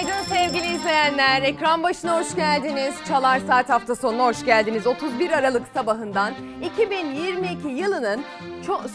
Günaydın sevgili izleyenler. Ekran başına hoş geldiniz. Çalar Saat hafta sonuna hoş geldiniz. 31 Aralık sabahından 2022 yılının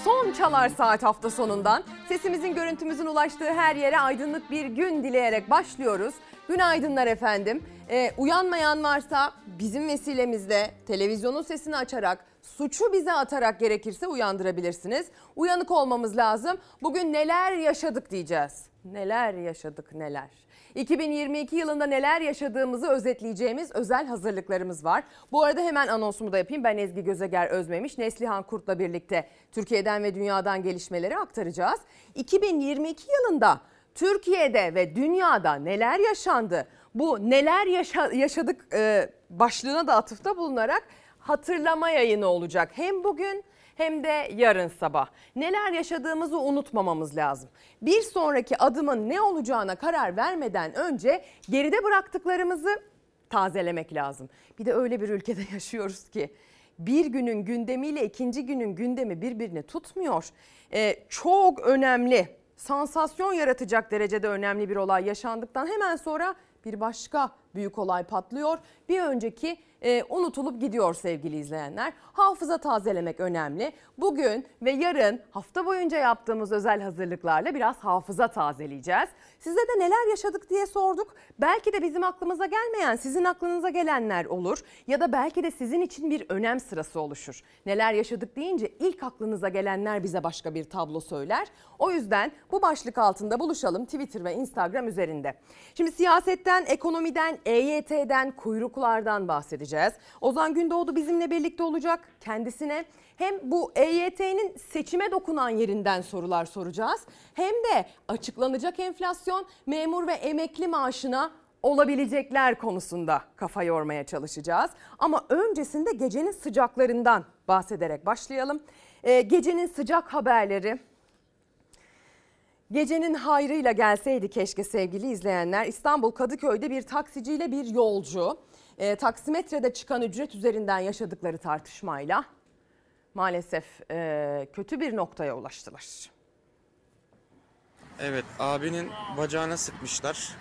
son Çalar Saat hafta sonundan sesimizin görüntümüzün ulaştığı her yere aydınlık bir gün dileyerek başlıyoruz. Günaydınlar efendim. Ee, uyanmayan varsa bizim vesilemizle televizyonun sesini açarak suçu bize atarak gerekirse uyandırabilirsiniz. Uyanık olmamız lazım. Bugün neler yaşadık diyeceğiz. Neler yaşadık neler. 2022 yılında neler yaşadığımızı özetleyeceğimiz özel hazırlıklarımız var. Bu arada hemen anonsumu da yapayım. Ben Ezgi Gözeger Özmemiş, Neslihan Kurt'la birlikte Türkiye'den ve dünyadan gelişmeleri aktaracağız. 2022 yılında Türkiye'de ve dünyada neler yaşandı? Bu neler yaşa yaşadık e, başlığına da atıfta bulunarak hatırlama yayını olacak. Hem bugün hem de yarın sabah. Neler yaşadığımızı unutmamamız lazım. Bir sonraki adımın ne olacağına karar vermeden önce geride bıraktıklarımızı tazelemek lazım. Bir de öyle bir ülkede yaşıyoruz ki bir günün gündemiyle ikinci günün gündemi birbirini tutmuyor. Ee, çok önemli, sansasyon yaratacak derecede önemli bir olay yaşandıktan hemen sonra bir başka büyük olay patlıyor. Bir önceki e, unutulup gidiyor sevgili izleyenler. Hafıza tazelemek önemli. Bugün ve yarın hafta boyunca yaptığımız özel hazırlıklarla biraz hafıza tazeleyeceğiz. Size de neler yaşadık diye sorduk. Belki de bizim aklımıza gelmeyen sizin aklınıza gelenler olur. Ya da belki de sizin için bir önem sırası oluşur. Neler yaşadık deyince ilk aklınıza gelenler bize başka bir tablo söyler. O yüzden bu başlık altında buluşalım Twitter ve Instagram üzerinde. Şimdi siyasetten, ekonomiden, EYT'den, kuyruklardan bahsedeceğiz. Ozan Gündoğdu bizimle birlikte olacak. Kendisine hem bu EYT'nin seçime dokunan yerinden sorular soracağız. Hem de açıklanacak enflasyon memur ve emekli maaşına olabilecekler konusunda kafa yormaya çalışacağız. Ama öncesinde gecenin sıcaklarından bahsederek başlayalım. Ee, gecenin sıcak haberleri Gecenin hayrıyla gelseydi keşke sevgili izleyenler. İstanbul Kadıköy'de bir taksiciyle bir yolcu e, taksimetrede çıkan ücret üzerinden yaşadıkları tartışmayla maalesef e, kötü bir noktaya ulaştılar. Evet abinin bacağına sıkmışlar.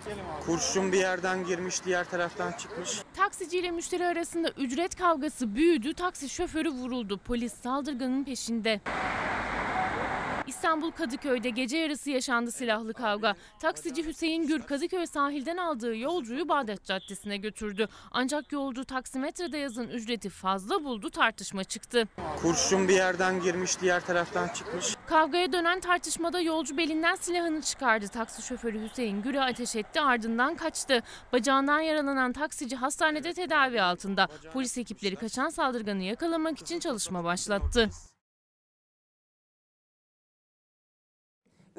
Kurşun bir yerden girmiş diğer taraftan çıkmış. Taksici ile müşteri arasında ücret kavgası büyüdü. Taksi şoförü vuruldu. Polis saldırganın peşinde. İstanbul Kadıköy'de gece yarısı yaşandı silahlı kavga. Taksici Hüseyin Gür Kadıköy sahilden aldığı yolcuyu Bağdat Caddesi'ne götürdü. Ancak yolcu taksimetrede yazın ücreti fazla buldu tartışma çıktı. Kurşun bir yerden girmiş diğer taraftan çıkmış. Kavgaya dönen tartışmada yolcu belinden silahını çıkardı. Taksi şoförü Hüseyin Gür'e ateş etti ardından kaçtı. Bacağından yaralanan taksici hastanede tedavi altında. Polis ekipleri kaçan saldırganı yakalamak için çalışma başlattı.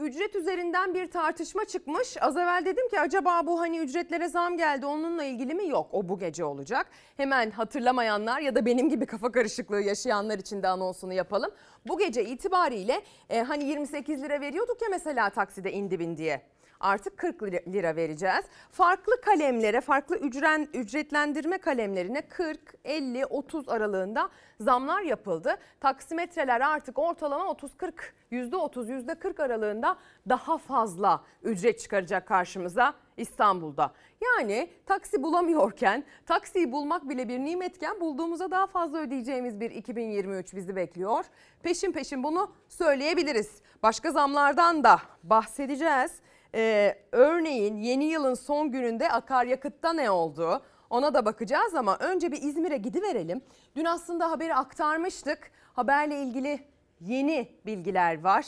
Ücret üzerinden bir tartışma çıkmış. Az evvel dedim ki acaba bu hani ücretlere zam geldi onunla ilgili mi? Yok o bu gece olacak. Hemen hatırlamayanlar ya da benim gibi kafa karışıklığı yaşayanlar için de anonsunu yapalım. Bu gece itibariyle e, hani 28 lira veriyorduk ya mesela takside indi bin diye artık 40 lira vereceğiz. Farklı kalemlere, farklı ücren, ücretlendirme kalemlerine 40, 50, 30 aralığında zamlar yapıldı. Taksimetreler artık ortalama 30-40, %30, %40 aralığında daha fazla ücret çıkaracak karşımıza İstanbul'da. Yani taksi bulamıyorken, taksiyi bulmak bile bir nimetken bulduğumuza daha fazla ödeyeceğimiz bir 2023 bizi bekliyor. Peşin peşin bunu söyleyebiliriz. Başka zamlardan da bahsedeceğiz. Ee, örneğin yeni yılın son gününde akaryakıtta ne oldu? Ona da bakacağız ama önce bir İzmir'e gidiverelim. Dün aslında haberi aktarmıştık. Haberle ilgili yeni bilgiler var.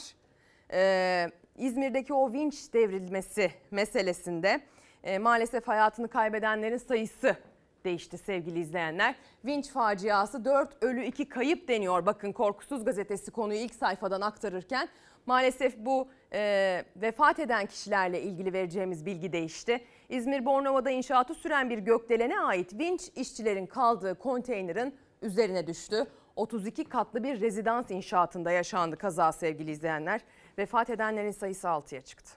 Ee, İzmir'deki o vinç devrilmesi meselesinde e, maalesef hayatını kaybedenlerin sayısı değişti sevgili izleyenler. Vinç faciası 4 ölü 2 kayıp deniyor. Bakın Korkusuz gazetesi konuyu ilk sayfadan aktarırken maalesef bu e, vefat eden kişilerle ilgili vereceğimiz bilgi değişti. İzmir Bornova'da inşaatı süren bir gökdelene ait vinç işçilerin kaldığı konteynerin üzerine düştü. 32 katlı bir rezidans inşaatında yaşandı kaza sevgili izleyenler. Vefat edenlerin sayısı 6'ya çıktı.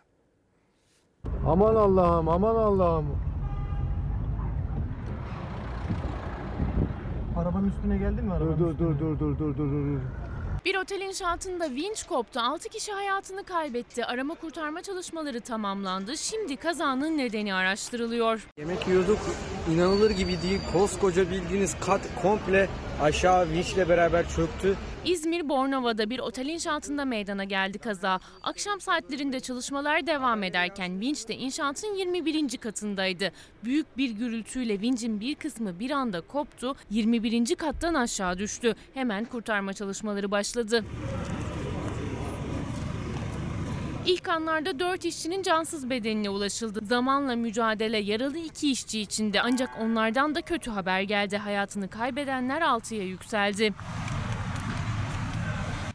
Aman Allah'ım aman Allah'ım. Arabanın üstüne geldin mi arabanın Dur dur üstüne? dur dur dur dur dur dur. Bir otel inşaatında vinç koptu. 6 kişi hayatını kaybetti. Arama kurtarma çalışmaları tamamlandı. Şimdi kazanın nedeni araştırılıyor. Yemek yiyorduk. inanılır gibi değil. Koskoca bildiğiniz kat komple aşağı vinçle beraber çöktü. İzmir Bornova'da bir otel inşaatında meydana geldi kaza. Akşam saatlerinde çalışmalar devam ederken vinç de inşaatın 21. katındaydı. Büyük bir gürültüyle vincin bir kısmı bir anda koptu. 21. kattan aşağı düştü. Hemen kurtarma çalışmaları başladı. İlk anlarda 4 işçinin cansız bedenine ulaşıldı. Zamanla mücadele yaralı 2 işçi içinde ancak onlardan da kötü haber geldi. Hayatını kaybedenler 6'ya yükseldi.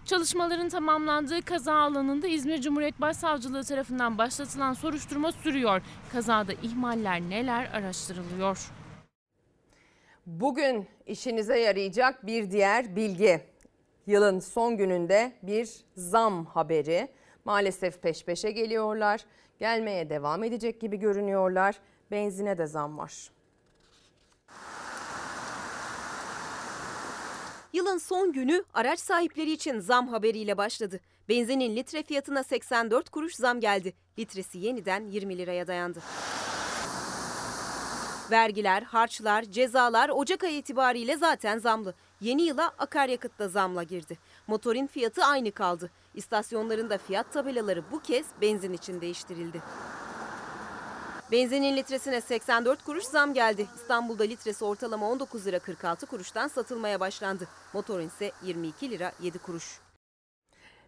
Çalışmaların tamamlandığı kaza alanında İzmir Cumhuriyet Başsavcılığı tarafından başlatılan soruşturma sürüyor. Kazada ihmaller neler araştırılıyor. Bugün işinize yarayacak bir diğer bilgi. Yılın son gününde bir zam haberi. Maalesef peş peşe geliyorlar. Gelmeye devam edecek gibi görünüyorlar. Benzine de zam var. Yılın son günü araç sahipleri için zam haberiyle başladı. Benzinin litre fiyatına 84 kuruş zam geldi. Litresi yeniden 20 liraya dayandı. Vergiler, harçlar, cezalar Ocak ayı itibariyle zaten zamlı. Yeni yıla akaryakıt da zamla girdi. Motorin fiyatı aynı kaldı. İstasyonlarında fiyat tabelaları bu kez benzin için değiştirildi. Benzinin litresine 84 kuruş zam geldi. İstanbul'da litresi ortalama 19 lira 46 kuruştan satılmaya başlandı. Motorin ise 22 lira 7 kuruş.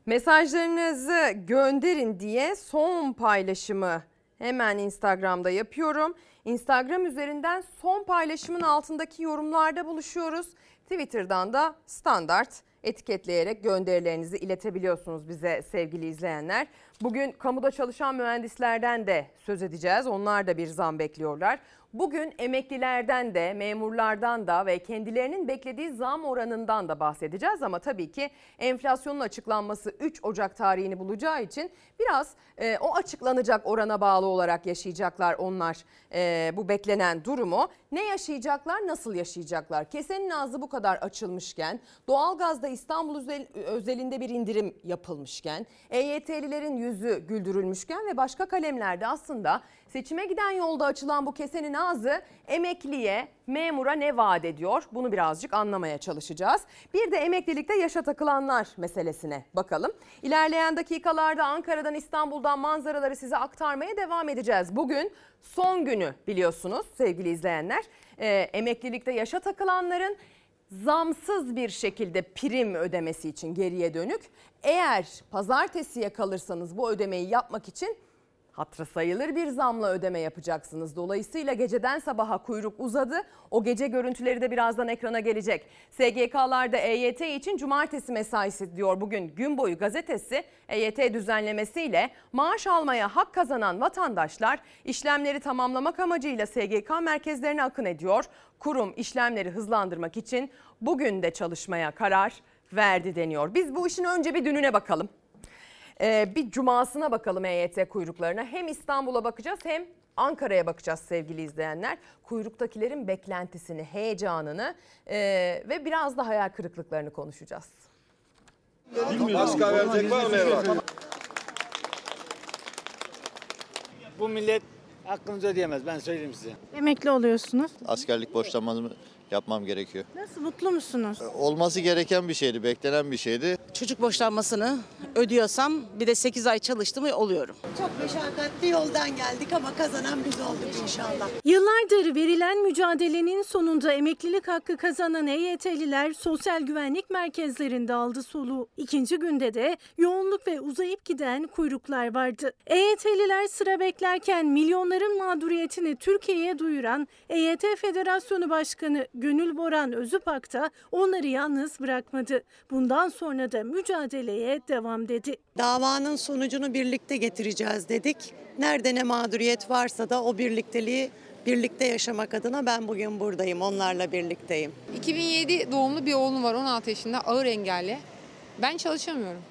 Mesajlarınızı gönderin diye son paylaşımı hemen Instagram'da yapıyorum. Instagram üzerinden son paylaşımın altındaki yorumlarda buluşuyoruz. Twitter'dan da standart etiketleyerek gönderilerinizi iletebiliyorsunuz bize sevgili izleyenler. Bugün kamuda çalışan mühendislerden de söz edeceğiz. Onlar da bir zam bekliyorlar. Bugün emeklilerden de, memurlardan da ve kendilerinin beklediği zam oranından da bahsedeceğiz. Ama tabii ki enflasyonun açıklanması 3 Ocak tarihini bulacağı için biraz e, o açıklanacak orana bağlı olarak yaşayacaklar onlar e, bu beklenen durumu. Ne yaşayacaklar, nasıl yaşayacaklar? Kesenin ağzı bu kadar açılmışken, doğalgazda İstanbul özel, özelinde bir indirim yapılmışken, EYT'lilerin yüzü güldürülmüşken ve başka kalemlerde aslında seçime giden yolda açılan bu kesenin ağzı emekliye, memura ne vaat ediyor? Bunu birazcık anlamaya çalışacağız. Bir de emeklilikte yaşa takılanlar meselesine bakalım. İlerleyen dakikalarda Ankara'dan İstanbul'dan manzaraları size aktarmaya devam edeceğiz. Bugün son günü biliyorsunuz sevgili izleyenler. Ee, emeklilikte yaşa takılanların zamsız bir şekilde prim ödemesi için geriye dönük. Eğer pazartesiye kalırsanız bu ödemeyi yapmak için Hatırı sayılır bir zamla ödeme yapacaksınız. Dolayısıyla geceden sabaha kuyruk uzadı. O gece görüntüleri de birazdan ekrana gelecek. SGK'larda EYT için cumartesi mesaisi diyor bugün gün boyu gazetesi. EYT düzenlemesiyle maaş almaya hak kazanan vatandaşlar işlemleri tamamlamak amacıyla SGK merkezlerine akın ediyor. Kurum işlemleri hızlandırmak için bugün de çalışmaya karar verdi deniyor. Biz bu işin önce bir dününe bakalım. Ee, bir cumasına bakalım EYT kuyruklarına. Hem İstanbul'a bakacağız hem Ankara'ya bakacağız sevgili izleyenler. Kuyruktakilerin beklentisini, heyecanını e, ve biraz da hayal kırıklıklarını konuşacağız. Başka verecek var mı evlat? Bu millet hakkınızı ödeyemez ben söyleyeyim size. Emekli oluyorsunuz. askerlik borçlanmamı yapmam gerekiyor. Nasıl mutlu musunuz? Olması gereken bir şeydi, beklenen bir şeydi. Çocuk boşlanmasını ödüyorsam bir de 8 ay çalıştım oluyorum. Çok meşakkatli yoldan geldik ama kazanan biz olduk inşallah. Yıllardır verilen mücadelenin sonunda emeklilik hakkı kazanan EYT'liler sosyal güvenlik merkezlerinde aldı soluğu. İkinci günde de yoğunluk ve uzayıp giden kuyruklar vardı. EYT'liler sıra beklerken milyonların mağduriyetini Türkiye'ye duyuran EYT Federasyonu Başkanı Gönül Boran Özüpak da onları yalnız bırakmadı. Bundan sonra da mücadeleye devam dedi. Davanın sonucunu birlikte getireceğiz dedik. Nerede ne mağduriyet varsa da o birlikteliği birlikte yaşamak adına ben bugün buradayım. Onlarla birlikteyim. 2007 doğumlu bir oğlum var 16 yaşında ağır engelli. Ben çalışamıyorum.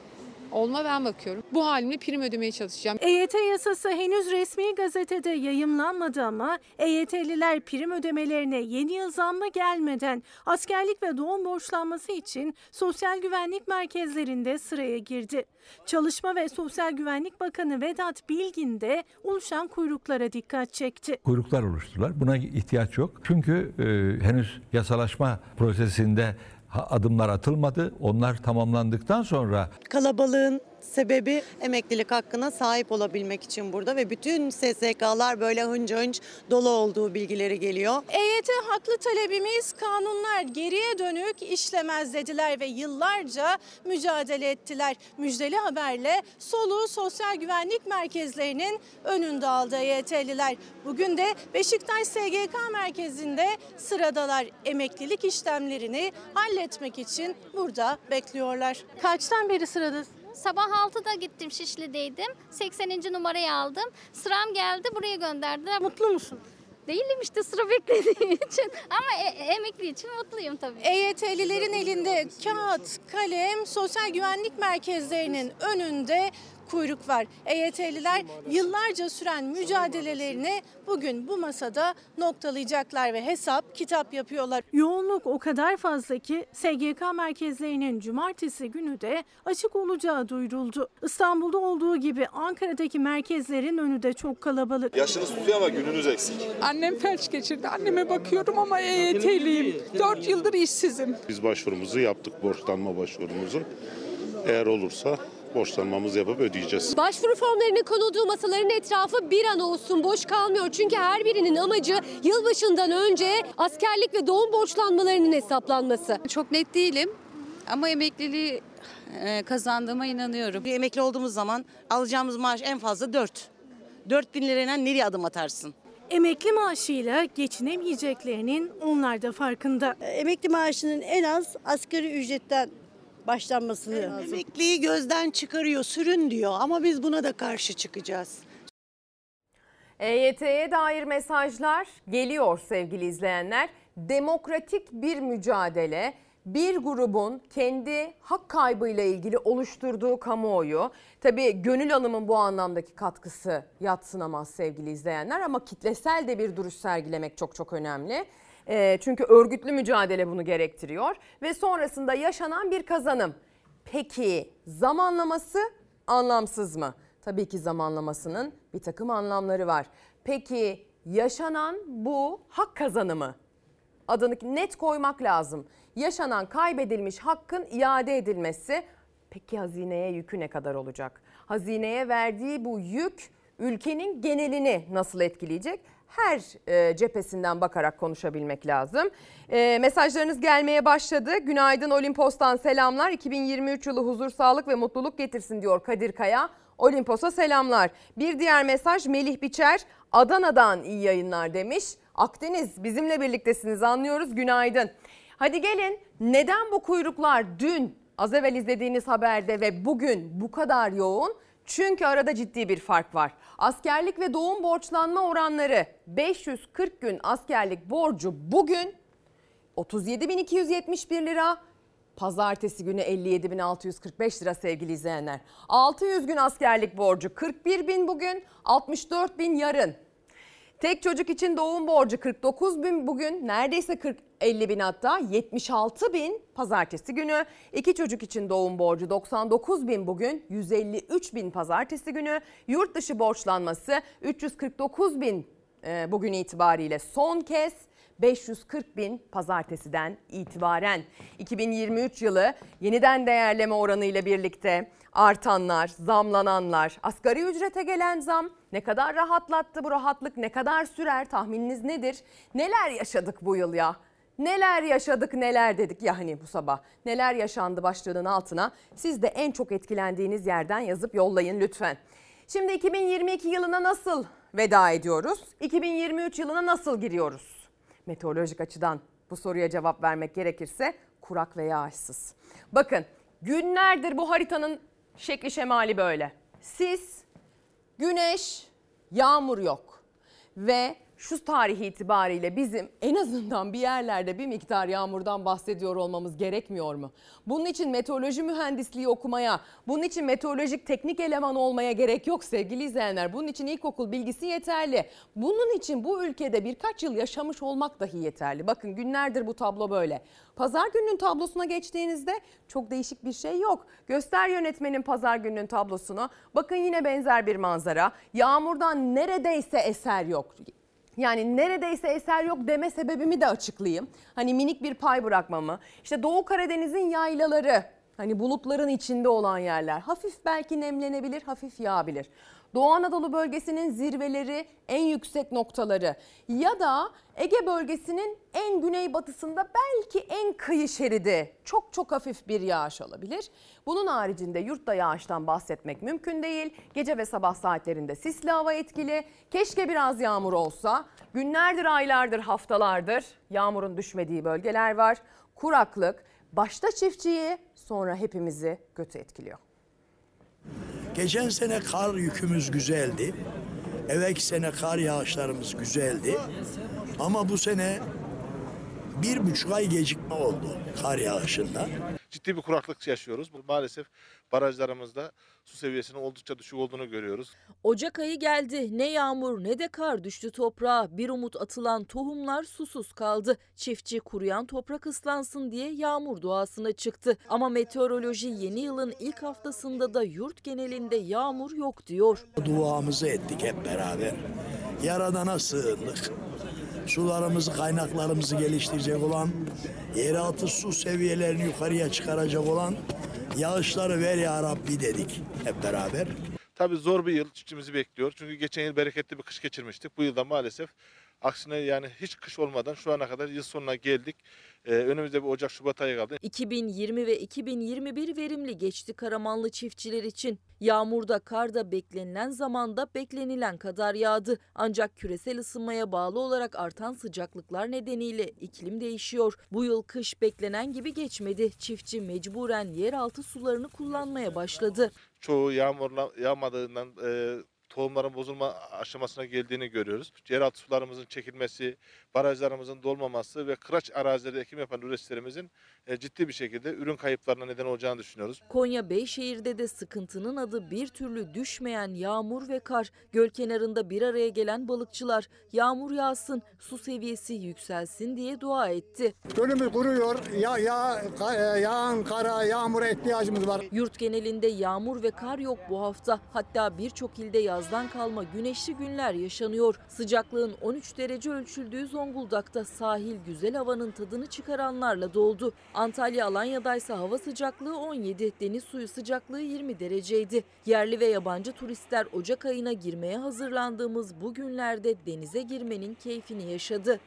Oğluma ben bakıyorum. Bu halimle prim ödemeye çalışacağım. EYT yasası henüz resmi gazetede yayımlanmadı ama EYT'liler prim ödemelerine yeni yıl zammı gelmeden askerlik ve doğum borçlanması için sosyal güvenlik merkezlerinde sıraya girdi. Çalışma ve Sosyal Güvenlik Bakanı Vedat Bilgin de oluşan kuyruklara dikkat çekti. kuyruklar oluşturular. Buna ihtiyaç yok. Çünkü e, henüz yasalaşma prosesinde adımlar atılmadı. Onlar tamamlandıktan sonra Kalabalığın sebebi emeklilik hakkına sahip olabilmek için burada ve bütün SSK'lar böyle hınca hınç dolu olduğu bilgileri geliyor. EYT haklı talebimiz kanunlar geriye dönük işlemez dediler ve yıllarca mücadele ettiler. Müjdeli haberle soluğu sosyal güvenlik merkezlerinin önünde aldı EYT'liler. Bugün de Beşiktaş SGK merkezinde sıradalar. Emeklilik işlemlerini halletmek için burada bekliyorlar. Kaçtan beri sıradasın? Sabah 6'da gittim Şişli'deydim. 80. numarayı aldım. Sıram geldi buraya gönderdiler. Mutlu musun? Değilim işte sıra beklediğim için. Ama e- emekli için mutluyum tabii. EYT'lilerin elinde kağıt, kalem, sosyal güvenlik merkezlerinin önünde kuyruk var. EYT'liler yıllarca süren mücadelelerini bugün bu masada noktalayacaklar ve hesap kitap yapıyorlar. Yoğunluk o kadar fazla ki SGK merkezlerinin cumartesi günü de açık olacağı duyuruldu. İstanbul'da olduğu gibi Ankara'daki merkezlerin önü de çok kalabalık. Yaşınız tutuyor ama gününüz eksik. Annem felç geçirdi. Anneme bakıyorum ama EYT'liyim. 4 yıldır işsizim. Biz başvurumuzu yaptık, borçlanma başvurumuzu. Eğer olursa borçlanmamızı yapıp ödeyeceğiz. Başvuru formlarının konulduğu masaların etrafı bir an olsun boş kalmıyor. Çünkü her birinin amacı yılbaşından önce askerlik ve doğum borçlanmalarının hesaplanması. Çok net değilim ama emekliliği e, kazandığıma inanıyorum. Bir emekli olduğumuz zaman alacağımız maaş en fazla 4. 4 bin lirayla nereye adım atarsın? Emekli maaşıyla geçinemeyeceklerinin onlar da farkında. Emekli maaşının en az asgari ücretten başlanması lazım. Emekliyi gözden çıkarıyor, sürün diyor ama biz buna da karşı çıkacağız. EYT'ye dair mesajlar geliyor sevgili izleyenler. Demokratik bir mücadele, bir grubun kendi hak kaybıyla ilgili oluşturduğu kamuoyu. Tabii Gönül Hanım'ın bu anlamdaki katkısı yatsınamaz sevgili izleyenler ama kitlesel de bir duruş sergilemek çok çok önemli. Ee, çünkü örgütlü mücadele bunu gerektiriyor ve sonrasında yaşanan bir kazanım. Peki zamanlaması anlamsız mı? Tabii ki zamanlamasının bir takım anlamları var. Peki yaşanan bu hak kazanımı adını net koymak lazım. Yaşanan kaybedilmiş hakkın iade edilmesi peki hazineye yükü ne kadar olacak? Hazineye verdiği bu yük ülkenin genelini nasıl etkileyecek? Her e, cephesinden bakarak konuşabilmek lazım. E, mesajlarınız gelmeye başladı. Günaydın Olimpos'tan selamlar. 2023 yılı huzur, sağlık ve mutluluk getirsin diyor Kadir Kaya. Olimpos'a selamlar. Bir diğer mesaj Melih Biçer Adana'dan iyi yayınlar demiş. Akdeniz bizimle birliktesiniz anlıyoruz günaydın. Hadi gelin neden bu kuyruklar dün az evvel izlediğiniz haberde ve bugün bu kadar yoğun? Çünkü arada ciddi bir fark var. Askerlik ve doğum borçlanma oranları 540 gün askerlik borcu bugün 37.271 lira. Pazartesi günü 57.645 lira sevgili izleyenler. 600 gün askerlik borcu 41 bin bugün, 64 bin yarın. Tek çocuk için doğum borcu 49 bin bugün neredeyse 40 50 bin hatta 76 bin pazartesi günü. İki çocuk için doğum borcu 99 bin bugün 153 bin pazartesi günü. Yurt dışı borçlanması 349 bin e, bugün itibariyle son kez 540 bin pazartesiden itibaren 2023 yılı yeniden değerleme oranı ile birlikte artanlar, zamlananlar, asgari ücrete gelen zam ne kadar rahatlattı bu rahatlık ne kadar sürer tahmininiz nedir? Neler yaşadık bu yıl ya? Neler yaşadık neler dedik ya hani bu sabah. Neler yaşandı başlığının altına siz de en çok etkilendiğiniz yerden yazıp yollayın lütfen. Şimdi 2022 yılına nasıl veda ediyoruz? 2023 yılına nasıl giriyoruz? Meteorolojik açıdan bu soruya cevap vermek gerekirse kurak ve yağışsız. Bakın günlerdir bu haritanın şekli şemali böyle. Sis, güneş, yağmur yok. Ve şu tarih itibariyle bizim en azından bir yerlerde bir miktar yağmurdan bahsediyor olmamız gerekmiyor mu? Bunun için meteoroloji mühendisliği okumaya, bunun için meteorolojik teknik eleman olmaya gerek yok sevgili izleyenler. Bunun için ilkokul bilgisi yeterli. Bunun için bu ülkede birkaç yıl yaşamış olmak dahi yeterli. Bakın günlerdir bu tablo böyle. Pazar gününün tablosuna geçtiğinizde çok değişik bir şey yok. Göster yönetmenin pazar gününün tablosunu. Bakın yine benzer bir manzara. Yağmurdan neredeyse eser yok. Yani neredeyse eser yok deme sebebimi de açıklayayım. Hani minik bir pay bırakmamı. İşte Doğu Karadeniz'in yaylaları, hani bulutların içinde olan yerler. Hafif belki nemlenebilir, hafif yağabilir. Doğu Anadolu bölgesinin zirveleri, en yüksek noktaları ya da Ege bölgesinin en güneybatısında belki en kıyı şeridi çok çok hafif bir yağış olabilir. Bunun haricinde yurtta yağıştan bahsetmek mümkün değil. Gece ve sabah saatlerinde sisli hava etkili. Keşke biraz yağmur olsa. Günlerdir, aylardır, haftalardır yağmurun düşmediği bölgeler var. Kuraklık başta çiftçiyi sonra hepimizi kötü etkiliyor. Geçen sene kar yükümüz güzeldi. Evvelki sene kar yağışlarımız güzeldi. Ama bu sene bir buçuk ay gecikme oldu kar yağışında. ciddi bir kuraklık yaşıyoruz. Maalesef barajlarımızda su seviyesinin oldukça düşük olduğunu görüyoruz. Ocak ayı geldi. Ne yağmur ne de kar düştü toprağa. Bir umut atılan tohumlar susuz kaldı. Çiftçi kuruyan toprak ıslansın diye yağmur duasına çıktı. Ama meteoroloji yeni yılın ilk haftasında da yurt genelinde yağmur yok diyor. Duamızı ettik hep beraber. Yaradana sığındık. Sularımızı, kaynaklarımızı geliştirecek olan, yeraltı su seviyelerini yukarıya çıkaracak olan yağışları ver ya Rabbi dedik hep beraber. Tabii zor bir yıl çiftçimizi bekliyor. Çünkü geçen yıl bereketli bir kış geçirmiştik. Bu yılda maalesef aksine yani hiç kış olmadan şu ana kadar yıl sonuna geldik. Ee, önümüzde bir Ocak Şubat ayı kaldı. 2020 ve 2021 verimli geçti Karamanlı çiftçiler için. Yağmurda, karda beklenilen zamanda beklenilen kadar yağdı. Ancak küresel ısınmaya bağlı olarak artan sıcaklıklar nedeniyle iklim değişiyor. Bu yıl kış beklenen gibi geçmedi. Çiftçi mecburen yeraltı sularını kullanmaya başladı. Çoğu yağmurla yağmadığından e, tohumların bozulma aşamasına geldiğini görüyoruz. Yeraltı sularımızın çekilmesi, barajlarımızın dolmaması ve kıraç arazilerde ekim yapan üreticilerimizin ciddi bir şekilde ürün kayıplarına neden olacağını düşünüyoruz. Konya Beyşehir'de de sıkıntının adı bir türlü düşmeyen yağmur ve kar. Göl kenarında bir araya gelen balıkçılar yağmur yağsın, su seviyesi yükselsin diye dua etti. Gölümüz kuruyor. Ya, ya, ka- e, yağan kara, yağmura ihtiyacımız var. Yurt genelinde yağmur ve kar yok bu hafta. Hatta birçok ilde yazdan kalma güneşli günler yaşanıyor. Sıcaklığın 13 derece ölçüldüğü Zonguldak'ta sahil güzel havanın tadını çıkaranlarla doldu. Antalya Alanya'da ise hava sıcaklığı 17, deniz suyu sıcaklığı 20 dereceydi. Yerli ve yabancı turistler Ocak ayına girmeye hazırlandığımız bu günlerde denize girmenin keyfini yaşadı.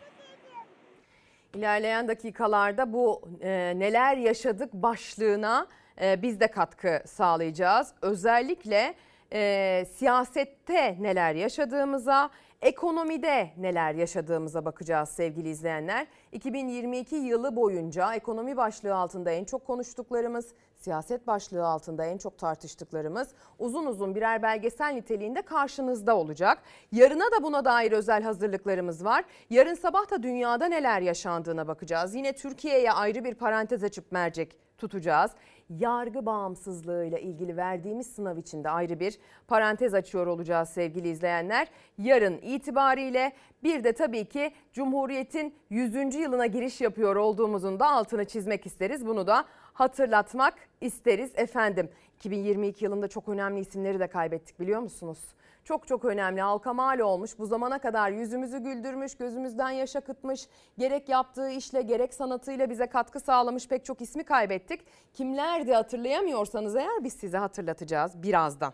İlerleyen dakikalarda bu e, neler yaşadık başlığına e, biz de katkı sağlayacağız. Özellikle e, siyasette neler yaşadığımıza, ekonomide neler yaşadığımıza bakacağız sevgili izleyenler. 2022 yılı boyunca ekonomi başlığı altında en çok konuştuklarımız, siyaset başlığı altında en çok tartıştıklarımız uzun uzun birer belgesel niteliğinde karşınızda olacak. Yarına da buna dair özel hazırlıklarımız var. Yarın sabah da dünyada neler yaşandığına bakacağız. Yine Türkiye'ye ayrı bir parantez açıp mercek tutacağız. Yargı bağımsızlığıyla ilgili verdiğimiz sınav için de ayrı bir parantez açıyor olacağız sevgili izleyenler. Yarın itibariyle bir de tabii ki Cumhuriyet'in 100. yılına giriş yapıyor olduğumuzun da altını çizmek isteriz. Bunu da hatırlatmak isteriz efendim. 2022 yılında çok önemli isimleri de kaybettik biliyor musunuz? Çok çok önemli halka mal olmuş bu zamana kadar yüzümüzü güldürmüş gözümüzden yaş akıtmış gerek yaptığı işle gerek sanatıyla bize katkı sağlamış pek çok ismi kaybettik. Kimlerdi hatırlayamıyorsanız eğer biz size hatırlatacağız birazdan.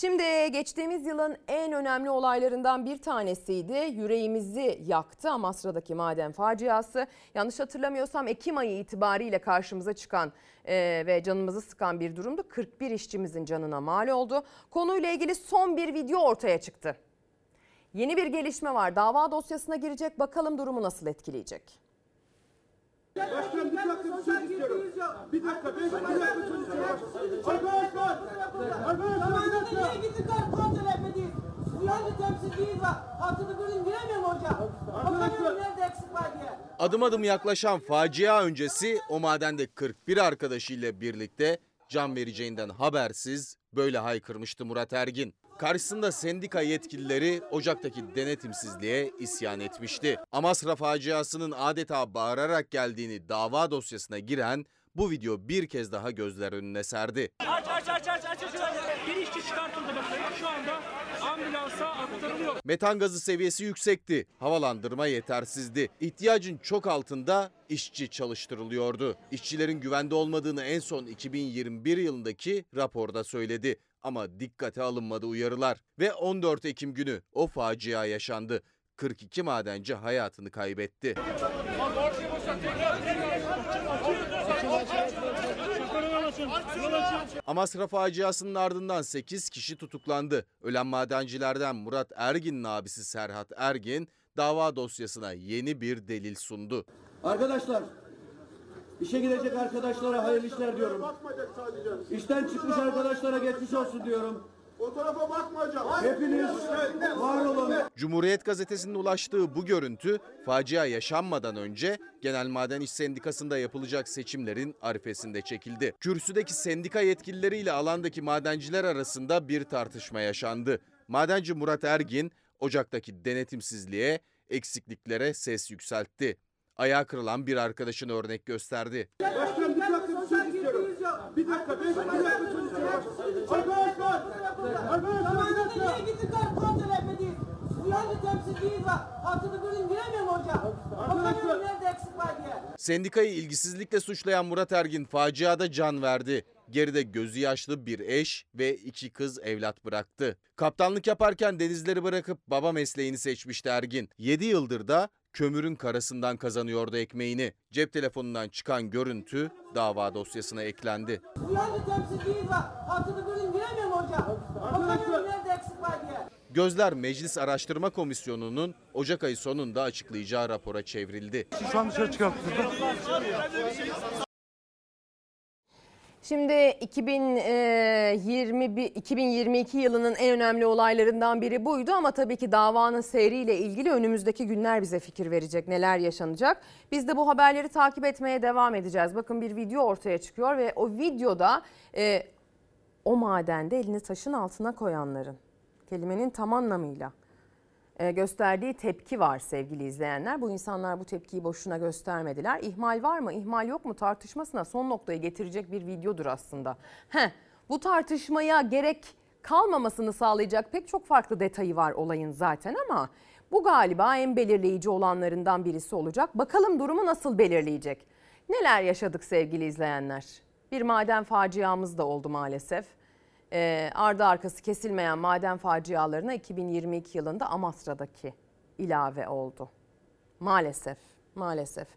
Şimdi geçtiğimiz yılın en önemli olaylarından bir tanesiydi. Yüreğimizi yaktı Amasra'daki maden faciası. Yanlış hatırlamıyorsam Ekim ayı itibariyle karşımıza çıkan e, ve canımızı sıkan bir durumdu. 41 işçimizin canına mal oldu. Konuyla ilgili son bir video ortaya çıktı. Yeni bir gelişme var. Dava dosyasına girecek. Bakalım durumu nasıl etkileyecek? Başkanım bir dakika bir söz istiyorum. Bir dakika, bir dakika, bir dakika söz istiyorum. Arkadaşlar! Arkadaşlar bir dakika! Niye gittik kontrol etmediniz? Sizin temsilciniz var. Haftada bir gün giremiyor mu hocam? Adım adım yaklaşan facia öncesi o madende 41 arkadaşıyla birlikte can vereceğinden habersiz böyle haykırmıştı Murat Ergin. Karşısında sendika yetkilileri Ocak'taki denetimsizliğe isyan etmişti. Amasra faciasının adeta bağırarak geldiğini dava dosyasına giren bu video bir kez daha gözler önüne serdi. Aç aç aç aç aç aç. Bir işçi çıkartıldı bakın. Şu anda ambulansa aktarılıyor. Metan gazı seviyesi yüksekti. Havalandırma yetersizdi. İhtiyacın çok altında işçi çalıştırılıyordu. İşçilerin güvende olmadığını en son 2021 yılındaki raporda söyledi. Ama dikkate alınmadı uyarılar. Ve 14 Ekim günü o facia yaşandı. 42 madenci hayatını kaybetti. Amasra faciasının ardından 8 kişi tutuklandı. Ölen madencilerden Murat Ergin'in abisi Serhat Ergin dava dosyasına yeni bir delil sundu. Arkadaşlar, işe gidecek arkadaşlara hayırlı işler diyorum. İşten çıkmış arkadaşlara geçmiş olsun diyorum. O tarafa bakmayacağım. Hepiniz var olun. Cumhuriyet Gazetesi'nin ulaştığı bu görüntü facia yaşanmadan önce Genel Maden İş Sendikası'nda yapılacak seçimlerin arifesinde çekildi. Kürsüdeki sendika yetkilileriyle alandaki madenciler arasında bir tartışma yaşandı. Madenci Murat Ergin Ocak'taki denetimsizliğe, eksikliklere ses yükseltti. Ayağa kırılan bir arkadaşını örnek gösterdi. Başkanım bir dakika bir söz istiyorum. Bir dakika ben bir dakika söz istiyorum. Arkadaşlar. Arkadaşlar bir dakika. Niye gittikler kontrol etmediğiz? Dünyanın temsilciyiz var. Bölün giremiyorum hocam. Bakamıyorum nerede eksik var diye. Sendikayı ilgisizlikle suçlayan Murat Ergin faciada can verdi. Geride gözü yaşlı bir eş ve iki kız evlat bıraktı. Kaptanlık yaparken denizleri bırakıp baba mesleğini seçmişti Ergin. 7 yıldır da kömürün karasından kazanıyordu ekmeğini. Cep telefonundan çıkan görüntü dava dosyasına eklendi. Dünyanın temsilciyiz var. Hattını bölün giremiyorum hocam. Bakamıyorum nerede eksik var diye. Gözler Meclis Araştırma Komisyonu'nun Ocak ayı sonunda açıklayacağı rapora çevrildi. Şu an dışarı çıkarttınız. Şimdi 2021 2022 yılının en önemli olaylarından biri buydu ama tabii ki davanın seyriyle ilgili önümüzdeki günler bize fikir verecek neler yaşanacak. Biz de bu haberleri takip etmeye devam edeceğiz. Bakın bir video ortaya çıkıyor ve o videoda e, o madende elini taşın altına koyanların kelimenin tam anlamıyla e, gösterdiği tepki var sevgili izleyenler. Bu insanlar bu tepkiyi boşuna göstermediler. İhmal var mı, ihmal yok mu tartışmasına son noktayı getirecek bir videodur aslında. Heh, bu tartışmaya gerek kalmamasını sağlayacak pek çok farklı detayı var olayın zaten ama bu galiba en belirleyici olanlarından birisi olacak. Bakalım durumu nasıl belirleyecek? Neler yaşadık sevgili izleyenler? Bir maden faciamız da oldu maalesef e, ardı arkası kesilmeyen maden facialarına 2022 yılında Amasra'daki ilave oldu. Maalesef, maalesef.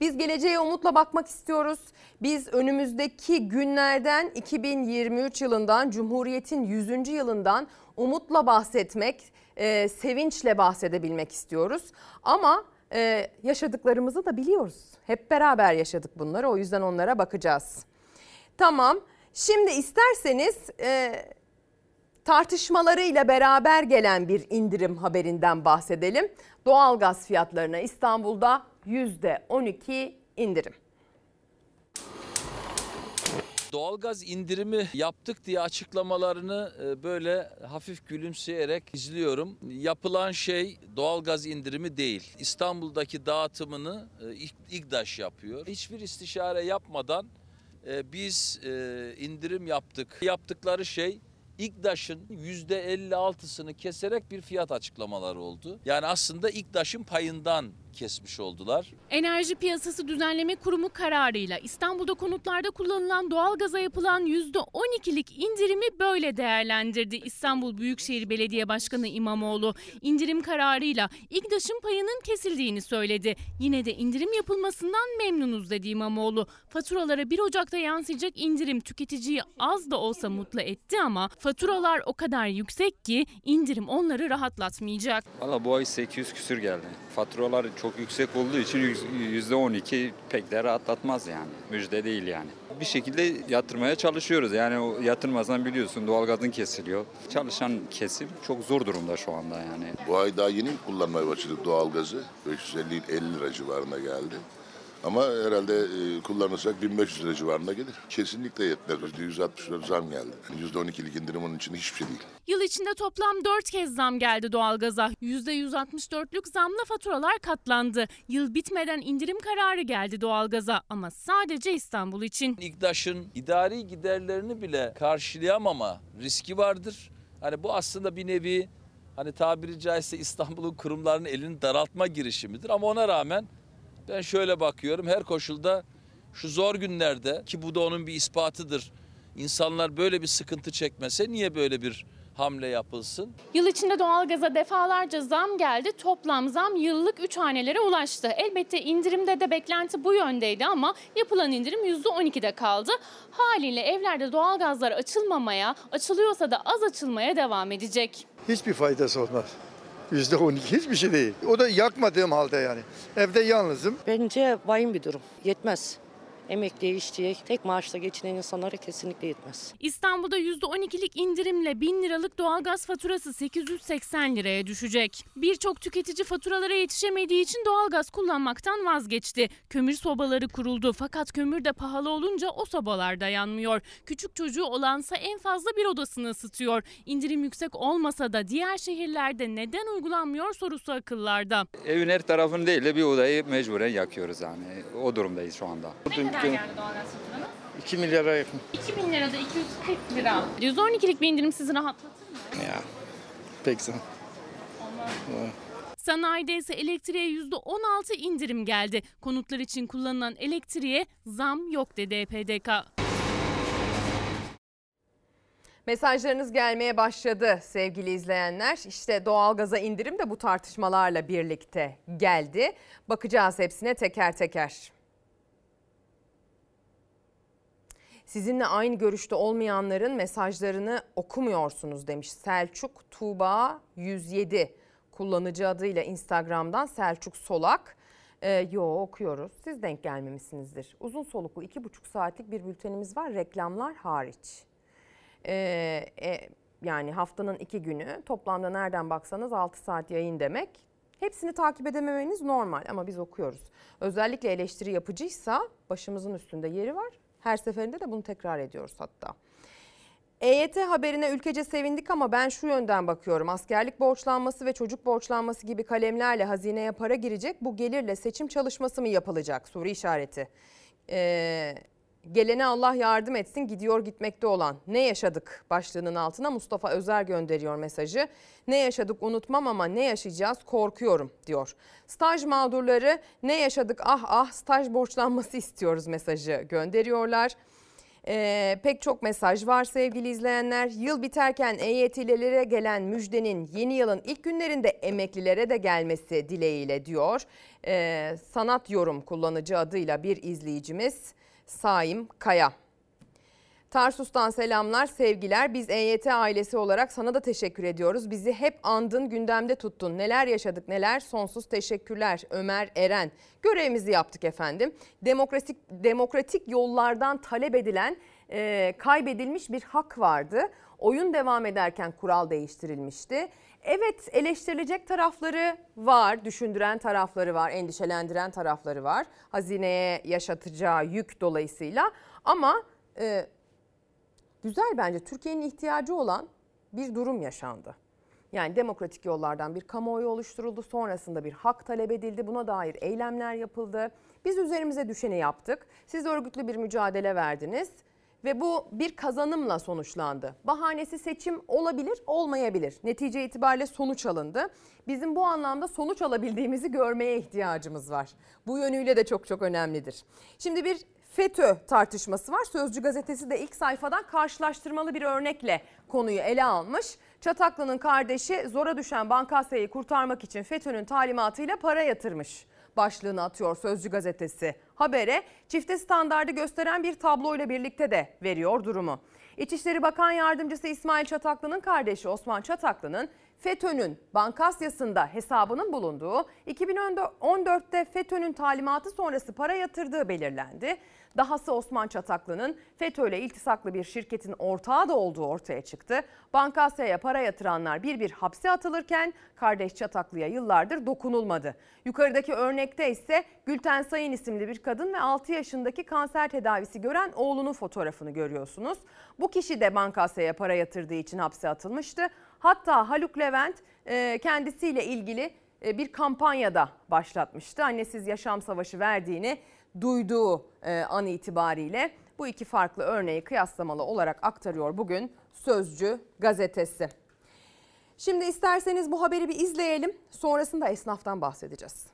Biz geleceğe umutla bakmak istiyoruz. Biz önümüzdeki günlerden 2023 yılından, Cumhuriyet'in 100. yılından umutla bahsetmek, e, sevinçle bahsedebilmek istiyoruz. Ama e, yaşadıklarımızı da biliyoruz. Hep beraber yaşadık bunları o yüzden onlara bakacağız. Tamam. Şimdi isterseniz e, tartışmalarıyla beraber gelen bir indirim haberinden bahsedelim. Doğalgaz fiyatlarına İstanbul'da %12 indirim. Doğalgaz indirimi yaptık diye açıklamalarını e, böyle hafif gülümseyerek izliyorum. Yapılan şey doğalgaz indirimi değil. İstanbul'daki dağıtımını e, İGDAŞ yapıyor. Hiçbir istişare yapmadan e, biz e, indirim yaptık. Yaptıkları şey İGDAŞ'ın %56'sını keserek bir fiyat açıklamaları oldu. Yani aslında İGDAŞ'ın payından kesmiş oldular. Enerji Piyasası Düzenleme Kurumu kararıyla İstanbul'da konutlarda kullanılan doğalgaza yapılan %12'lik indirimi böyle değerlendirdi İstanbul Büyükşehir Belediye Başkanı İmamoğlu. İndirim kararıyla İGDAŞ'ın payının kesildiğini söyledi. Yine de indirim yapılmasından memnunuz dedi İmamoğlu. Faturalara 1 Ocak'ta yansıyacak indirim tüketiciyi az da olsa mutlu etti ama Faturalar o kadar yüksek ki indirim onları rahatlatmayacak. Valla bu ay 800 küsür geldi. Faturalar çok yüksek olduğu için yüz- %12 pek de rahatlatmaz yani. Müjde değil yani. Bir şekilde yatırmaya çalışıyoruz. Yani o yatırmasan biliyorsun doğalgazın kesiliyor. Çalışan kesim çok zor durumda şu anda yani. Bu ay daha yeni kullanmaya başladık doğalgazı. 550-50 lira civarına geldi. Ama herhalde e, kullanırsak 1500 lira civarına gelir. Kesinlikle yetmez. %160 lira zam geldi. Yani %12'lik indirim onun için hiçbir şey değil. Yıl içinde toplam 4 kez zam geldi doğalgaza. %164'lük zamla faturalar katlandı. Yıl bitmeden indirim kararı geldi doğalgaza ama sadece İstanbul için. İGDAŞ'ın idari giderlerini bile karşılayamama riski vardır. Hani bu aslında bir nevi hani tabiri caizse İstanbul'un kurumlarının elini daraltma girişimidir. Ama ona rağmen ben şöyle bakıyorum her koşulda şu zor günlerde ki bu da onun bir ispatıdır. İnsanlar böyle bir sıkıntı çekmese niye böyle bir hamle yapılsın? Yıl içinde doğalgaza defalarca zam geldi. Toplam zam yıllık 3 hanelere ulaştı. Elbette indirimde de beklenti bu yöndeydi ama yapılan indirim %12'de kaldı. Haliyle evlerde doğalgazlar açılmamaya, açılıyorsa da az açılmaya devam edecek. Hiçbir faydası olmaz. Yüzde on iki hiçbir şey değil. O da yakmadığım halde yani. Evde yalnızım. Bence vahim bir durum. Yetmez. Emekliye, işçiye, tek maaşla geçinen insanlara kesinlikle yetmez. İstanbul'da %12'lik indirimle 1000 liralık doğalgaz faturası 880 liraya düşecek. Birçok tüketici faturalara yetişemediği için doğalgaz kullanmaktan vazgeçti. Kömür sobaları kuruldu fakat kömür de pahalı olunca o sobalar da yanmıyor. Küçük çocuğu olansa en fazla bir odasını ısıtıyor. İndirim yüksek olmasa da diğer şehirlerde neden uygulanmıyor sorusu akıllarda. Evin her tarafını değil de bir odayı mecburen yakıyoruz yani. O durumdayız şu anda. Geldi doğalgaz faturanız? 2 milyara yakın. 2000 lirada 240 lira. %12'lik bir indirim sizi rahatlatır mı? Ya pek zam. Sanayide ise elektriğe %16 indirim geldi. Konutlar için kullanılan elektriğe zam yok dedi EPDK. Mesajlarınız gelmeye başladı sevgili izleyenler. İşte doğalgaza indirim de bu tartışmalarla birlikte geldi. Bakacağız hepsine teker teker. Sizinle aynı görüşte olmayanların mesajlarını okumuyorsunuz demiş Selçuk Tuğba 107 kullanıcı adıyla Instagram'dan Selçuk Solak. Ee, yo okuyoruz. Siz denk gelmemişsinizdir. Uzun soluklu iki buçuk saatlik bir bültenimiz var reklamlar hariç. Ee, e, yani haftanın iki günü toplamda nereden baksanız 6 saat yayın demek. Hepsini takip edememeniz normal ama biz okuyoruz. Özellikle eleştiri yapıcıysa başımızın üstünde yeri var. Her seferinde de bunu tekrar ediyoruz hatta. EYT haberine ülkece sevindik ama ben şu yönden bakıyorum. Askerlik borçlanması ve çocuk borçlanması gibi kalemlerle hazineye para girecek. Bu gelirle seçim çalışması mı yapılacak? Soru işareti. Ee, gelene Allah yardım etsin gidiyor gitmekte olan. Ne yaşadık başlığının altına Mustafa Özer gönderiyor mesajı. Ne yaşadık unutmam ama ne yaşayacağız korkuyorum diyor. Staj mağdurları ne yaşadık ah ah staj borçlanması istiyoruz mesajı gönderiyorlar. Ee, pek çok mesaj var sevgili izleyenler. Yıl biterken EYT'lilere gelen müjdenin yeni yılın ilk günlerinde emeklilere de gelmesi dileğiyle diyor. Ee, sanat yorum kullanıcı adıyla bir izleyicimiz Saim Kaya. Tarsus'tan selamlar, sevgiler. Biz EYT ailesi olarak sana da teşekkür ediyoruz. Bizi hep andın, gündemde tuttun. Neler yaşadık neler, sonsuz teşekkürler. Ömer Eren. Görevimizi yaptık efendim. Demokratik, demokratik yollardan talep edilen e, kaybedilmiş bir hak vardı. Oyun devam ederken kural değiştirilmişti. Evet eleştirilecek tarafları var, düşündüren tarafları var, endişelendiren tarafları var. Hazineye yaşatacağı yük dolayısıyla ama... E, güzel bence Türkiye'nin ihtiyacı olan bir durum yaşandı. Yani demokratik yollardan bir kamuoyu oluşturuldu. Sonrasında bir hak talep edildi. Buna dair eylemler yapıldı. Biz üzerimize düşeni yaptık. Siz örgütlü bir mücadele verdiniz ve bu bir kazanımla sonuçlandı. Bahanesi seçim olabilir, olmayabilir. Netice itibariyle sonuç alındı. Bizim bu anlamda sonuç alabildiğimizi görmeye ihtiyacımız var. Bu yönüyle de çok çok önemlidir. Şimdi bir FETÖ tartışması var. Sözcü gazetesi de ilk sayfadan karşılaştırmalı bir örnekle konuyu ele almış. Çataklı'nın kardeşi zora düşen Bankasya'yı kurtarmak için FETÖ'nün talimatıyla para yatırmış başlığını atıyor Sözcü gazetesi. Habere çifte standardı gösteren bir tabloyla birlikte de veriyor durumu. İçişleri Bakan Yardımcısı İsmail Çataklı'nın kardeşi Osman Çataklı'nın FETÖ'nün Bankasya'sında hesabının bulunduğu 2014'te FETÖ'nün talimatı sonrası para yatırdığı belirlendi. Dahası Osman Çataklı'nın FETÖ ile iltisaklı bir şirketin ortağı da olduğu ortaya çıktı. Bankasya'ya para yatıranlar bir bir hapse atılırken kardeş Çataklı'ya yıllardır dokunulmadı. Yukarıdaki örnekte ise Gülten Sayın isimli bir kadın ve 6 yaşındaki kanser tedavisi gören oğlunun fotoğrafını görüyorsunuz. Bu kişi de Bankasya'ya para yatırdığı için hapse atılmıştı. Hatta Haluk Levent e, kendisiyle ilgili e, bir kampanyada başlatmıştı. Annesiz yaşam savaşı verdiğini duyduğu e, an itibariyle bu iki farklı örneği kıyaslamalı olarak aktarıyor bugün Sözcü gazetesi. Şimdi isterseniz bu haberi bir izleyelim. Sonrasında esnaftan bahsedeceğiz.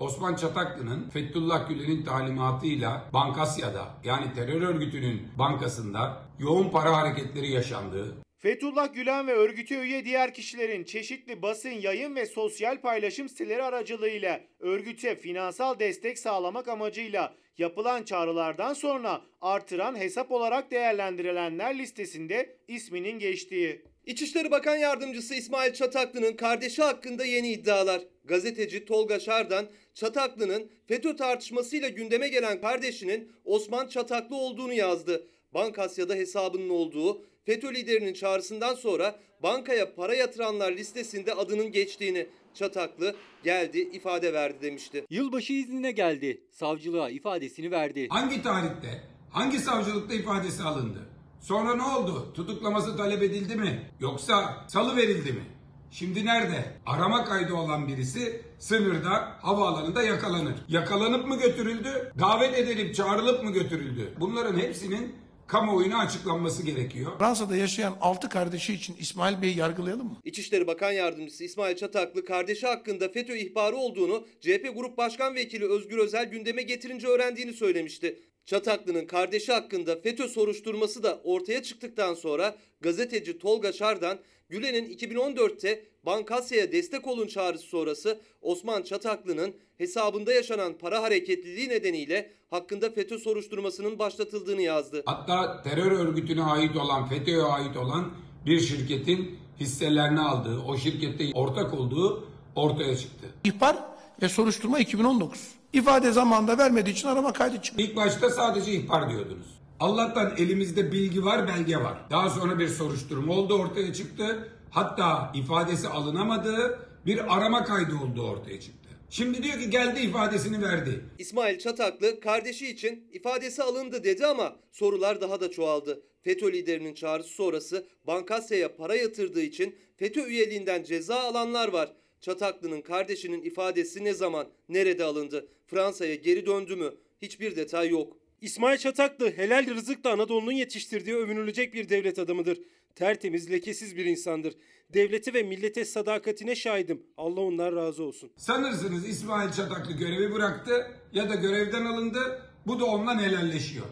Osman Çataklı'nın Fethullah Gülen'in talimatıyla Bankasya'da yani terör örgütünün bankasında yoğun para hareketleri yaşandığı, Fethullah Gülen ve örgüte üye diğer kişilerin çeşitli basın, yayın ve sosyal paylaşım siteleri aracılığıyla örgüte finansal destek sağlamak amacıyla yapılan çağrılardan sonra artıran hesap olarak değerlendirilenler listesinde isminin geçtiği. İçişleri Bakan Yardımcısı İsmail Çataklı'nın kardeşi hakkında yeni iddialar. Gazeteci Tolga Şardan, Çataklı'nın FETÖ tartışmasıyla gündeme gelen kardeşinin Osman Çataklı olduğunu yazdı. Bankasya'da hesabının olduğu, FETÖ liderinin çağrısından sonra bankaya para yatıranlar listesinde adının geçtiğini Çataklı geldi ifade verdi demişti. Yılbaşı iznine geldi. Savcılığa ifadesini verdi. hangi tarihte, hangi savcılıkta ifadesi alındı? Sonra ne oldu? Tutuklaması talep edildi mi? Yoksa salı verildi mi? Şimdi nerede? Arama kaydı olan birisi sınırda, havaalanında yakalanır. Yakalanıp mı götürüldü? Davet edilip çağrılıp mı götürüldü? Bunların hepsinin kamuoyuna açıklanması gerekiyor. Fransa'da yaşayan 6 kardeşi için İsmail Bey'i yargılayalım mı? İçişleri Bakan Yardımcısı İsmail Çataklı kardeşi hakkında FETÖ ihbarı olduğunu CHP Grup Başkan Vekili Özgür Özel gündeme getirince öğrendiğini söylemişti. Çataklı'nın kardeşi hakkında FETÖ soruşturması da ortaya çıktıktan sonra gazeteci Tolga Şardan, Gülen'in 2014'te Bankasya'ya destek olun çağrısı sonrası Osman Çataklı'nın hesabında yaşanan para hareketliliği nedeniyle hakkında FETÖ soruşturmasının başlatıldığını yazdı. Hatta terör örgütüne ait olan, FETÖ'ye ait olan bir şirketin hisselerini aldığı, o şirkette ortak olduğu ortaya çıktı. İhbar ve soruşturma 2019. İfade zamanında vermediği için arama kaydı çıktı. İlk başta sadece ihbar diyordunuz. Allah'tan elimizde bilgi var, belge var. Daha sonra bir soruşturma oldu ortaya çıktı. Hatta ifadesi alınamadığı bir arama kaydı olduğu ortaya çıktı. Şimdi diyor ki geldi ifadesini verdi. İsmail Çataklı kardeşi için ifadesi alındı dedi ama sorular daha da çoğaldı. FETÖ liderinin çağrısı sonrası Bankasya'ya para yatırdığı için FETÖ üyeliğinden ceza alanlar var. Çataklı'nın kardeşinin ifadesi ne zaman, nerede alındı? Fransa'ya geri döndü mü? Hiçbir detay yok. İsmail Çataklı helal rızıkla Anadolu'nun yetiştirdiği övünülecek bir devlet adamıdır. Tertemiz, lekesiz bir insandır. Devlete ve millete sadakatine şahidim. Allah ondan razı olsun. Sanırsınız İsmail Çataklı görevi bıraktı ya da görevden alındı. Bu da ondan helalleşiyor.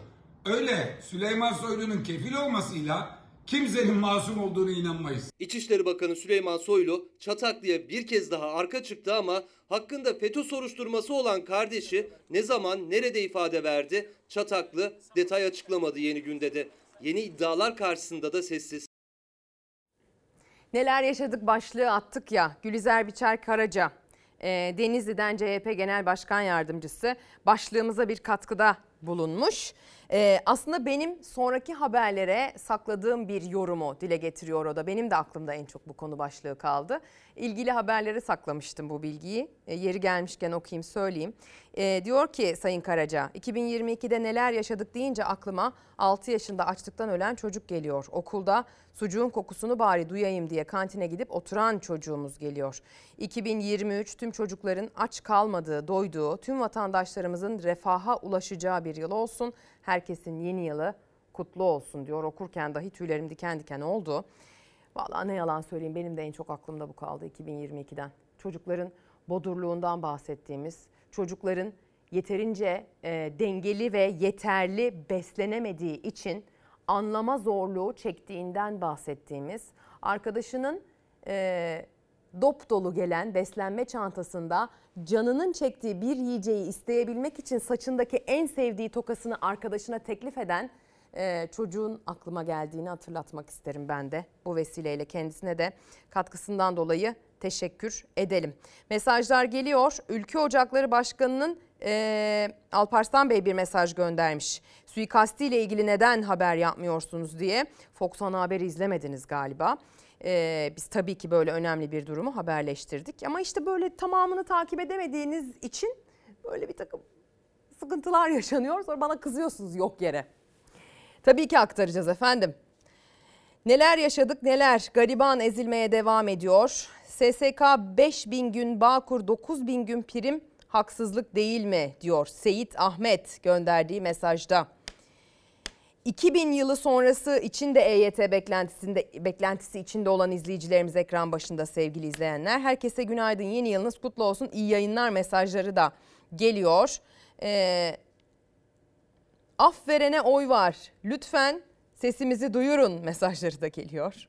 Öyle Süleyman Soylu'nun kefil olmasıyla kimsenin masum olduğunu inanmayız. İçişleri Bakanı Süleyman Soylu Çataklı'ya bir kez daha arka çıktı ama hakkında FETÖ soruşturması olan kardeşi ne zaman nerede ifade verdi? Çataklı detay açıklamadı yeni günde de. Yeni iddialar karşısında da sessiz. Neler yaşadık başlığı attık ya Gülizar Biçer Karaca e, Denizli'den CHP Genel Başkan Yardımcısı başlığımıza bir katkıda bulunmuş. E, aslında benim sonraki haberlere sakladığım bir yorumu dile getiriyor o da. Benim de aklımda en çok bu konu başlığı kaldı. İlgili haberlere saklamıştım bu bilgiyi. E, yeri gelmişken okuyayım söyleyeyim. E, diyor ki Sayın Karaca 2022'de neler yaşadık deyince aklıma 6 yaşında açlıktan ölen çocuk geliyor. Okulda sucuğun kokusunu bari duyayım diye kantine gidip oturan çocuğumuz geliyor. 2023 tüm çocukların aç kalmadığı, doyduğu, tüm vatandaşlarımızın refaha ulaşacağı bir yıl olsun. Herkesin yeni yılı kutlu olsun diyor. Okurken dahi tüylerim diken diken oldu. Vallahi ne yalan söyleyeyim benim de en çok aklımda bu kaldı 2022'den. Çocukların bodurluğundan bahsettiğimiz, çocukların yeterince e, dengeli ve yeterli beslenemediği için anlama zorluğu çektiğinden bahsettiğimiz, arkadaşının e, dop dolu gelen beslenme çantasında canının çektiği bir yiyeceği isteyebilmek için saçındaki en sevdiği tokasını arkadaşına teklif eden e, çocuğun aklıma geldiğini hatırlatmak isterim ben de. Bu vesileyle kendisine de katkısından dolayı teşekkür edelim. Mesajlar geliyor. Ülke Ocakları Başkanı'nın e, Alparslan Bey bir mesaj göndermiş. Suikastiyle ilgili neden haber yapmıyorsunuz diye. Fox Ana Haber'i izlemediniz galiba. E, biz tabii ki böyle önemli bir durumu haberleştirdik. Ama işte böyle tamamını takip edemediğiniz için böyle bir takım sıkıntılar yaşanıyor. Sonra bana kızıyorsunuz yok yere. Tabii ki aktaracağız efendim. Neler yaşadık neler gariban ezilmeye devam ediyor. SSK 5000 gün Bağkur 9000 gün prim haksızlık değil mi diyor Seyit Ahmet gönderdiği mesajda. 2000 yılı sonrası için de EYT beklentisinde beklentisi içinde olan izleyicilerimiz ekran başında sevgili izleyenler. Herkese günaydın yeni yılınız kutlu olsun iyi yayınlar mesajları da geliyor. Ee, af verene oy var lütfen sesimizi duyurun mesajları da geliyor.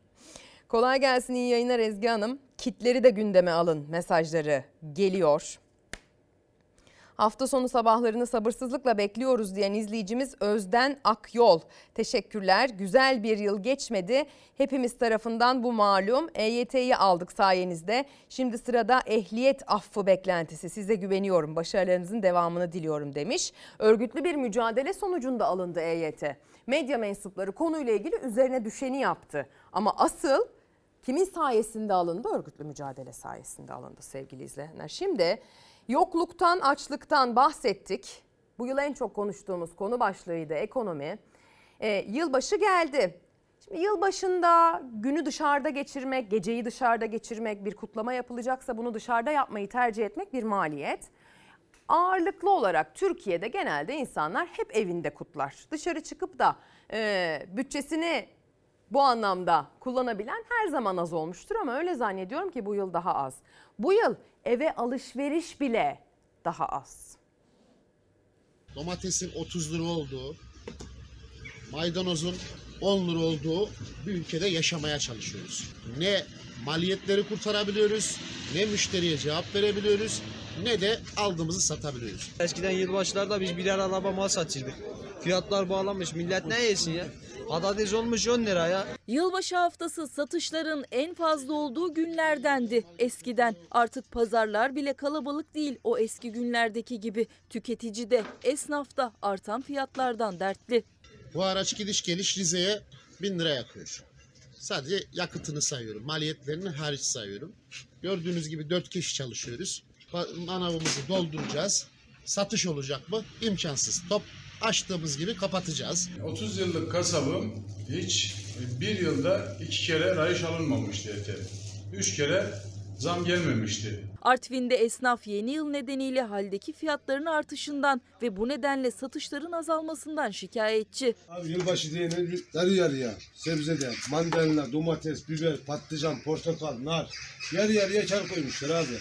Kolay gelsin iyi yayınlar Ezgi Hanım. Kitleri de gündeme alın mesajları geliyor. Hafta sonu sabahlarını sabırsızlıkla bekliyoruz diyen izleyicimiz Özden Akyol. Teşekkürler. Güzel bir yıl geçmedi. Hepimiz tarafından bu malum. EYT'yi aldık sayenizde. Şimdi sırada ehliyet affı beklentisi. Size güveniyorum. Başarılarınızın devamını diliyorum demiş. Örgütlü bir mücadele sonucunda alındı EYT. Medya mensupları konuyla ilgili üzerine düşeni yaptı. Ama asıl kimin sayesinde alındı? Örgütlü mücadele sayesinde alındı sevgili izleyenler. Şimdi yokluktan, açlıktan bahsettik. Bu yıl en çok konuştuğumuz konu başlığıydı ekonomi. Ee, yılbaşı geldi. Şimdi yılbaşında günü dışarıda geçirmek, geceyi dışarıda geçirmek, bir kutlama yapılacaksa bunu dışarıda yapmayı tercih etmek bir maliyet. Ağırlıklı olarak Türkiye'de genelde insanlar hep evinde kutlar. Dışarı çıkıp da e, bütçesini bu anlamda kullanabilen her zaman az olmuştur ama öyle zannediyorum ki bu yıl daha az. Bu yıl eve alışveriş bile daha az. Domatesin 30 lira olduğu, maydanozun 10 lira olduğu bir ülkede yaşamaya çalışıyoruz. Ne maliyetleri kurtarabiliyoruz, ne müşteriye cevap verebiliyoruz, ne de aldığımızı satabiliyoruz. Eskiden yılbaşlarda biz birer araba mal satırdık. Fiyatlar bağlanmış. Millet ne yesin ya? Patates olmuş 10 lira ya. Yılbaşı haftası satışların en fazla olduğu günlerdendi eskiden. Artık pazarlar bile kalabalık değil o eski günlerdeki gibi. Tüketici de esnaf da artan fiyatlardan dertli. Bu araç gidiş geliş Rize'ye 1000 lira yakıyor. Sadece yakıtını sayıyorum, maliyetlerini hariç sayıyorum. Gördüğünüz gibi 4 kişi çalışıyoruz. Manavımızı dolduracağız. Satış olacak mı? İmkansız. Top açtığımız gibi kapatacağız. 30 yıllık kasabım hiç bir yılda iki kere rayış alınmamıştı ete. Üç kere zam gelmemişti. Artvin'de esnaf yeni yıl nedeniyle haldeki fiyatların artışından ve bu nedenle satışların azalmasından şikayetçi. Abi yılbaşı diyene yarı yarıya sebzede mandalina, domates, biber, patlıcan, portakal, nar yarı yarıya kar koymuşlar abi.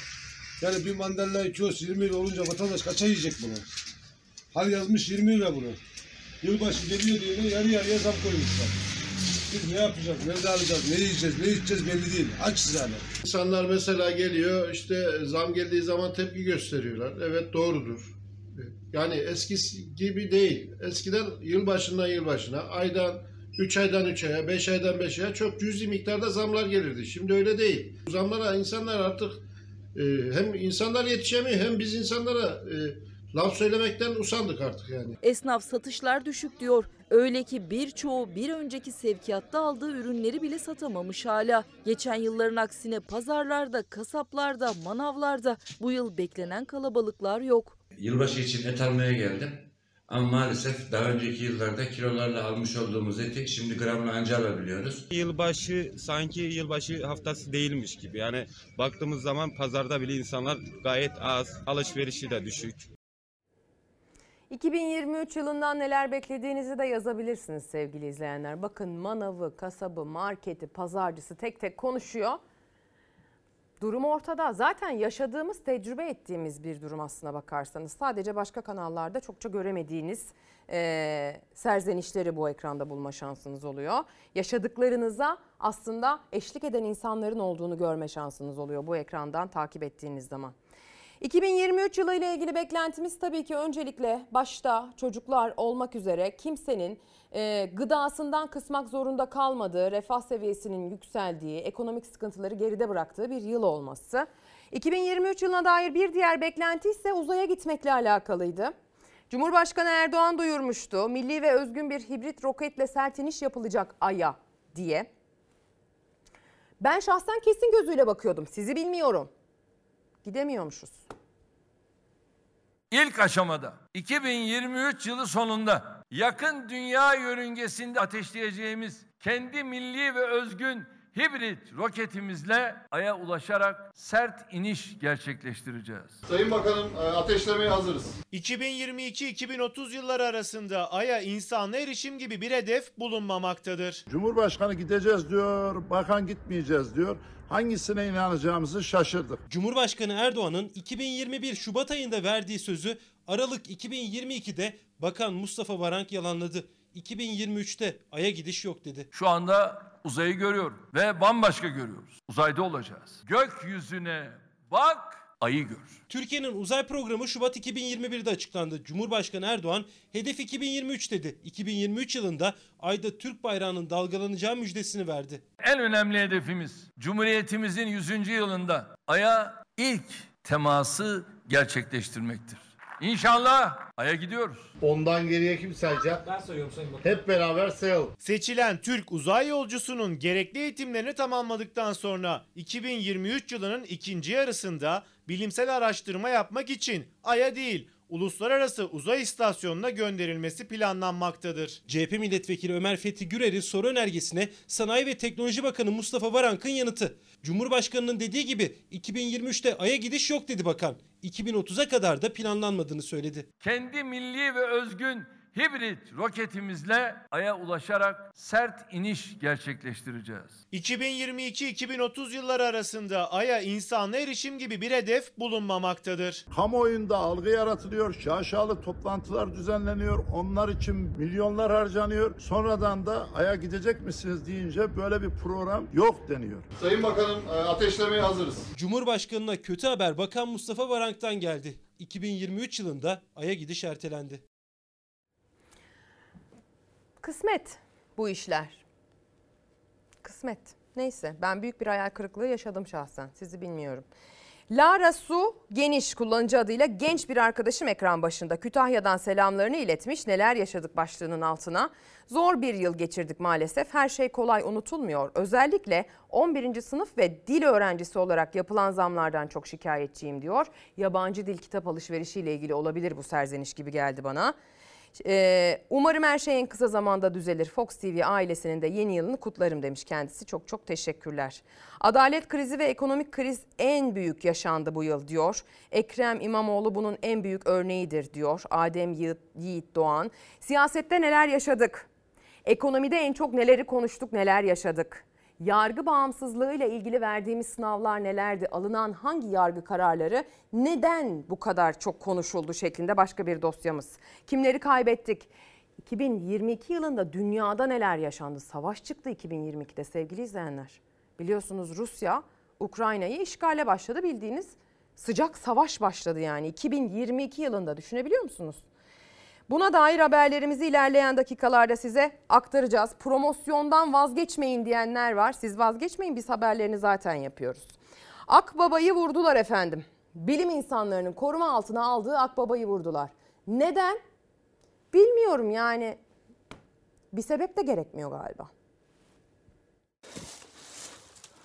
Yani bir mandalina kilosu 20 lira olunca vatandaş kaça yiyecek bunu? Hal yazmış 20 lira bunu. Yılbaşı geliyor diyene yarı yarıya zam koymuşlar. Biz ne yapacağız, nerede alacağız, ne yiyeceğiz, ne içeceğiz belli değil. Açız yani. İnsanlar mesela geliyor işte zam geldiği zaman tepki gösteriyorlar. Evet doğrudur. Yani eskisi gibi değil. Eskiden yılbaşından yılbaşına, aydan 3 aydan 3 aya, 5 aydan 5 aya çok cüzi miktarda zamlar gelirdi. Şimdi öyle değil. Zamlara insanlar artık e, hem insanlar yetişemiyor hem biz insanlara e, laf söylemekten usandık artık yani. Esnaf satışlar düşük diyor. Öyle ki birçoğu bir önceki sevkiyatta aldığı ürünleri bile satamamış hala. Geçen yılların aksine pazarlarda, kasaplarda, manavlarda bu yıl beklenen kalabalıklar yok. Yılbaşı için et almaya geldim. Ama maalesef daha önceki yıllarda kilolarla almış olduğumuz eti şimdi gramla anca alabiliyoruz. Yılbaşı sanki yılbaşı haftası değilmiş gibi. Yani baktığımız zaman pazarda bile insanlar gayet az, alışverişi de düşük. 2023 yılından neler beklediğinizi de yazabilirsiniz sevgili izleyenler. Bakın manavı, kasabı, marketi, pazarcısı tek tek konuşuyor. Durum ortada. Zaten yaşadığımız, tecrübe ettiğimiz bir durum aslına bakarsanız. Sadece başka kanallarda çokça göremediğiniz e, serzenişleri bu ekranda bulma şansınız oluyor. Yaşadıklarınıza aslında eşlik eden insanların olduğunu görme şansınız oluyor bu ekrandan takip ettiğiniz zaman. 2023 yılı ile ilgili beklentimiz tabii ki öncelikle başta çocuklar olmak üzere kimsenin e, gıdasından kısmak zorunda kalmadığı, refah seviyesinin yükseldiği, ekonomik sıkıntıları geride bıraktığı bir yıl olması. 2023 yılına dair bir diğer beklenti ise uzaya gitmekle alakalıydı. Cumhurbaşkanı Erdoğan duyurmuştu. Milli ve özgün bir hibrit roketle sert iniş yapılacak Ay'a diye. Ben şahsen kesin gözüyle bakıyordum. Sizi bilmiyorum. Gidemiyormuşuz. İlk aşamada 2023 yılı sonunda yakın dünya yörüngesinde ateşleyeceğimiz kendi milli ve özgün hibrit roketimizle Ay'a ulaşarak sert iniş gerçekleştireceğiz. Sayın Bakanım ateşlemeye hazırız. 2022-2030 yılları arasında Ay'a insanlı erişim gibi bir hedef bulunmamaktadır. Cumhurbaşkanı gideceğiz diyor, bakan gitmeyeceğiz diyor. Hangisine inanacağımızı şaşırdık. Cumhurbaşkanı Erdoğan'ın 2021 Şubat ayında verdiği sözü Aralık 2022'de Bakan Mustafa Varank yalanladı. 2023'te Ay'a gidiş yok dedi. Şu anda uzayı görüyorum ve bambaşka görüyoruz. Uzayda olacağız. Gökyüzüne bak, ayı gör. Türkiye'nin uzay programı Şubat 2021'de açıklandı. Cumhurbaşkanı Erdoğan hedef 2023 dedi. 2023 yılında Ay'da Türk bayrağının dalgalanacağı müjdesini verdi. En önemli hedefimiz Cumhuriyetimizin 100. yılında Ay'a ilk teması gerçekleştirmektir. İnşallah Ay'a gidiyoruz. Ondan geriye kim sayacak? Ben sayıyorum Sayın Bakan. Hep beraber sayalım. Seçilen Türk uzay yolcusunun gerekli eğitimlerini tamamladıktan sonra 2023 yılının ikinci yarısında bilimsel araştırma yapmak için Ay'a değil uluslararası uzay istasyonuna gönderilmesi planlanmaktadır. CHP milletvekili Ömer Fethi Gürer'in soru önergesine Sanayi ve Teknoloji Bakanı Mustafa Varank'ın yanıtı. Cumhurbaşkanının dediği gibi 2023'te Ay'a gidiş yok dedi bakan. 2030'a kadar da planlanmadığını söyledi. Kendi milli ve özgün hibrit roketimizle Ay'a ulaşarak sert iniş gerçekleştireceğiz. 2022-2030 yılları arasında Ay'a insanlı erişim gibi bir hedef bulunmamaktadır. Kamuoyunda algı yaratılıyor, şaşalı toplantılar düzenleniyor, onlar için milyonlar harcanıyor. Sonradan da Ay'a gidecek misiniz deyince böyle bir program yok deniyor. Sayın Bakanım ateşlemeye hazırız. Cumhurbaşkanına kötü haber Bakan Mustafa Varank'tan geldi. 2023 yılında Ay'a gidiş ertelendi. Kısmet bu işler. Kısmet. Neyse ben büyük bir hayal kırıklığı yaşadım şahsen. Sizi bilmiyorum. Lara Su Geniş kullanıcı adıyla genç bir arkadaşım ekran başında Kütahya'dan selamlarını iletmiş. Neler yaşadık başlığının altına. Zor bir yıl geçirdik maalesef. Her şey kolay unutulmuyor. Özellikle 11. sınıf ve dil öğrencisi olarak yapılan zamlardan çok şikayetçiyim diyor. Yabancı dil kitap alışverişiyle ilgili olabilir bu serzeniş gibi geldi bana. Ee, umarım her şey en kısa zamanda düzelir. Fox TV ailesinin de yeni yılını kutlarım demiş kendisi. Çok çok teşekkürler. Adalet krizi ve ekonomik kriz en büyük yaşandı bu yıl diyor. Ekrem İmamoğlu bunun en büyük örneğidir diyor. Adem Yiğit, Doğan. Siyasette neler yaşadık? Ekonomide en çok neleri konuştuk, neler yaşadık? Yargı bağımsızlığıyla ilgili verdiğimiz sınavlar nelerdi? Alınan hangi yargı kararları neden bu kadar çok konuşuldu şeklinde başka bir dosyamız. Kimleri kaybettik? 2022 yılında dünyada neler yaşandı? Savaş çıktı 2022'de sevgili izleyenler. Biliyorsunuz Rusya Ukrayna'yı işgale başladı bildiğiniz sıcak savaş başladı yani 2022 yılında düşünebiliyor musunuz? Buna dair haberlerimizi ilerleyen dakikalarda size aktaracağız. Promosyondan vazgeçmeyin diyenler var. Siz vazgeçmeyin biz haberlerini zaten yapıyoruz. Akbaba'yı vurdular efendim. Bilim insanlarının koruma altına aldığı Akbaba'yı vurdular. Neden? Bilmiyorum yani. Bir sebep de gerekmiyor galiba.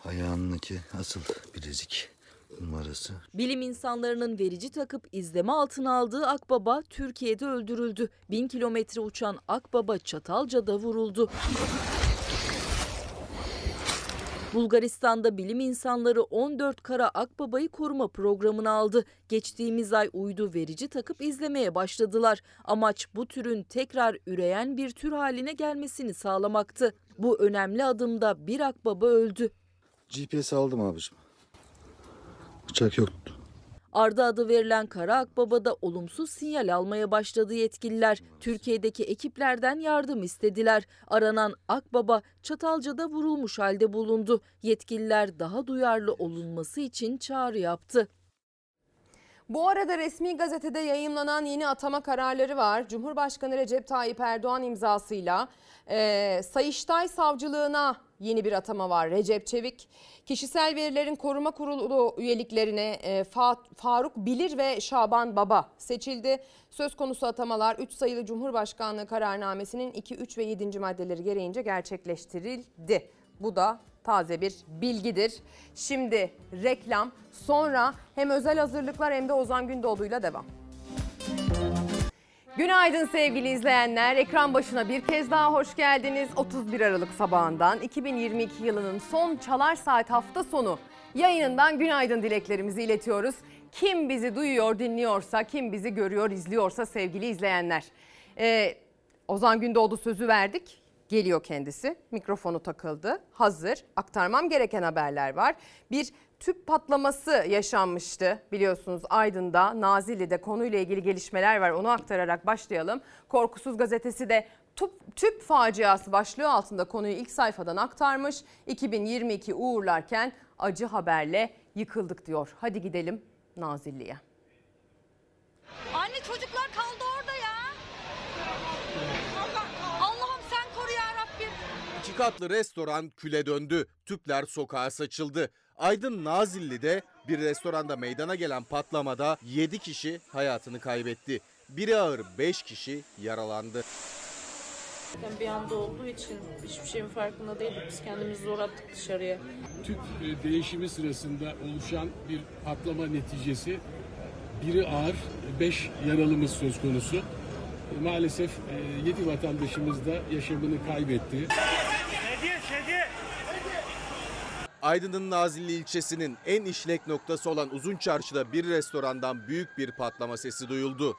Ayağındaki asıl bilezik numarası. Bilim insanlarının verici takıp izleme altına aldığı Akbaba Türkiye'de öldürüldü. Bin kilometre uçan Akbaba Çatalca'da vuruldu. Bulgaristan'da bilim insanları 14 kara Akbaba'yı koruma programına aldı. Geçtiğimiz ay uydu verici takıp izlemeye başladılar. Amaç bu türün tekrar üreyen bir tür haline gelmesini sağlamaktı. Bu önemli adımda bir Akbaba öldü. GPS aldım abicim. Bıçak yoktu. Arda adı verilen Kara Akbaba'da olumsuz sinyal almaya başladı yetkililer. Türkiye'deki ekiplerden yardım istediler. Aranan Akbaba Çatalca'da vurulmuş halde bulundu. Yetkililer daha duyarlı olunması için çağrı yaptı. Bu arada resmi gazetede yayımlanan yeni atama kararları var. Cumhurbaşkanı Recep Tayyip Erdoğan imzasıyla e, Sayıştay Savcılığına yeni bir atama var. Recep Çevik kişisel verilerin koruma kurulu üyeliklerine e, Fa- Faruk Bilir ve Şaban Baba seçildi. Söz konusu atamalar 3 sayılı Cumhurbaşkanlığı kararnamesinin 2, 3 ve 7. maddeleri gereğince gerçekleştirildi. Bu da taze bir bilgidir. Şimdi reklam sonra hem özel hazırlıklar hem de Ozan Gündoğdu'yla devam. Günaydın sevgili izleyenler. Ekran başına bir kez daha hoş geldiniz. 31 Aralık sabahından 2022 yılının son Çalar Saat hafta sonu yayınından günaydın dileklerimizi iletiyoruz. Kim bizi duyuyor, dinliyorsa, kim bizi görüyor, izliyorsa sevgili izleyenler. Ee, Ozan Gündoğdu sözü verdik. Geliyor kendisi. Mikrofonu takıldı. Hazır. Aktarmam gereken haberler var. Bir tüp patlaması yaşanmıştı biliyorsunuz Aydın'da, Nazilli'de konuyla ilgili gelişmeler var. Onu aktararak başlayalım. Korkusuz gazetesi de tüp, tüp faciası başlığı altında konuyu ilk sayfadan aktarmış. 2022 uğurlarken acı haberle yıkıldık diyor. Hadi gidelim Nazilli'ye. Anne çocuklar kaldı orada ya. Allah- Allah'ım sen koru ya Rabbim. İki katlı restoran küle döndü. Tüpler sokağa saçıldı. Aydın Nazilli'de bir restoranda meydana gelen patlamada 7 kişi hayatını kaybetti. Biri ağır 5 kişi yaralandı. Yani bir anda olduğu için hiçbir şeyin farkında değildik. Biz kendimizi zor attık dışarıya. tüp e, değişimi sırasında oluşan bir patlama neticesi biri ağır, 5 yaralımız söz konusu. E, Maalesef 7 vatandaşımız da yaşamını kaybetti. Aydın'ın Nazilli ilçesinin en işlek noktası olan Uzun Çarşı'da bir restorandan büyük bir patlama sesi duyuldu.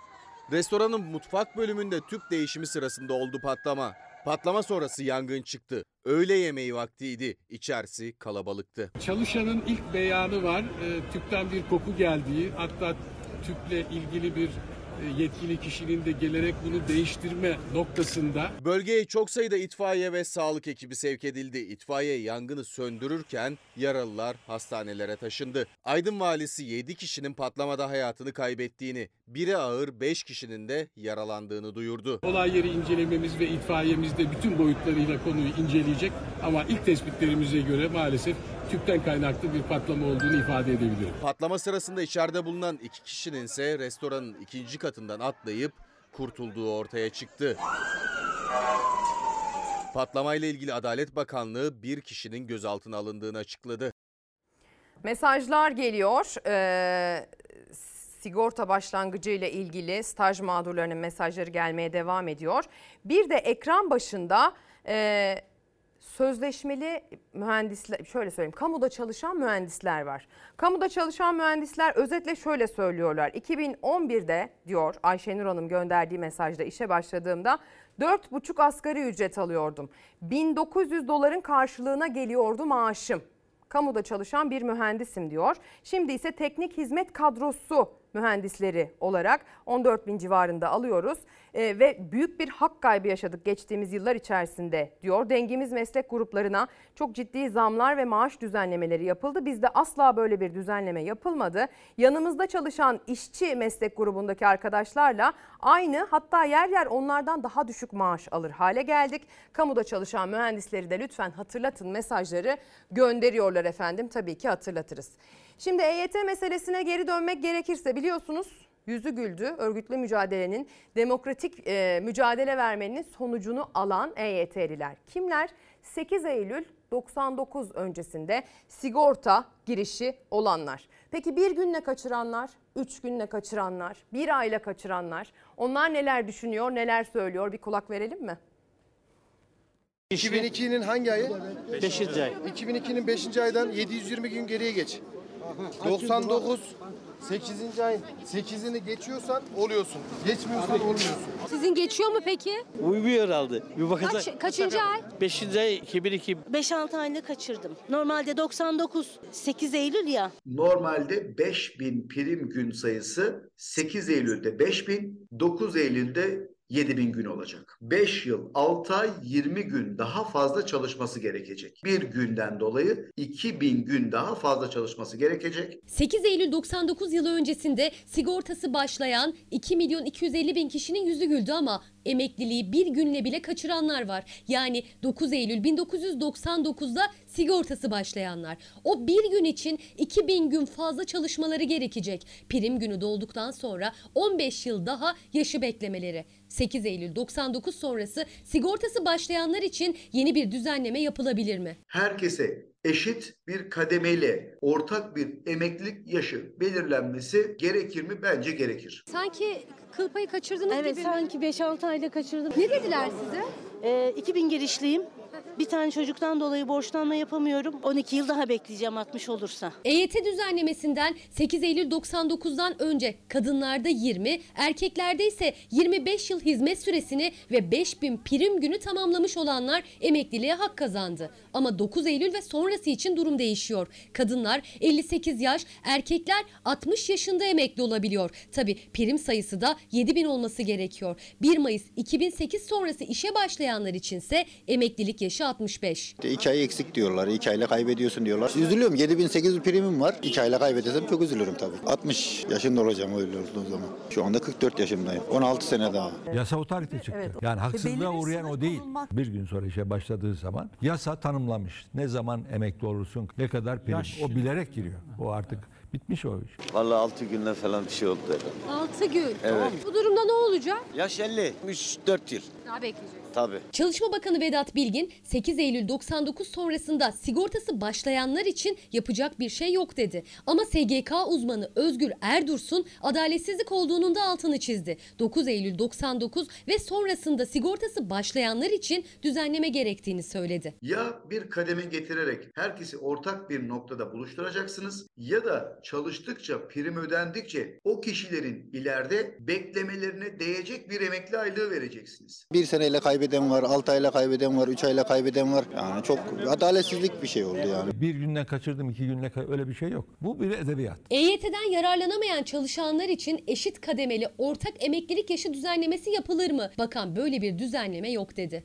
Restoranın mutfak bölümünde tüp değişimi sırasında oldu patlama. Patlama sonrası yangın çıktı. Öğle yemeği vaktiydi. İçerisi kalabalıktı. Çalışanın ilk beyanı var. E, Tüpten bir koku geldiği, hatta tüple ilgili bir yetkili kişinin de gelerek bunu değiştirme noktasında Bölgeye çok sayıda itfaiye ve sağlık ekibi sevk edildi. İtfaiye yangını söndürürken yaralılar hastanelere taşındı. Aydın valisi 7 kişinin patlamada hayatını kaybettiğini, biri ağır 5 kişinin de yaralandığını duyurdu. Olay yeri incelememiz ve itfaiyemiz de bütün boyutlarıyla konuyu inceleyecek. Ama ilk tespitlerimize göre maalesef tüpten kaynaklı bir patlama olduğunu ifade edebilirim. Patlama sırasında içeride bulunan iki kişinin ise restoranın ikinci katından atlayıp kurtulduğu ortaya çıktı. Patlamayla ilgili Adalet Bakanlığı bir kişinin gözaltına alındığını açıkladı. Mesajlar geliyor. Ee, sigorta başlangıcı ile ilgili staj mağdurlarının mesajları gelmeye devam ediyor. Bir de ekran başında e, sözleşmeli mühendisler şöyle söyleyeyim kamuda çalışan mühendisler var. Kamuda çalışan mühendisler özetle şöyle söylüyorlar. 2011'de diyor Ayşenur Hanım gönderdiği mesajda işe başladığımda 4,5 asgari ücret alıyordum. 1900 doların karşılığına geliyordu maaşım kamuda çalışan bir mühendisim diyor. Şimdi ise teknik hizmet kadrosu mühendisleri olarak 14 bin civarında alıyoruz Ee, ve büyük bir hak kaybı yaşadık geçtiğimiz yıllar içerisinde diyor. Dengimiz meslek gruplarına çok ciddi zamlar ve maaş düzenlemeleri yapıldı. Bizde asla böyle bir düzenleme yapılmadı. Yanımızda çalışan işçi meslek grubundaki arkadaşlarla aynı hatta yer yer onlardan daha düşük maaş alır hale geldik. Kamuda çalışan mühendisleri de lütfen hatırlatın mesajları gönderiyorlar efendim. Tabii ki hatırlatırız. Şimdi EYT meselesine geri dönmek gerekirse biliyorsunuz yüzü güldü. Örgütlü mücadelenin demokratik e, mücadele vermenin sonucunu alan EYT'liler. Kimler? 8 Eylül 99 öncesinde sigorta girişi olanlar. Peki bir günle kaçıranlar, üç günle kaçıranlar, bir ayla kaçıranlar onlar neler düşünüyor, neler söylüyor bir kulak verelim mi? 2002'nin hangi ayı? 5. ay. 2002'nin 5. aydan 720 gün geriye geç. 99 8. ay 8'ini geçiyorsan oluyorsun. Geçmiyorsan olmuyorsun. Sizin geçiyor mu peki? Uymuyor herhalde. Bir bakacak. Kaç, kaçıncı ay? 5. ay 2002. 5-6 ayını kaçırdım. Normalde 99. 8 Eylül ya. Normalde 5000 prim gün sayısı 8 Eylül'de 5000, 9 Eylül'de 7000 gün olacak. 5 yıl 6 ay 20 gün daha fazla çalışması gerekecek. Bir günden dolayı 2000 gün daha fazla çalışması gerekecek. 8 Eylül 99 yılı öncesinde sigortası başlayan 2 milyon 250 bin kişinin yüzü güldü ama emekliliği bir günle bile kaçıranlar var. Yani 9 Eylül 1999'da sigortası başlayanlar. O bir gün için 2000 gün fazla çalışmaları gerekecek. Prim günü dolduktan sonra 15 yıl daha yaşı beklemeleri. 8 Eylül 99 sonrası sigortası başlayanlar için yeni bir düzenleme yapılabilir mi? Herkese eşit bir kademeyle ortak bir emeklilik yaşı belirlenmesi gerekir mi? Bence gerekir. Sanki kıl payı kaçırdınız Evet gibi mi? sanki 5-6 ayda kaçırdım. Ne dediler size? Ee, 2000 girişliyim. Bir tane çocuktan dolayı borçlanma yapamıyorum. 12 yıl daha bekleyeceğim 60 olursa. EYT düzenlemesinden 8 Eylül 99'dan önce kadınlarda 20, erkeklerde ise 25 yıl hizmet süresini ve 5000 prim günü tamamlamış olanlar emekliliğe hak kazandı. Ama 9 Eylül ve sonrası için durum değişiyor. Kadınlar 58 yaş, erkekler 60 yaşında emekli olabiliyor. Tabi prim sayısı da 7000 olması gerekiyor. 1 Mayıs 2008 sonrası işe başlayanlar içinse emeklilik yaşı 65. İki ay eksik diyorlar. iki ayla kaybediyorsun diyorlar. Üzülüyorum. 7800 primim var. İki ayla kaybedersem çok üzülürüm tabii. 60 yaşında olacağım öyle olduğu zaman. Şu anda 44 yaşındayım. 16 sene daha. Yasa otorite çıktı. Evet. Yani belli haksızlığa uğrayan o değil. Bir gün sonra işe başladığı zaman yasa tanımlamış. Ne zaman emekli olursun, ne kadar prim. O bilerek giriyor. O artık bitmiş o iş. Vallahi 6 günde falan bir şey oldu herhalde. 6 gün. Evet. Bu durumda ne olacak? Yaş 50. 3-4 yıl. Daha bekleyecek. Tabii. Çalışma Bakanı Vedat Bilgin 8 Eylül 99 sonrasında sigortası başlayanlar için yapacak bir şey yok dedi. Ama SGK uzmanı Özgür Erdursun adaletsizlik olduğunun da altını çizdi. 9 Eylül 99 ve sonrasında sigortası başlayanlar için düzenleme gerektiğini söyledi. Ya bir kademe getirerek herkesi ortak bir noktada buluşturacaksınız ya da çalıştıkça prim ödendikçe o kişilerin ileride beklemelerine değecek bir emekli aylığı vereceksiniz. Bir seneyle kaybeden var, 6 ayla kaybeden var, 3 ayla kaybeden var. Yani çok adaletsizlik bir şey oldu yani. Bir günden kaçırdım, iki günde kay- öyle bir şey yok. Bu bir edebiyat. EYT'den yararlanamayan çalışanlar için eşit kademeli ortak emeklilik yaşı düzenlemesi yapılır mı? Bakan böyle bir düzenleme yok dedi.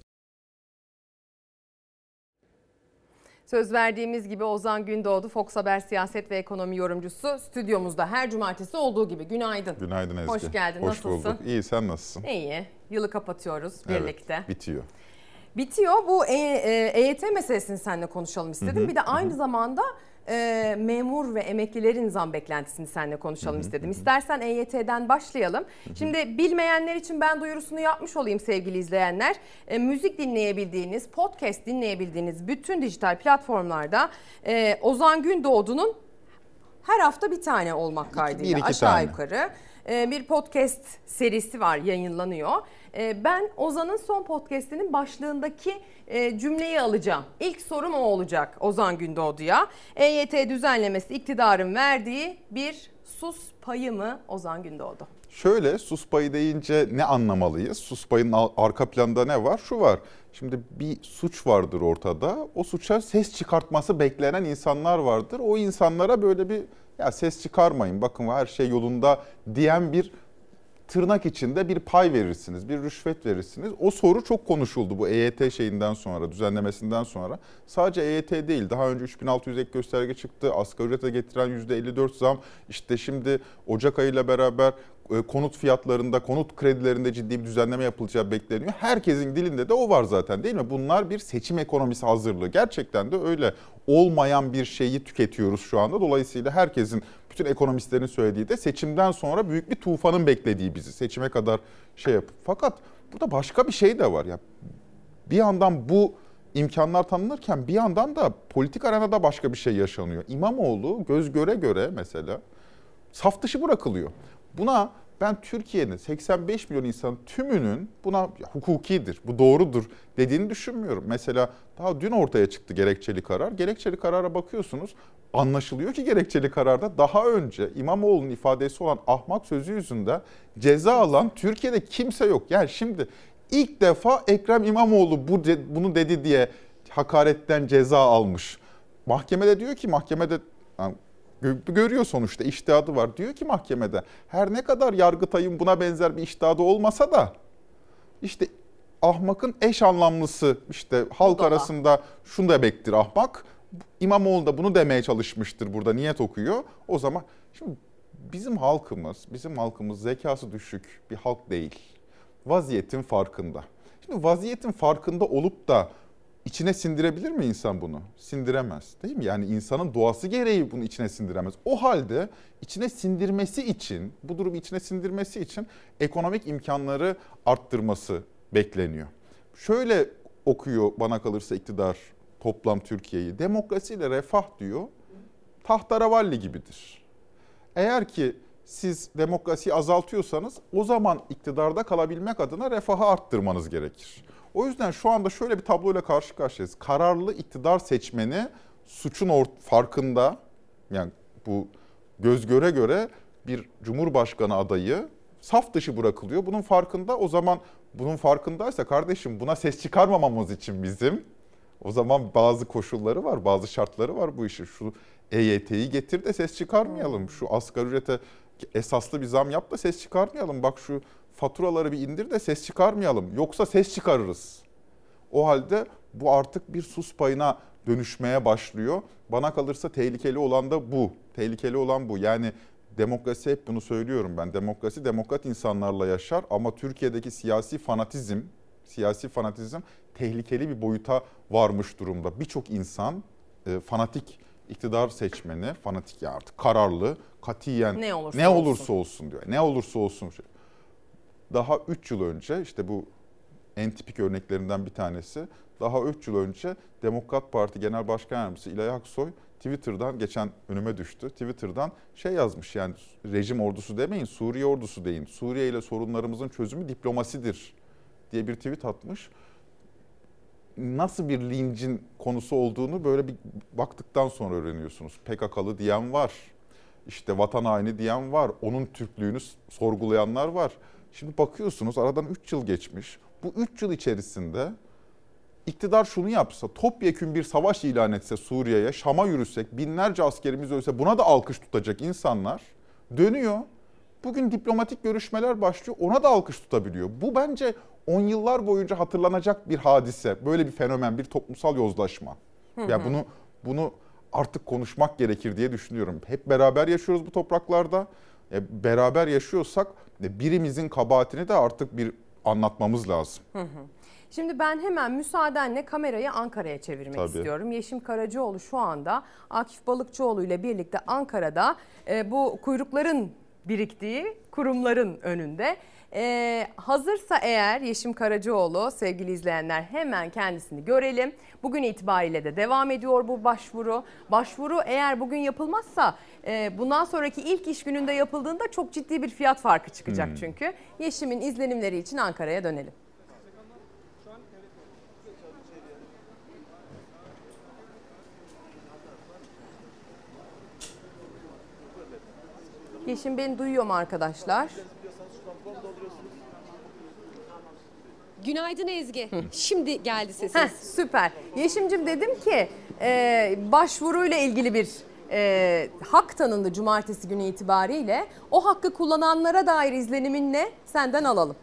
Söz verdiğimiz gibi Ozan Gündoğdu Fox Haber siyaset ve ekonomi yorumcusu stüdyomuzda her cumartesi olduğu gibi. Günaydın. Günaydın Ezgi. Hoş geldin. Hoş Nasılsın? bulduk. İyi sen nasılsın? İyi. Yılı kapatıyoruz Evet, birlikte. bitiyor. Bitiyor. Bu E- e- EYT meselesini seninle konuşalım istedim. Hı hı, Bir de aynı zamanda e, memur ve emeklilerin zam beklentisini seninle konuşalım istedim. İstersen EYT'den başlayalım. Şimdi bilmeyenler için ben duyurusunu yapmış olayım sevgili izleyenler. E, müzik dinleyebildiğiniz, podcast dinleyebildiğiniz bütün dijital platformlarda e, Ozan Gündoğdu'nun her hafta bir tane olmak kaydıyla iki aşağı tane. yukarı e, bir podcast serisi var yayınlanıyor. E, Ben Ozan'ın son podcastinin başlığındaki e, cümleyi alacağım. İlk sorum o olacak Ozan Gündoğdu'ya. EYT düzenlemesi iktidarın verdiği bir sus payı mı Ozan Gündoğdu? Şöyle sus payı deyince ne anlamalıyız? Sus payının arka planda ne var? Şu var. Şimdi bir suç vardır ortada. O suça ses çıkartması beklenen insanlar vardır. O insanlara böyle bir ya ses çıkarmayın bakın her şey yolunda diyen bir tırnak içinde bir pay verirsiniz, bir rüşvet verirsiniz. O soru çok konuşuldu bu EYT şeyinden sonra, düzenlemesinden sonra. Sadece EYT değil, daha önce 3600 ek gösterge çıktı, asgari ücrete getiren %54 zam. İşte şimdi Ocak ayıyla beraber e, konut fiyatlarında, konut kredilerinde ciddi bir düzenleme yapılacağı bekleniyor. Herkesin dilinde de o var zaten değil mi? Bunlar bir seçim ekonomisi hazırlığı. Gerçekten de öyle olmayan bir şeyi tüketiyoruz şu anda. Dolayısıyla herkesin, bütün ekonomistlerin söylediği de seçimden sonra büyük bir tufanın beklediği bizi. Seçime kadar şey yap. Fakat burada başka bir şey de var. Ya bir yandan bu imkanlar tanınırken bir yandan da politik arenada başka bir şey yaşanıyor. İmamoğlu göz göre göre mesela saf dışı bırakılıyor. Buna ben Türkiye'nin 85 milyon insan tümünün buna "Ya hukukidir, bu doğrudur dediğini düşünmüyorum. Mesela daha dün ortaya çıktı gerekçeli karar. Gerekçeli karara bakıyorsunuz anlaşılıyor ki gerekçeli kararda daha önce İmamoğlu'nun ifadesi olan ahmak sözü yüzünden ceza alan Türkiye'de kimse yok. Yani şimdi ilk defa Ekrem İmamoğlu bu bunu dedi diye hakaretten ceza almış. Mahkemede diyor ki mahkemede yani görüyor sonuçta iştihadı var. Diyor ki mahkemede her ne kadar Yargıtay'ın buna benzer bir iştihadı olmasa da İşte ahmakın eş anlamlısı işte halk Budala. arasında şunu demektir ahmak. İmamoğlu da bunu demeye çalışmıştır burada niyet okuyor. O zaman şimdi bizim halkımız, bizim halkımız zekası düşük bir halk değil. Vaziyetin farkında. Şimdi vaziyetin farkında olup da içine sindirebilir mi insan bunu? Sindiremez değil mi? Yani insanın doğası gereği bunu içine sindiremez. O halde içine sindirmesi için, bu durumu içine sindirmesi için ekonomik imkanları arttırması bekleniyor. Şöyle okuyor bana kalırsa iktidar toplam Türkiye'yi. Demokrasiyle refah diyor tahtaravalli gibidir. Eğer ki siz demokrasiyi azaltıyorsanız o zaman iktidarda kalabilmek adına refahı arttırmanız gerekir. O yüzden şu anda şöyle bir tabloyla karşı karşıyayız. Kararlı iktidar seçmeni suçun farkında yani bu göz göre göre bir cumhurbaşkanı adayı saf dışı bırakılıyor. Bunun farkında o zaman bunun farkındaysa kardeşim buna ses çıkarmamamız için bizim o zaman bazı koşulları var, bazı şartları var bu işin. Şu EYT'yi getir de ses çıkarmayalım. Şu asgari ücrete esaslı bir zam yap da ses çıkarmayalım. Bak şu faturaları bir indir de ses çıkarmayalım. Yoksa ses çıkarırız. O halde bu artık bir sus payına dönüşmeye başlıyor. Bana kalırsa tehlikeli olan da bu. Tehlikeli olan bu. Yani demokrasi hep bunu söylüyorum ben. Demokrasi demokrat insanlarla yaşar ama Türkiye'deki siyasi fanatizm, siyasi fanatizm tehlikeli bir boyuta varmış durumda. Birçok insan e, fanatik iktidar seçmeni, fanatik ya artık kararlı, katiyen Ne olursa ne olsun. olursa olsun diyor. Ne olursa olsun. Daha 3 yıl önce işte bu en tipik örneklerinden bir tanesi. Daha 3 yıl önce Demokrat Parti Genel Başkan Yardımcısı İlay Aksoy Twitter'dan geçen önüme düştü. Twitter'dan şey yazmış yani rejim ordusu demeyin Suriye ordusu deyin. Suriye ile sorunlarımızın çözümü diplomasidir diye bir tweet atmış. Nasıl bir lincin konusu olduğunu böyle bir baktıktan sonra öğreniyorsunuz. PKK'lı diyen var. İşte vatan haini diyen var. Onun Türklüğünü sorgulayanlar var. Şimdi bakıyorsunuz aradan 3 yıl geçmiş. Bu 3 yıl içerisinde iktidar şunu yapsa, topyekün bir savaş ilan etse Suriye'ye, Şam'a yürüsek, binlerce askerimiz ölse buna da alkış tutacak insanlar dönüyor. Bugün diplomatik görüşmeler başlıyor, ona da alkış tutabiliyor. Bu bence 10 yıllar boyunca hatırlanacak bir hadise, böyle bir fenomen, bir toplumsal yozlaşma. Ya hı. bunu bunu artık konuşmak gerekir diye düşünüyorum. Hep beraber yaşıyoruz bu topraklarda. E, beraber yaşıyorsak e, birimizin kabahatini de artık bir anlatmamız lazım. Hı hı. Şimdi ben hemen müsaadenle kamerayı Ankara'ya çevirmek Tabii. istiyorum. Yeşim Karacaoğlu şu anda Akif Balıkçıoğlu ile birlikte Ankara'da e, bu kuyrukların biriktiği kurumların önünde. E, hazırsa eğer Yeşim Karacaoğlu sevgili izleyenler hemen kendisini görelim. Bugün itibariyle de devam ediyor bu başvuru. Başvuru eğer bugün yapılmazsa e, bundan sonraki ilk iş gününde yapıldığında çok ciddi bir fiyat farkı çıkacak Hmm. çünkü. Yeşim'in izlenimleri için Ankara'ya dönelim. Yeşim beni duyuyor mu arkadaşlar? Günaydın Ezgi. Şimdi geldi sesiniz. Heh, süper. Yeşim'cim dedim ki e, başvuruyla ilgili bir e, hak tanındı cumartesi günü itibariyle. O hakkı kullananlara dair izlenimin ne? Senden alalım.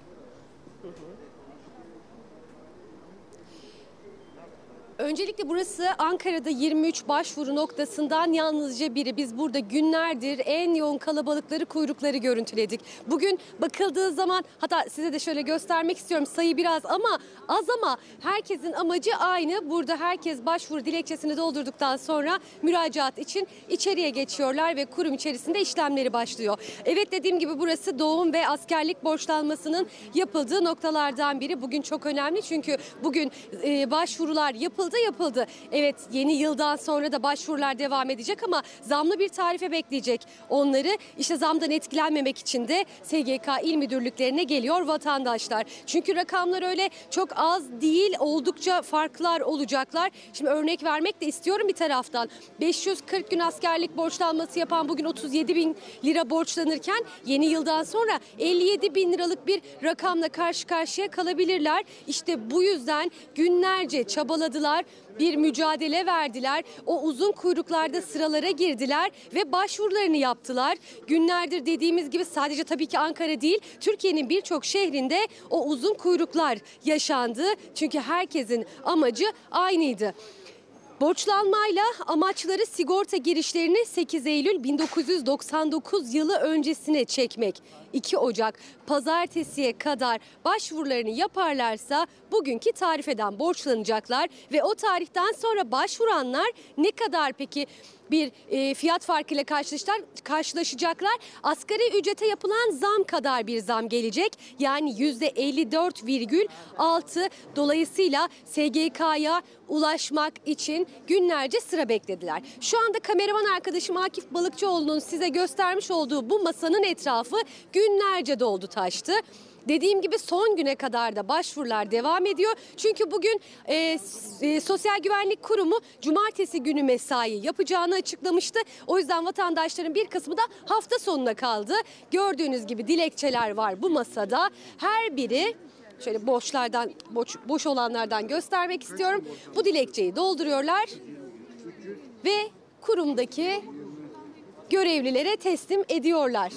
Öncelikle burası Ankara'da 23 başvuru noktasından yalnızca biri. Biz burada günlerdir en yoğun kalabalıkları, kuyrukları görüntüledik. Bugün bakıldığı zaman hatta size de şöyle göstermek istiyorum sayı biraz ama az ama herkesin amacı aynı. Burada herkes başvuru dilekçesini doldurduktan sonra müracaat için içeriye geçiyorlar ve kurum içerisinde işlemleri başlıyor. Evet dediğim gibi burası doğum ve askerlik borçlanmasının yapıldığı noktalardan biri. Bugün çok önemli çünkü bugün e, başvurular yapıldı yapıldı. Evet yeni yıldan sonra da başvurular devam edecek ama zamlı bir tarife bekleyecek onları. İşte zamdan etkilenmemek için de SGK il müdürlüklerine geliyor vatandaşlar. Çünkü rakamlar öyle çok az değil oldukça farklar olacaklar. Şimdi örnek vermek de istiyorum bir taraftan. 540 gün askerlik borçlanması yapan bugün 37 bin lira borçlanırken yeni yıldan sonra 57 bin liralık bir rakamla karşı karşıya kalabilirler. İşte bu yüzden günlerce çabaladılar kadar bir mücadele verdiler. O uzun kuyruklarda sıralara girdiler ve başvurularını yaptılar. Günlerdir dediğimiz gibi sadece tabii ki Ankara değil, Türkiye'nin birçok şehrinde o uzun kuyruklar yaşandı. Çünkü herkesin amacı aynıydı. Borçlanmayla amaçları sigorta girişlerini 8 Eylül 1999 yılı öncesine çekmek. 2 Ocak pazartesiye kadar başvurularını yaparlarsa bugünkü tarifeden borçlanacaklar ve o tarihten sonra başvuranlar ne kadar peki bir e, fiyat farkıyla karşılaşacaklar, karşılaşacaklar. Asgari ücrete yapılan zam kadar bir zam gelecek. Yani %54,6 dolayısıyla SGK'ya ulaşmak için günlerce sıra beklediler. Şu anda kameraman arkadaşım Akif Balıkçıoğlu'nun size göstermiş olduğu bu masanın etrafı günlerce doldu taştı. Dediğim gibi son güne kadar da başvurular devam ediyor. Çünkü bugün e, e, Sosyal Güvenlik Kurumu cumartesi günü mesai yapacağını açıklamıştı. O yüzden vatandaşların bir kısmı da hafta sonuna kaldı. Gördüğünüz gibi dilekçeler var bu masada. Her biri şöyle boşlardan boş, boş olanlardan göstermek istiyorum. Bu dilekçeyi dolduruyorlar ve kurumdaki görevlilere teslim ediyorlar.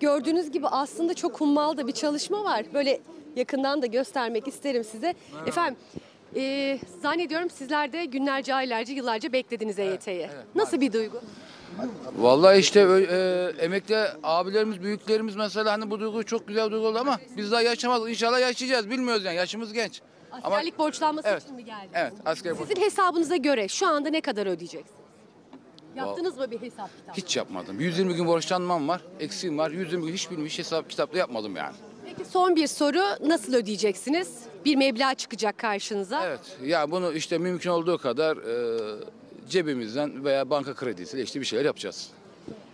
Gördüğünüz gibi aslında çok hummalı da bir çalışma var. Böyle yakından da göstermek isterim size. Efendim e, zannediyorum sizler de günlerce, aylarca, yıllarca beklediniz EYT'yi. Nasıl bir duygu? Vallahi işte e, emekli abilerimiz, büyüklerimiz mesela hani bu duygu çok güzel bir duygu oldu ama biz daha yaşamadık. İnşallah yaşayacağız. Bilmiyoruz yani. Yaşımız genç. Askerlik borçlanması Evet. için mi geldi? Evet, asker borç. Sizin hesabınıza göre şu anda ne kadar ödeyeceksiniz? Yaptınız mı bir hesap kitap? Hiç yapmadım. 120 gün borçlanmam var. Eksiğim var. 120 gün hiç bilmiş hesap kitapta yapmadım yani. Peki son bir soru nasıl ödeyeceksiniz? Bir meblağ çıkacak karşınıza. Evet. Ya bunu işte mümkün olduğu kadar e, cebimizden veya banka kredisiyle işte bir şeyler yapacağız.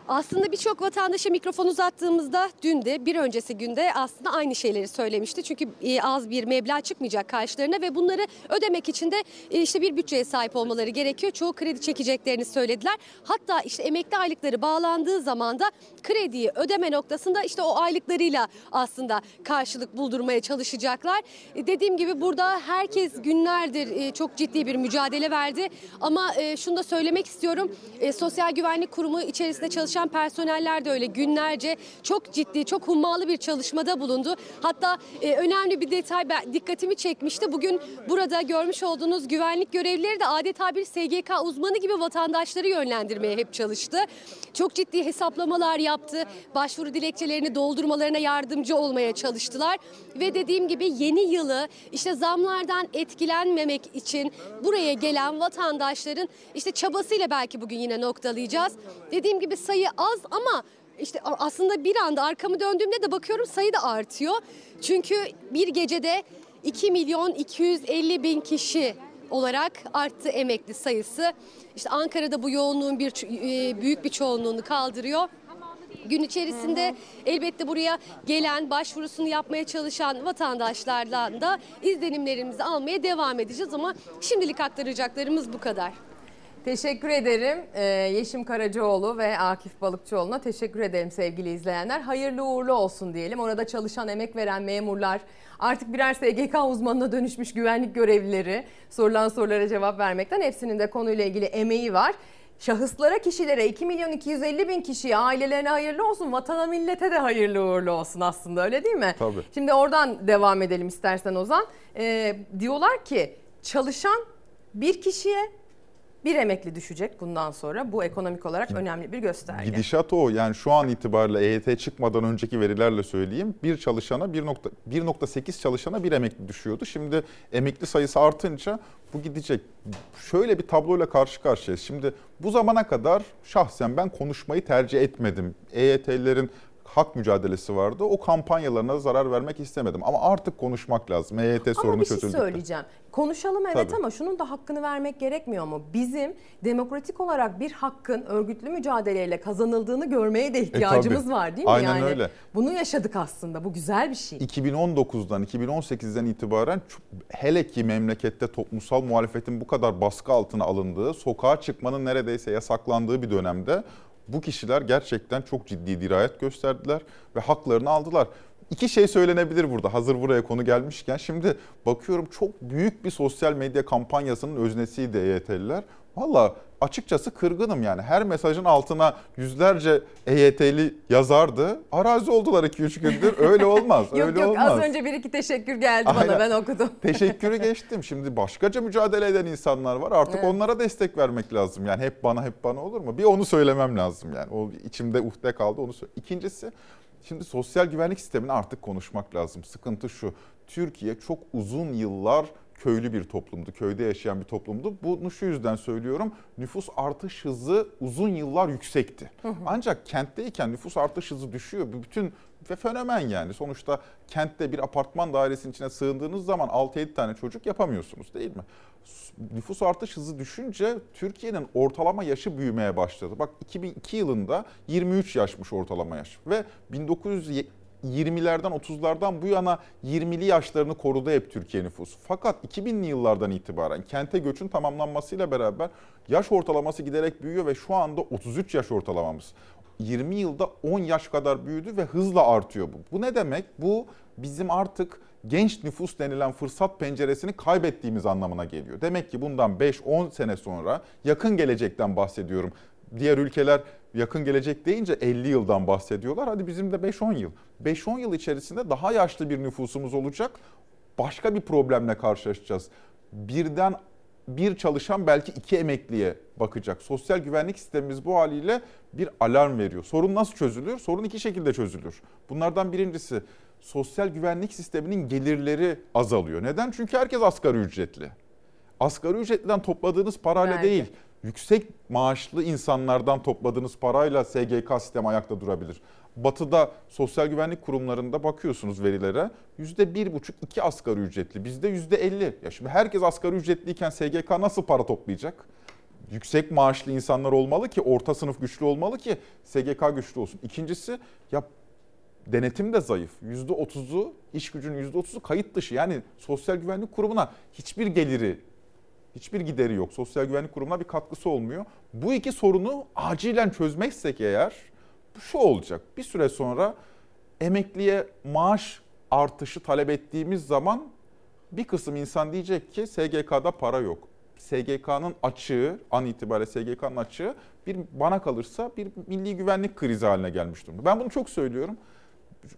Aslında birçok vatandaşa mikrofon uzattığımızda dün de bir öncesi günde aslında aynı şeyleri söylemişti. Çünkü e, az bir meblağ çıkmayacak karşılarına ve bunları ödemek için de e, işte bir bütçeye sahip olmaları gerekiyor. Çoğu kredi çekeceklerini söylediler. Hatta işte emekli aylıkları bağlandığı zaman da krediyi ödeme noktasında işte o aylıklarıyla aslında karşılık buldurmaya çalışacaklar. E, Dediğim gibi burada herkes günlerdir çok ciddi bir mücadele verdi. Ama şunu da söylemek istiyorum. Sosyal Güvenlik Kurumu içerisinde çalışan personeller de öyle günlerce çok ciddi, çok hummalı bir çalışmada bulundu. Hatta e, önemli bir detay dikkatimi çekmişti. Bugün burada görmüş olduğunuz güvenlik görevlileri de adeta bir SGK uzmanı gibi vatandaşları yönlendirmeye hep çalıştı. Çok ciddi hesaplamalar yaptı. Başvuru dilekçelerini doldurmalarına yardımcı olmaya çalıştılar. Ve dediğim gibi yeni yılı işte zamlardan etkilenmemek için buraya gelen vatandaşların işte çabasıyla belki bugün yine noktalayacağız. Dediğim gibi sayı az ama işte aslında bir anda arkamı döndüğümde de bakıyorum sayı da artıyor. Çünkü bir gecede 2 milyon 250 bin kişi olarak arttı emekli sayısı. İşte Ankara'da bu yoğunluğun bir e, büyük bir çoğunluğunu kaldırıyor. Gün içerisinde elbette buraya gelen, başvurusunu yapmaya çalışan vatandaşlardan da izlenimlerimizi almaya devam edeceğiz ama şimdilik aktaracaklarımız bu kadar. Teşekkür ederim Ee, Yeşim Karacaoğlu ve Akif Balıkçıoğlu'na teşekkür ederim sevgili izleyenler. Hayırlı uğurlu olsun diyelim. Orada çalışan, emek veren memurlar, artık birer SGK uzmanına dönüşmüş güvenlik görevlileri sorulan sorulara cevap vermekten hepsinin de konuyla ilgili emeği var. Şahıslara, kişilere 2 milyon 250 bin kişiye, ailelerine hayırlı olsun, vatana millete de hayırlı uğurlu olsun aslında öyle değil mi? Tabii. Şimdi oradan devam edelim istersen Ozan. Ee, diyorlar ki çalışan bir kişiye bir emekli düşecek bundan sonra. Bu ekonomik olarak önemli bir gösterge. Gidişat o. Yani şu an itibariyle EYT çıkmadan önceki verilerle söyleyeyim. Bir çalışana 1.8 1.8 çalışana bir emekli düşüyordu. Şimdi emekli sayısı artınca bu gidecek. Şöyle bir tabloyla karşı karşıyayız. Şimdi bu zamana kadar şahsen ben konuşmayı tercih etmedim. EYT'lilerin hak mücadelesi vardı. O kampanyalarına zarar vermek istemedim. Ama artık konuşmak lazım. Ama sorunu bir şey çözüldü. söyleyeceğim. Konuşalım evet Tabii. ama şunun da hakkını vermek gerekmiyor mu? Bizim demokratik olarak bir hakkın örgütlü mücadeleyle kazanıldığını görmeye de ihtiyacımız tabii. var değil mi? Aynen yani öyle. Bunu yaşadık aslında. Bu güzel bir şey. 2019'dan 2018'den itibaren hele ki memlekette toplumsal muhalefetin bu kadar baskı altına alındığı, sokağa çıkmanın neredeyse yasaklandığı bir dönemde bu kişiler gerçekten çok ciddi dirayet gösterdiler ve haklarını aldılar. İki şey söylenebilir burada hazır buraya konu gelmişken. Şimdi bakıyorum çok büyük bir sosyal medya kampanyasının öznesiydi EYT'liler. Valla açıkçası kırgınım yani. Her mesajın altına yüzlerce EYT'li yazardı. Arazi oldular 2-3 gündür. Öyle olmaz. yok öyle yok olmaz. az önce bir iki teşekkür geldi bana Aynen. ben okudum. Teşekkürü geçtim. Şimdi başkaca mücadele eden insanlar var. Artık Evet. onlara destek vermek lazım. Yani hep bana hep bana olur mu? Bir onu söylemem lazım yani. O içimde uhde kaldı onu söyle. İkincisi şimdi sosyal güvenlik sistemini artık konuşmak lazım. Sıkıntı şu. Türkiye çok uzun yıllar köylü bir toplumdu. Köyde yaşayan bir toplumdu. Bunu şu yüzden söylüyorum. Nüfus artış hızı uzun yıllar yüksekti. Hı hı. Ancak kentteyken nüfus artış hızı düşüyor. Bu bütün ve fenomen yani. Sonuçta kentte bir apartman dairesinin içine sığındığınız zaman 6-7 tane çocuk yapamıyorsunuz değil mi? Nüfus artış hızı düşünce Türkiye'nin ortalama yaşı büyümeye başladı. Bak 2002 yılında 23 yaşmış ortalama yaş ve 1920'lerden 30'lardan bu yana 20'li yaşlarını korudu hep Türkiye nüfusu. Fakat 2000'li yıllardan itibaren kente göçün tamamlanmasıyla beraber yaş ortalaması giderek büyüyor ve şu anda 33 yaş ortalamamız. 20 yılda 10 yaş kadar büyüdü ve hızla artıyor bu. Bu ne demek? Bu bizim artık genç nüfus denilen fırsat penceresini kaybettiğimiz anlamına geliyor. Demek ki bundan 5-10 sene sonra yakın gelecekten bahsediyorum. Diğer ülkeler yakın gelecek deyince 50 yıldan bahsediyorlar. Hadi bizim de 5-10 yıl. 5-10 yıl içerisinde daha yaşlı bir nüfusumuz olacak. Başka bir problemle karşılaşacağız. Birden bir çalışan belki iki emekliye bakacak. Sosyal güvenlik sistemimiz bu haliyle bir alarm veriyor. Sorun nasıl çözülür? Sorun iki şekilde çözülür. Bunlardan birincisi sosyal güvenlik sisteminin gelirleri azalıyor. Neden? Çünkü herkes asgari ücretli. Asgari ücretliden topladığınız parayla Belki. değil, yüksek maaşlı insanlardan topladığınız parayla SGK sistemi ayakta durabilir. Batı'da sosyal güvenlik kurumlarında bakıyorsunuz verilere %1,5-2 asgari ücretli. Bizde %50. Ya şimdi herkes asgari ücretliyken SGK nasıl para toplayacak? Yüksek maaşlı insanlar olmalı ki orta sınıf güçlü olmalı ki SGK güçlü olsun. İkincisi ya denetim de zayıf. %30'u iş gücünün %30'u kayıt dışı. Yani sosyal güvenlik kurumuna hiçbir geliri hiçbir gideri yok. Sosyal güvenlik kurumuna bir katkısı olmuyor. Bu iki sorunu acilen çözmezsek eğer şu olacak. Bir süre sonra emekliye maaş artışı talep ettiğimiz zaman bir kısım insan diyecek ki SGK'da para yok. SGK'nın açığı, an itibariyle SGK'nın açığı bir bana kalırsa bir milli güvenlik krizi haline gelmiş durumda. Ben bunu çok söylüyorum.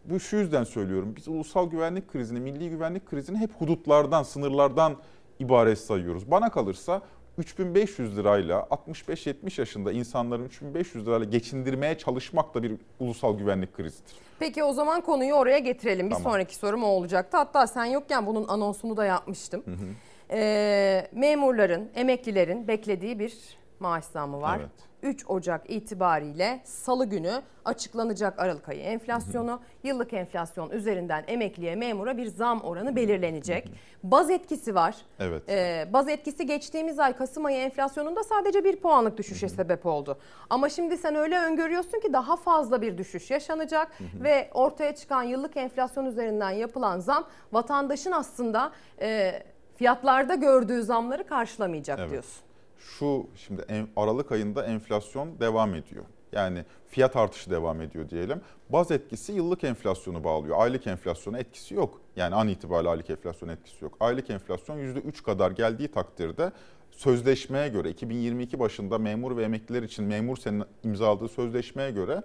Bu şu yüzden söylüyorum. Biz ulusal güvenlik krizini, milli güvenlik krizini hep hudutlardan, sınırlardan ibaret sayıyoruz. Bana kalırsa 3500 lirayla 65-70 yaşında insanların 3500 lirayla geçindirmeye çalışmak da bir ulusal güvenlik krizidir. Peki o zaman konuyu oraya getirelim. Bir Tamam. sonraki sorum o olacaktı. Hatta sen yokken bunun anonsunu da yapmıştım. Hı hı. Ee, memurların, emeklilerin beklediği bir maaş zammı var. Evet. 3 Ocak itibariyle salı günü açıklanacak Aralık ayı enflasyonu. Yıllık enflasyon üzerinden emekliye memura bir zam oranı belirlenecek. Baz etkisi var. Evet. Ee, baz etkisi geçtiğimiz ay Kasım ayı enflasyonunda sadece bir puanlık düşüşe sebep oldu. Ama şimdi sen öyle öngörüyorsun ki daha fazla bir düşüş yaşanacak ve ortaya çıkan yıllık enflasyon üzerinden yapılan zam vatandaşın aslında e, fiyatlarda gördüğü zamları karşılamayacak Evet. diyorsun. Şu şimdi Aralık ayında enflasyon devam ediyor. Yani fiyat artışı devam ediyor diyelim. Baz etkisi yıllık enflasyonu bağlıyor. Aylık enflasyona etkisi yok. Yani an itibariyle aylık enflasyon etkisi yok. Aylık enflasyon %3 kadar geldiği takdirde sözleşmeye göre 2022 başında memur ve emekliler için memur senin imzaladığı sözleşmeye göre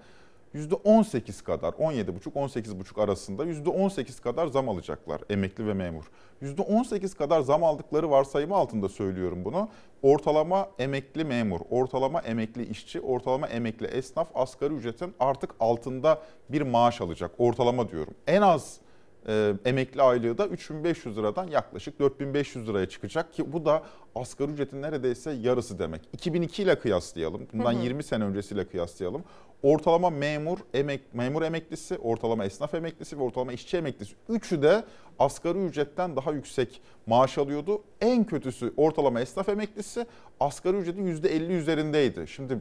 %18 kadar 17,5-18,5 arasında %18 kadar zam alacaklar emekli ve memur. %18 kadar zam aldıkları varsayımı altında söylüyorum bunu. Ortalama emekli memur, ortalama emekli işçi, ortalama emekli esnaf asgari ücretin artık altında bir maaş alacak. Ortalama diyorum. En az e, emekli aylığı da 3500 liradan yaklaşık 4500 liraya çıkacak ki bu da asgari ücretin neredeyse yarısı demek. 2002 ile kıyaslayalım. Bundan Hı hı. 20 sene öncesiyle kıyaslayalım. Ortalama memur, emek, memur emeklisi, ortalama esnaf emeklisi ve ortalama işçi emeklisi. Üçü de asgari ücretten daha yüksek maaş alıyordu. En kötüsü ortalama esnaf emeklisi asgari ücretin %50 üzerindeydi. Şimdi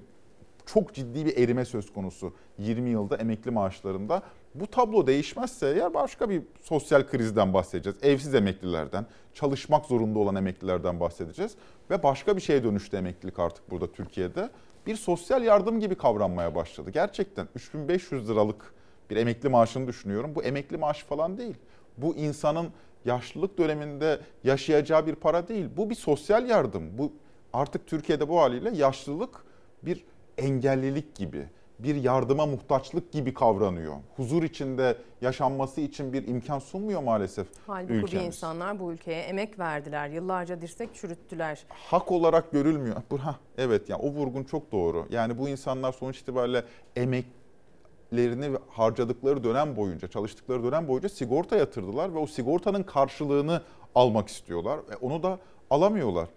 çok ciddi bir erime söz konusu 20 yılda emekli maaşlarında. Bu tablo değişmezse eğer başka bir sosyal krizden bahsedeceğiz. Evsiz emeklilerden, çalışmak zorunda olan emeklilerden bahsedeceğiz. Ve başka bir şeye dönüştü emeklilik artık burada Türkiye'de. Bir sosyal yardım gibi kavranmaya başladı. Gerçekten 3500 liralık Bir emekli maaşını düşünüyorum. Bu emekli maaşı falan değil. Bu insanın yaşlılık döneminde yaşayacağı bir para değil. Bu bir sosyal yardım. Bu artık Türkiye'de bu haliyle yaşlılık bir engellilik gibi, bir yardıma muhtaçlık gibi kavranıyor. Huzur içinde yaşanması için bir imkan sunmuyor maalesef Halbuki bu ülkemiz. insanlar bu ülkeye emek verdiler. Yıllarca dirsek çürüttüler. hak olarak görülmüyor. Bu- Ha, evet yani o vurgun çok doğru. Yani bu insanlar sonuç itibariyle emeklerini harcadıkları dönem boyunca, çalıştıkları dönem boyunca sigorta yatırdılar ve o sigortanın karşılığını almak istiyorlar. ve onu da alamıyorlar.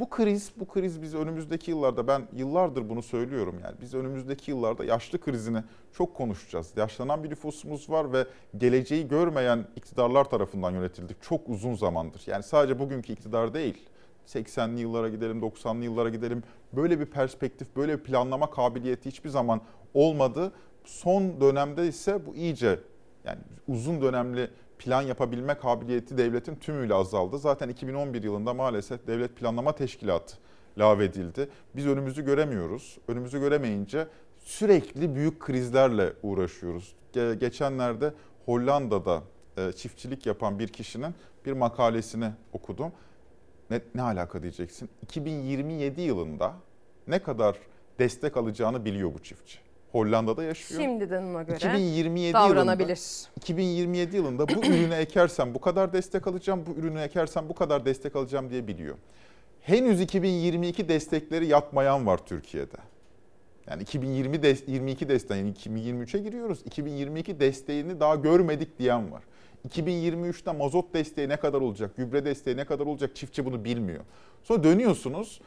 Bu kriz, bu kriz biz önümüzdeki yıllarda ben yıllardır bunu söylüyorum yani biz önümüzdeki yıllarda yaşlı krizini çok konuşacağız. Yaşlanan bir nüfusumuz var ve geleceği görmeyen iktidarlar tarafından yönetildik çok uzun zamandır. Yani sadece bugünkü iktidar değil. 80'li yıllara gidelim, 90'lı yıllara gidelim. Böyle bir perspektif, böyle bir planlama kabiliyeti hiçbir zaman olmadı. Son dönemde ise bu iyice yani uzun dönemli plan yapabilme kabiliyeti devletin tümüyle azaldı. Zaten 2011 yılında maalesef Devlet Planlama Teşkilatı lağvedildi. Biz önümüzü göremiyoruz. Önümüzü göremeyince sürekli büyük krizlerle uğraşıyoruz. Ge- geçenlerde Hollanda'da e, çiftçilik yapan bir kişinin bir makalesini okudum. Ne, ne alaka diyeceksin? 2027 yılında ne kadar destek alacağını biliyor bu çiftçi. Hollanda'da yaşıyor. Şimdiden ona göre 2027 davranabilir. Yılında, 2027 yılında bu ürünü ekersem bu kadar destek alacağım, bu ürünü ekersem bu kadar destek alacağım diye biliyor. Henüz 2022 destekleri yatmayan var Türkiye'de. Yani 2020 des- 22 desteği, yani 2023'e giriyoruz. 2022 desteğini daha görmedik diyen var. 2023'te mazot desteği ne kadar olacak, gübre desteği ne kadar olacak çiftçi bunu bilmiyor. Sonra dönüyorsunuz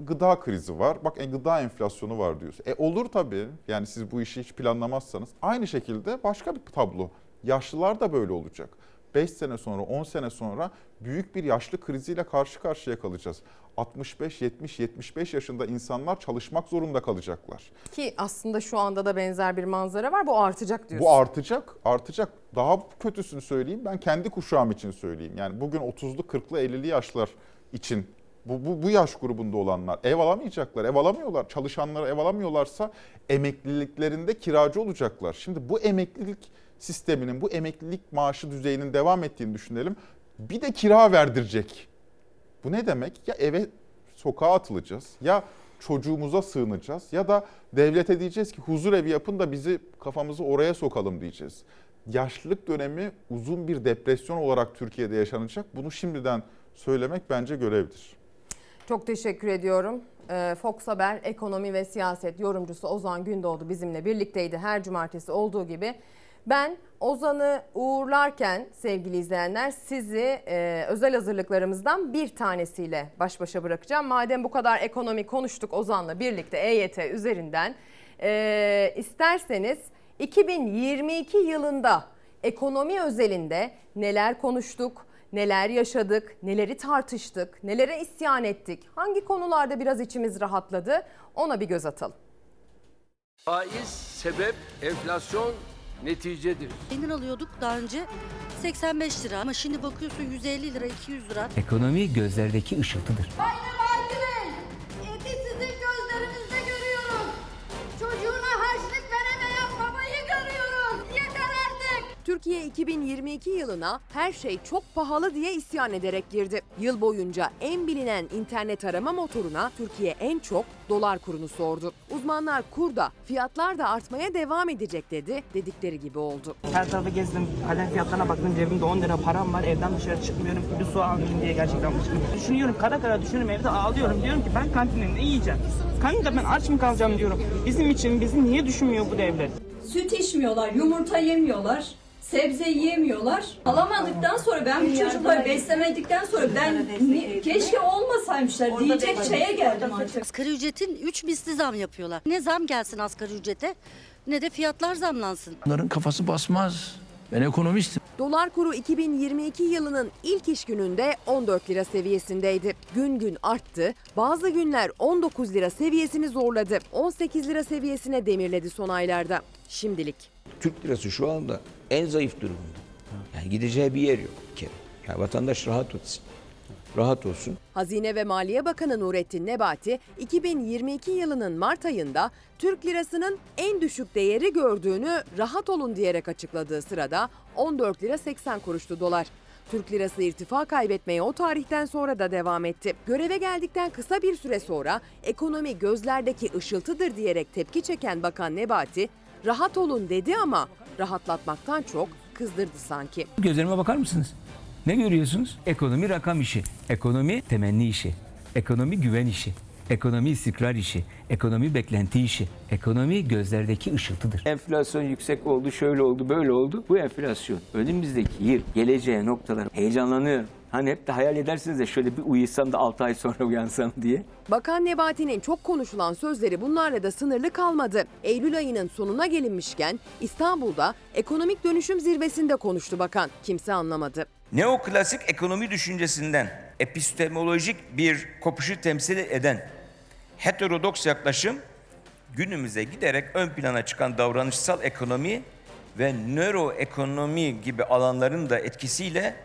gıda krizi var. Bak e, gıda enflasyonu var diyorsun. E olur tabii. Yani siz bu işi hiç planlamazsanız. Aynı şekilde başka bir tablo. Yaşlılar da böyle olacak. 5 sene sonra, 10 sene sonra büyük bir yaşlı kriziyle karşı karşıya kalacağız. 65, 70, 75 yaşında insanlar çalışmak zorunda kalacaklar. Ki aslında şu anda da benzer bir manzara var. Bu artacak diyorsun. Bu artacak, artacak. Daha kötüsünü söyleyeyim. Ben kendi kuşağım için söyleyeyim. Yani bugün 30'lu, 40'lı, 50'li yaşlar için bu, bu, bu yaş grubunda olanlar ev alamayacaklar, ev alamıyorlar. Çalışanlara ev alamıyorlarsa emekliliklerinde kiracı olacaklar. Şimdi bu emeklilik sisteminin, bu emeklilik maaşı düzeyinin devam ettiğini düşünelim. Bir de kira verdirecek. Bu ne demek? Ya eve sokağa atılacağız ya çocuğumuza sığınacağız ya da devlete diyeceğiz ki huzur evi yapın da bizi kafamızı oraya sokalım diyeceğiz. Yaşlılık dönemi uzun bir depresyon olarak Türkiye'de yaşanacak. Bunu şimdiden söylemek bence görevdir. Çok teşekkür ediyorum. Ee, Fox Haber ekonomi ve siyaset yorumcusu Ozan Gündoğdu bizimle birlikteydi her cumartesi olduğu gibi. Ben Ozan'ı uğurlarken sevgili izleyenler sizi e, özel hazırlıklarımızdan bir tanesiyle baş başa bırakacağım. Madem bu kadar ekonomi konuştuk Ozan'la birlikte EYT üzerinden e, isterseniz 2022 yılında ekonomi özelinde neler konuştuk, neler yaşadık, neleri tartıştık, nelere isyan ettik, hangi konularda biraz içimiz rahatladı ona bir göz atalım. Faiz sebep, enflasyon neticedir. Peynir alıyorduk daha önce 85 lira ama şimdi bakıyorsun 150 lira 200 lira. Ekonomi gözlerdeki ışıltıdır. Bayram Türkiye 2022 yılına her şey çok pahalı diye isyan ederek girdi. Yıl boyunca en bilinen internet arama motoruna Türkiye en çok dolar kurunu sordu. Uzmanlar kurda fiyatlar da artmaya devam edecek dedi. Dedikleri gibi oldu. Her tarafı gezdim, kalem fiyatlarına baktım cebimde 10 lira param var evden dışarı çıkmıyorum bir su almayayım diye gerçekten çıkmıyorum. Düşünüyorum kara kara düşünüyorum evde ağlıyorum diyorum ki ben kantinde ne yiyeceğim? Kanka ben aç mı kalacağım diyorum. Bizim için bizi niye düşünmüyor bu devlet? Süt içmiyorlar, yumurta yemiyorlar, sebze yiyemiyorlar. Alamadıktan sonra ben bu çocukları beslemedikten sonra ben ne- keşke olmasaymışlar diyecek şeye geldim artık. Asgari ücretin 3 misli zam yapıyorlar. Ne zam gelsin asgari ücrete ne de fiyatlar zamlansın. Bunların kafası basmaz. Ben ekonomistim. Dolar kuru 2022 yılının ilk iş gününde 14 lira seviyesindeydi. Gün gün arttı. Bazı günler 19 lira seviyesini zorladı. 18 lira seviyesine demirledi son aylarda. Şimdilik. Türk lirası şu anda en zayıf durumda. Yani gideceği bir yer yok bir kere. Yani vatandaş rahat etsin. Rahat olsun. Hazine ve Maliye Bakanı Nurettin Nebati 2022 yılının Mart ayında Türk lirasının en düşük değeri gördüğünü rahat olun diyerek açıkladığı sırada 14 lira 80 kuruştu dolar. Türk lirası irtifa kaybetmeye o tarihten sonra da devam etti. Göreve geldikten kısa bir süre sonra ekonomi gözlerdeki ışıltıdır diyerek tepki çeken Bakan Nebati, rahat olun dedi ama rahatlatmaktan çok kızdırdı sanki. Gözlerime bakar mısınız? Ne görüyorsunuz? Ekonomi rakam işi. Ekonomi temenni işi. Ekonomi güven işi. Ekonomi istikrar işi. Ekonomi beklenti işi. Ekonomi gözlerdeki ışıltıdır. Enflasyon yüksek oldu, şöyle oldu, böyle oldu. Bu enflasyon önümüzdeki yıl geleceğe noktalar heyecanlanıyorum. Hani hep de hayal edersiniz de şöyle bir uyusam da 6 ay sonra uyansam diye. Bakan Nebati'nin çok konuşulan sözleri bunlarla da sınırlı kalmadı. Eylül ayının sonuna gelinmişken İstanbul'da ekonomik dönüşüm zirvesinde konuştu bakan. Kimse anlamadı. Neoklasik ekonomi düşüncesinden epistemolojik bir kopuşu temsil eden heterodoks yaklaşım günümüze giderek ön plana çıkan davranışsal ekonomi ve nöroekonomi gibi alanların da etkisiyle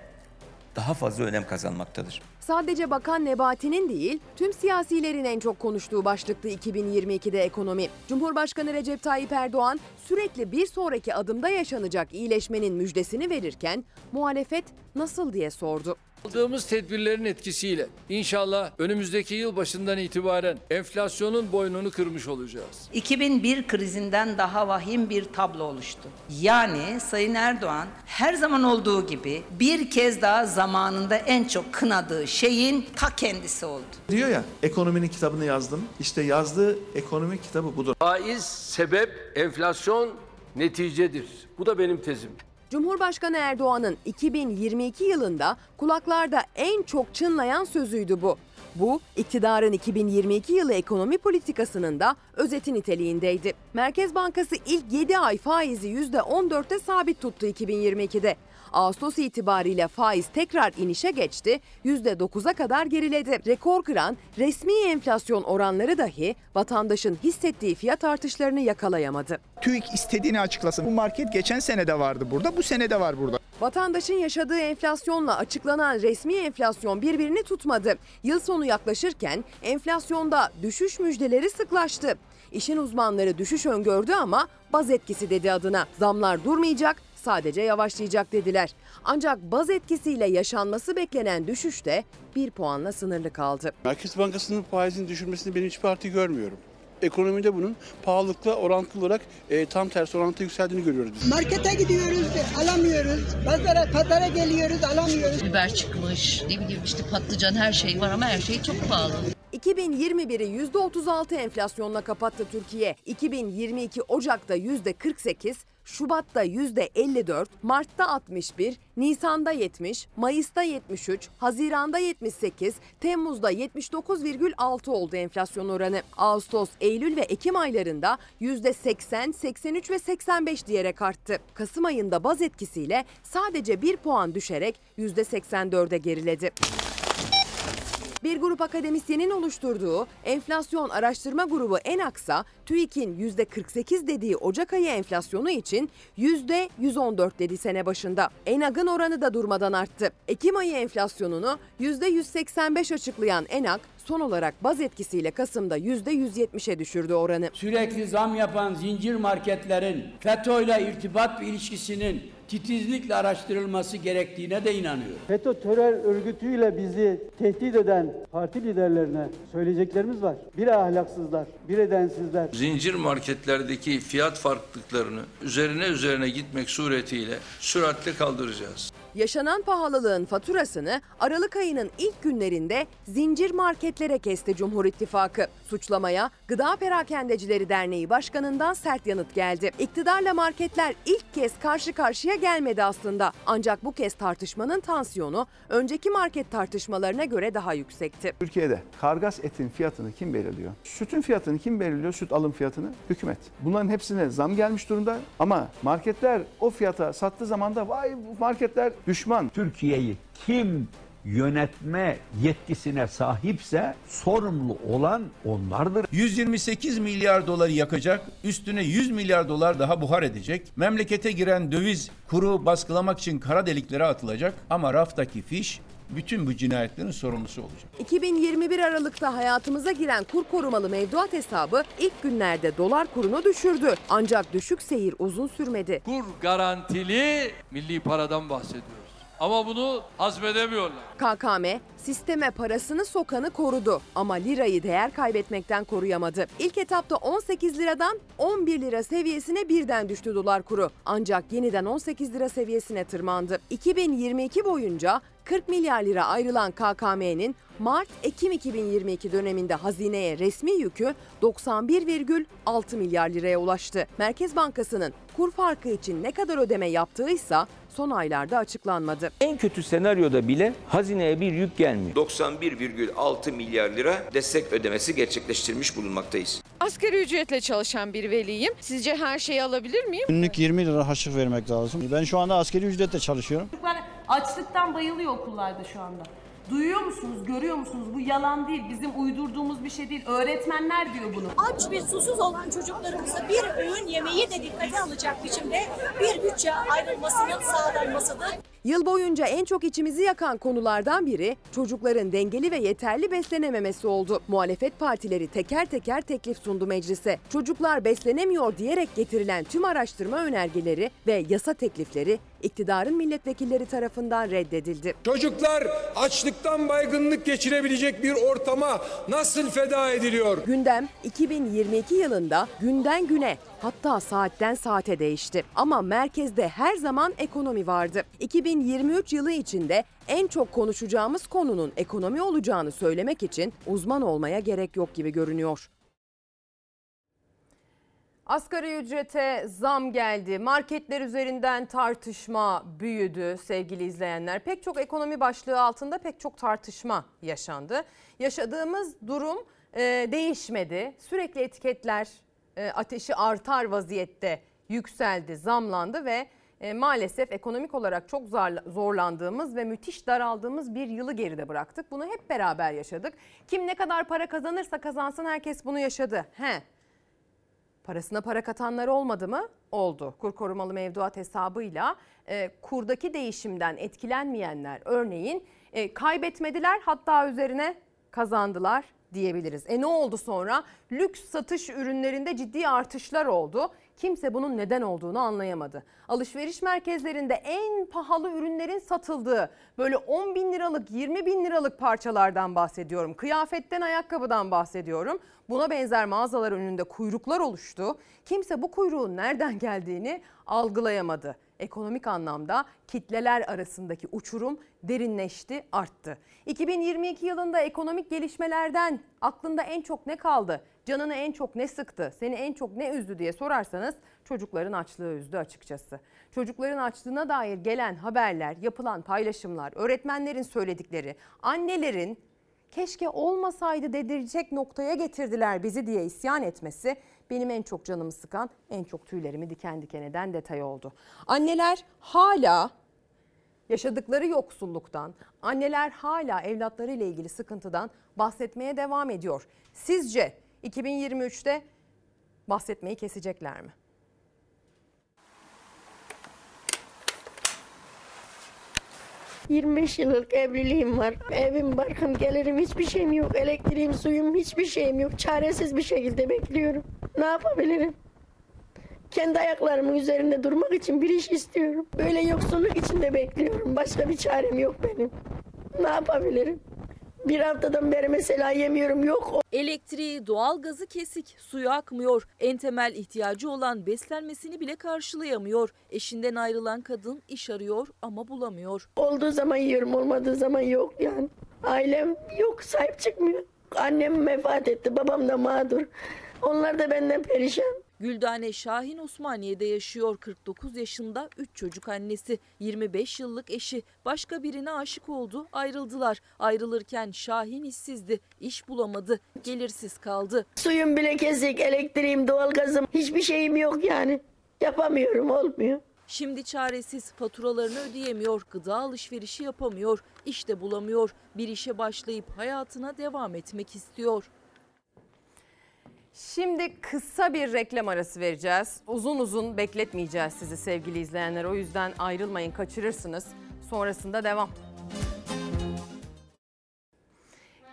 daha fazla önem kazanmaktadır. Sadece Bakan Nebati'nin değil, tüm siyasilerin en çok konuştuğu başlıktı 2022'de ekonomi. Cumhurbaşkanı Recep Tayyip Erdoğan sürekli bir sonraki adımda yaşanacak iyileşmenin müjdesini verirken muhalefet nasıl diye sordu. Aldığımız tedbirlerin etkisiyle inşallah önümüzdeki yıl başından itibaren enflasyonun boynunu kırmış olacağız. 2001 krizinden daha vahim bir tablo oluştu. Yani Sayın Erdoğan her zaman olduğu gibi bir kez daha zamanında en çok kınadığı şeyin ta kendisi oldu. Diyor ya ekonominin kitabını yazdım. İşte yazdığı ekonomi kitabı budur. Faiz sebep, enflasyon neticedir. Bu da benim tezim. Cumhurbaşkanı Erdoğan'ın 2022 yılında kulaklarda en çok çınlayan sözüydü bu. Bu iktidarın 2022 yılı ekonomi politikasının da özeti niteliğindeydi. Merkez Bankası ilk 7 ay faizi %14'te sabit tuttu 2022'de. Ağustos itibariyle faiz tekrar inişe geçti, %9'a kadar geriledi. Rekor kıran resmi enflasyon oranları dahi vatandaşın hissettiği fiyat artışlarını yakalayamadı. TÜİK istediğini açıklasın. Bu market geçen sene de vardı burada, bu sene de var burada. Vatandaşın yaşadığı enflasyonla açıklanan resmi enflasyon birbirini tutmadı. Yıl sonu yaklaşırken enflasyonda düşüş müjdeleri sıklaştı. İşin uzmanları düşüş öngördü ama baz etkisi dedi adına. Zamlar durmayacak, sadece yavaşlayacak dediler. Ancak baz etkisiyle yaşanması beklenen düşüş de bir puanla sınırlı kaldı. Merkez Bankası'nın faizini düşürmesini ben hiçbir parti görmüyorum. Ekonomide bunun pahalılıkla orantılı olarak e, tam tersi orantı yükseldiğini görüyoruz biz. Markete gidiyoruz, alamıyoruz. Pazara, pazara geliyoruz, alamıyoruz. Biber çıkmış, ne bileyim işte patlıcan her şey var ama her şey çok pahalı. 2021'i %36 enflasyonla kapattı Türkiye. 2022 Ocak'ta %48, Şubat'ta %54, Mart'ta 61, Nisan'da 70, Mayıs'ta 73, Haziran'da 78, Temmuz'da 79,6 oldu enflasyon oranı. Ağustos, Eylül ve Ekim aylarında %80, 83 ve 85 diyerek arttı. Kasım ayında baz etkisiyle sadece 1 puan düşerek %84'e geriledi. Bir grup akademisyenin oluşturduğu enflasyon araştırma grubu Enaksa, TÜİK'in %48 dediği Ocak ayı enflasyonu için %114 dedi sene başında. Enag'ın oranı da durmadan arttı. Ekim ayı enflasyonunu %185 açıklayan Enag, son olarak baz etkisiyle Kasım'da %170'e düşürdü oranı. Sürekli zam yapan zincir marketlerin FETÖ'yle irtibat ve ilişkisinin titizlikle araştırılması gerektiğine de inanıyor. FETÖ terör örgütüyle bizi tehdit eden parti liderlerine söyleyeceklerimiz var. Bir ahlaksızlar, bir edensizler. Zincir marketlerdeki fiyat farklılıklarını üzerine üzerine gitmek suretiyle süratle kaldıracağız. Yaşanan pahalılığın faturasını Aralık ayının ilk günlerinde zincir marketlere kesti Cumhur İttifakı. Suçlamaya Gıda Perakendecileri Derneği Başkanı'ndan sert yanıt geldi. İktidarla marketler ilk kez karşı karşıya gelmedi aslında. Ancak bu kez tartışmanın tansiyonu önceki market tartışmalarına göre daha yüksekti. Türkiye'de kargas etin fiyatını kim belirliyor? Sütün fiyatını kim belirliyor? Süt alım fiyatını? Hükümet. Bunların hepsine zam gelmiş durumda ama marketler o fiyata sattığı zaman da vay marketler düşman. Türkiye'yi kim yönetme yetkisine sahipse sorumlu olan onlardır. 128 milyar doları yakacak, üstüne 100 milyar dolar daha buhar edecek. Memlekete giren döviz kuru baskılamak için kara deliklere atılacak ama raftaki fiş bütün bu cinayetlerin sorumlusu olacak. 2021 Aralık'ta hayatımıza giren kur korumalı mevduat hesabı ilk günlerde dolar kurunu düşürdü. Ancak düşük seyir uzun sürmedi. Kur garantili milli paradan bahsediyoruz. Ama bunu hazmedemiyorlar. KKM sisteme parasını sokanı korudu ama lirayı değer kaybetmekten koruyamadı. İlk etapta 18 liradan 11 lira seviyesine birden düştü dolar kuru. Ancak yeniden 18 lira seviyesine tırmandı. 2022 boyunca 40 milyar lira ayrılan KKM'nin Mart-Ekim 2022 döneminde hazineye resmi yükü 91,6 milyar liraya ulaştı. Merkez Bankası'nın kur farkı için ne kadar ödeme yaptığıysa son aylarda açıklanmadı. En kötü senaryoda bile hazineye bir yük gelmiyor. 91,6 milyar lira destek ödemesi gerçekleştirmiş bulunmaktayız. Asgari ücretle çalışan bir veliyim. Sizce her şeyi alabilir miyim? Günlük 20 lira harçlık vermek lazım. Ben şu anda askeri ücretle çalışıyorum. Çocuklar açlıktan bayılıyor okullarda şu anda. Duyuyor musunuz, görüyor musunuz? Bu yalan değil, bizim uydurduğumuz bir şey değil. Öğretmenler diyor bunu. Aç ve susuz olan çocuklarımıza bir öğün yemeği de dikkate alacak biçimde bir bütçe ayrılmasının sağlanmasıdır. Yıl boyunca en çok içimizi yakan konulardan biri çocukların dengeli ve yeterli beslenememesi oldu. Muhalefet partileri teker teker teklif sundu meclise. Çocuklar beslenemiyor diyerek getirilen tüm araştırma önergeleri ve yasa teklifleri iktidarın milletvekilleri tarafından reddedildi. Çocuklar açlıktan baygınlık geçirebilecek bir ortama nasıl feda ediliyor? Gündem 2022 yılında günden güne hatta saatten saate değişti. Ama merkezde her zaman ekonomi vardı. 2023 yılı içinde en çok konuşacağımız konunun ekonomi olacağını söylemek için uzman olmaya gerek yok gibi görünüyor. Asgari ücrete zam geldi. Marketler üzerinden tartışma büyüdü sevgili izleyenler. Pek çok ekonomi başlığı altında pek çok tartışma yaşandı. Yaşadığımız durum e, değişmedi. Sürekli etiketler e, ateşi artar vaziyette yükseldi, zamlandı ve e, maalesef ekonomik olarak çok zor- zorlandığımız ve müthiş daraldığımız bir yılı geride bıraktık. Bunu hep beraber yaşadık. Kim ne kadar para kazanırsa kazansın herkes bunu yaşadı. He. Parasına para katanlar olmadı mı? Oldu. Kur korumalı mevduat hesabıyla e, kurdaki değişimden etkilenmeyenler örneğin e, kaybetmediler hatta üzerine kazandılar diyebiliriz. E ne oldu sonra? Lüks satış ürünlerinde ciddi artışlar oldu. Kimse bunun neden olduğunu anlayamadı. Alışveriş merkezlerinde en pahalı ürünlerin satıldığı böyle 10 bin liralık 20 bin liralık parçalardan bahsediyorum. Kıyafetten ayakkabıdan bahsediyorum. Buna benzer mağazalar önünde kuyruklar oluştu. Kimse bu kuyruğun nereden geldiğini algılayamadı. Ekonomik anlamda kitleler arasındaki uçurum derinleşti, arttı. 2022 yılında ekonomik gelişmelerden aklında en çok ne kaldı? Canını en çok ne sıktı? Seni en çok ne üzdü diye sorarsanız çocukların açlığı üzdü açıkçası. Çocukların açlığına dair gelen haberler, yapılan paylaşımlar, öğretmenlerin söyledikleri, annelerin keşke olmasaydı dedirecek noktaya getirdiler bizi diye isyan etmesi benim en çok canımı sıkan, en çok tüylerimi diken diken eden detay oldu. Anneler hala yaşadıkları yoksulluktan, anneler hala evlatlarıyla ilgili sıkıntıdan bahsetmeye devam ediyor. Sizce 2023'te bahsetmeyi kesecekler mi? Hı. 25 yıllık evliliğim var. Evim, barkım, gelirim hiçbir şeyim yok. Elektriğim, suyum hiçbir şeyim yok. Çaresiz bir şekilde bekliyorum. Ne yapabilirim? Kendi ayaklarımın üzerinde durmak için bir iş istiyorum. Böyle yoksulluk içinde bekliyorum. Başka bir çarem yok benim. Ne yapabilirim? Bir haftadan beri mesela yemiyorum yok. Elektriği, doğalgazı kesik, suyu akmıyor. En temel ihtiyacı olan beslenmesini bile karşılayamıyor. Eşinden ayrılan kadın iş arıyor ama bulamıyor. Olduğu zaman yiyorum, olmadığı zaman yok yani. Ailem yok, sahip çıkmıyor. Annem vefat etti, babam da mağdur. Onlar da benden perişan. Güldane Şahin Osmaniye'de yaşıyor. 49 yaşında 3 çocuk annesi. 25 yıllık eşi. Başka birine aşık oldu. Ayrıldılar. Ayrılırken Şahin işsizdi. İş bulamadı. Gelirsiz kaldı. Suyum bile kesik, elektriğim, doğalgazım hiçbir şeyim yok yani. Yapamıyorum, olmuyor. Şimdi çaresiz faturalarını ödeyemiyor, gıda alışverişi yapamıyor, iş de bulamıyor. Bir işe başlayıp hayatına devam etmek istiyor. Şimdi kısa bir reklam arası vereceğiz. Uzun uzun bekletmeyeceğiz sizi sevgili izleyenler. O yüzden ayrılmayın, kaçırırsınız. Sonrasında devam.